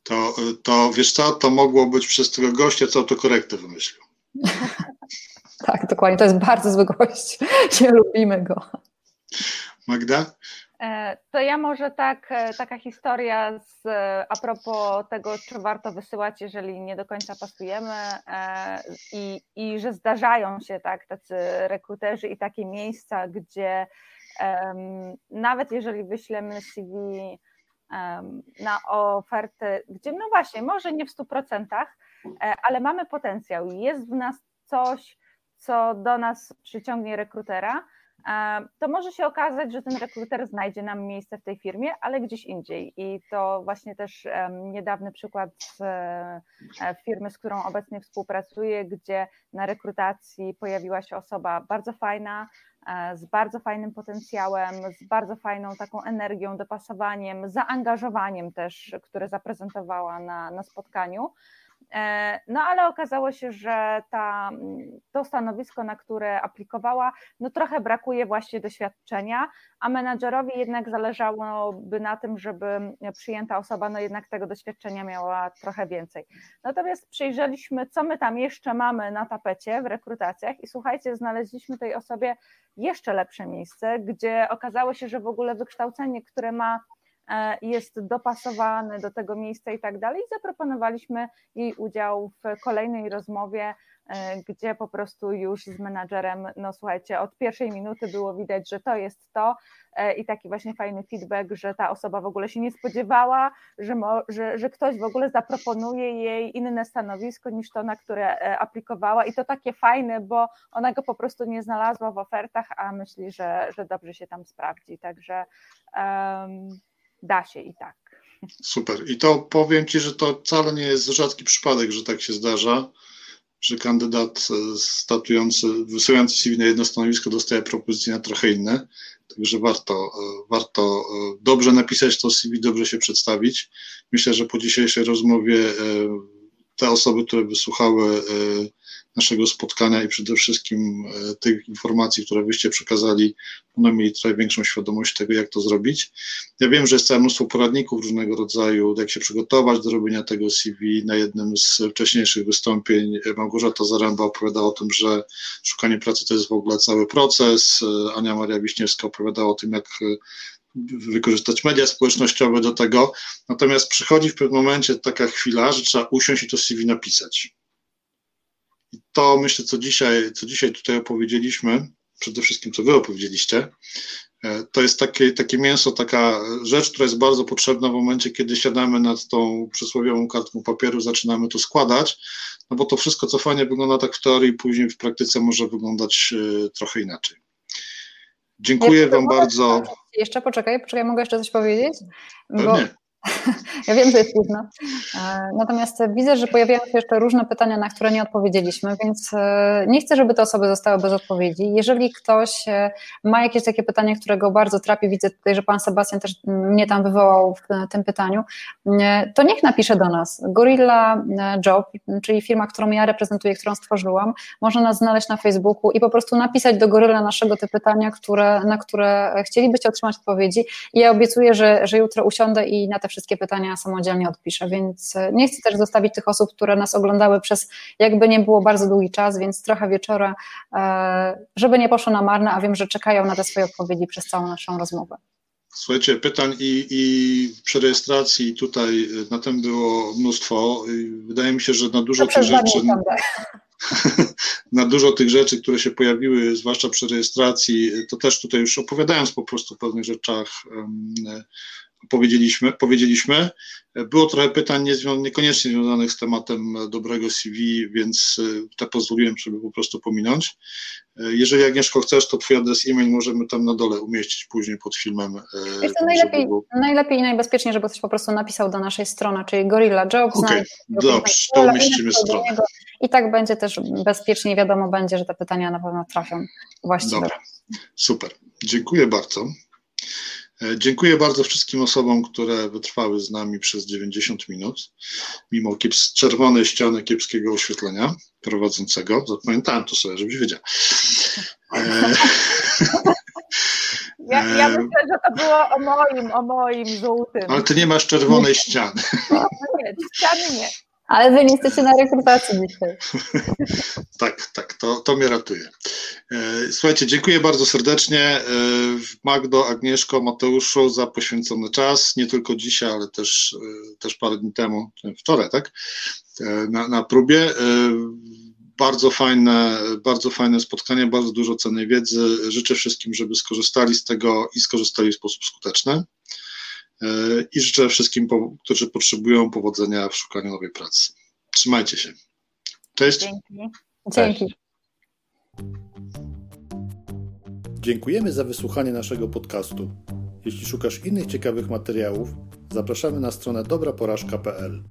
To, to wiesz co, to mogło być przez tego gościa, co autokorektę wymyślił. tak, dokładnie, to jest bardzo zły gość, nie lubimy go. Magda? E, to ja może tak, e, taka historia z, e, a propos tego, czy warto wysyłać, jeżeli nie do końca pasujemy i, i że zdarzają się tak tacy rekruterzy i takie miejsca, gdzie um, nawet jeżeli wyślemy CV um, na ofertę, gdzie no właśnie, może nie w 100%, ale mamy potencjał. Jest w nas coś, co do nas przyciągnie rekrutera, to może się okazać, że ten rekruter znajdzie nam miejsce w tej firmie, ale gdzieś indziej. I to właśnie też niedawny przykład z e, firmy, z którą obecnie współpracuję, gdzie na rekrutacji pojawiła się osoba bardzo fajna, e, z bardzo fajnym potencjałem, z bardzo fajną taką energią, dopasowaniem, zaangażowaniem też, które zaprezentowała na, na spotkaniu. E, no ale okazało się, że ta, to stanowisko, na które aplikowała, no trochę brakuje właśnie doświadczenia, a menadżerowi jednak zależałoby na tym, żeby przyjęta osoba no jednak tego doświadczenia miała trochę więcej. Natomiast przyjrzeliśmy, co my tam jeszcze mamy na tapecie w rekrutacjach i słuchajcie, znaleźliśmy tej osobie jeszcze lepsze miejsce, gdzie okazało się, że w ogóle wykształcenie, które ma jest dopasowany do tego miejsca i tak dalej. I zaproponowaliśmy jej udział w kolejnej rozmowie, e, gdzie po prostu już z menadżerem, no słuchajcie, od pierwszej minuty było widać, że to jest to e, i taki właśnie fajny feedback, że ta osoba w ogóle się nie spodziewała, że, mo, że, że ktoś w ogóle zaproponuje jej inne stanowisko niż to, na które aplikowała i to takie fajne, bo ona go po prostu nie znalazła w ofertach, a myśli, że, że dobrze się tam sprawdzi, także um, da się i tak. Super. I to powiem Ci, że to wcale nie jest rzadki przypadek, że tak się zdarza, że kandydat e, statujący, wysyłający CV na jedno stanowisko dostaje propozycje na trochę inne. Także warto, e, warto e, dobrze napisać to CV, dobrze się przedstawić. Myślę, że po dzisiejszej rozmowie te osoby, które wysłuchały naszego spotkania i przede wszystkim e, tych informacji, które wyście przekazali, będą mieli trochę większą świadomość tego, jak to zrobić. Ja wiem, że jest całe mnóstwo poradników różnego rodzaju, jak się przygotować do robienia tego CV. Na jednym z wcześniejszych wystąpień Małgorzata Zaręba opowiadała o tym, że szukanie pracy to jest w ogóle cały proces. E, Ania Maria Wiśniewska opowiadała o tym, jak e, wykorzystać media społecznościowe do tego. Natomiast przychodzi w pewnym momencie taka chwila, że trzeba usiąść i to CV napisać to myślę, co dzisiaj, co dzisiaj tutaj opowiedzieliśmy, przede wszystkim co wy opowiedzieliście, e, to jest takie, takie mięso, taka rzecz, która jest bardzo potrzebna w momencie, kiedy siadamy nad tą przysłowiową kartką papieru, zaczynamy to składać, no bo to wszystko, co fajnie wygląda tak w teorii, później w praktyce może wyglądać e, trochę inaczej. Dziękuję Wam bardzo. Jeszcze poczekaj, poczekaj, mogę jeszcze coś powiedzieć? Bo... Nie. Ja wiem, że jest późno. E, natomiast widzę, że pojawiają się jeszcze różne pytania, na które nie odpowiedzieliśmy, więc e, nie chcę, żeby te osoby zostały bez odpowiedzi. Jeżeli ktoś e, ma jakieś takie pytanie, które go bardzo trapi, widzę tutaj, że pan Sebastian też mnie tam wywołał w tym pytaniu, to niech napisze do nas. Gorilla Job, czyli firma, którą ja reprezentuję, którą stworzyłam, można nas znaleźć na Facebooku i po prostu napisać do Gorilla naszego te pytania, które, na które chcielibyście otrzymać odpowiedzi. I ja obiecuję, że, że jutro usiądę i na te wszystkie pytania samodzielnie odpiszę, więc e, nie chcę też zostawić tych osób, które nas oglądały przez jakby nie było bardzo długi czas, więc trochę wieczora, e, żeby nie poszło na marne, a wiem, że czekają na te swoje odpowiedzi przez całą naszą rozmowę. Słuchajcie, pytań i, i przy rejestracji tutaj na tym było mnóstwo. Wydaje mi się, że na dużo tych rzeczy. na dużo tych rzeczy, które się pojawiły, zwłaszcza przy rejestracji, to też tutaj już opowiadając po prostu o pewnych rzeczach, powiedzieliśmy, powiedzieliśmy. Było trochę pytań niekoniecznie związanych z tematem dobrego CV, więc e, te pozwoliłem sobie po prostu pominąć. E, jeżeli Agnieszko chcesz, to twój adres e-mail możemy tam na dole umieścić później pod filmem. E, Wiesz, to najlepiej, było... najlepiej i najbezpieczniej, żeby ktoś po prostu napisał do naszej strony, czyli Gorilla Jobs. Okay, dobrze, to umieścimy stronę. I tak będzie też bezpiecznie, wiadomo będzie, że te pytania na pewno trafią właściwie. Dobra, super. Dziękuję bardzo. E, dziękuję bardzo wszystkim osobom, które wytrwały z nami przez 90 minut, mimo kieps czerwonej ściany kiepskiego oświetlenia prowadzącego. Zapamiętałem to sobie, żebyś wiedział. E, ja, ja e, myślę, że to było o moim, o moim żółtym. Ale ty nie masz czerwonej ściany. Nie, ściany nie. Ale wy nie jesteście na rekrutacji dzisiaj. tak, tak, to, to mnie ratuje. E, słuchajcie, dziękuję bardzo serdecznie e, Magdo, Agnieszko, Mateuszu za poświęcony czas, nie tylko dzisiaj, ale też, e, też parę dni temu, wczoraj, tak, na, na próbie. Bardzo fajne, bardzo fajne spotkanie, bardzo dużo cennej wiedzy. Życzę wszystkim, żeby skorzystali z tego i skorzystali w sposób skuteczny. E, i życzę wszystkim, którzy potrzebują powodzenia w szukaniu nowej pracy. Trzymajcie się. Cześć. Dzięki. Dzięki. Dziękujemy za wysłuchanie naszego podcastu. Jeśli szukasz innych ciekawych materiałów, zapraszamy na stronę dobraporażka.pl.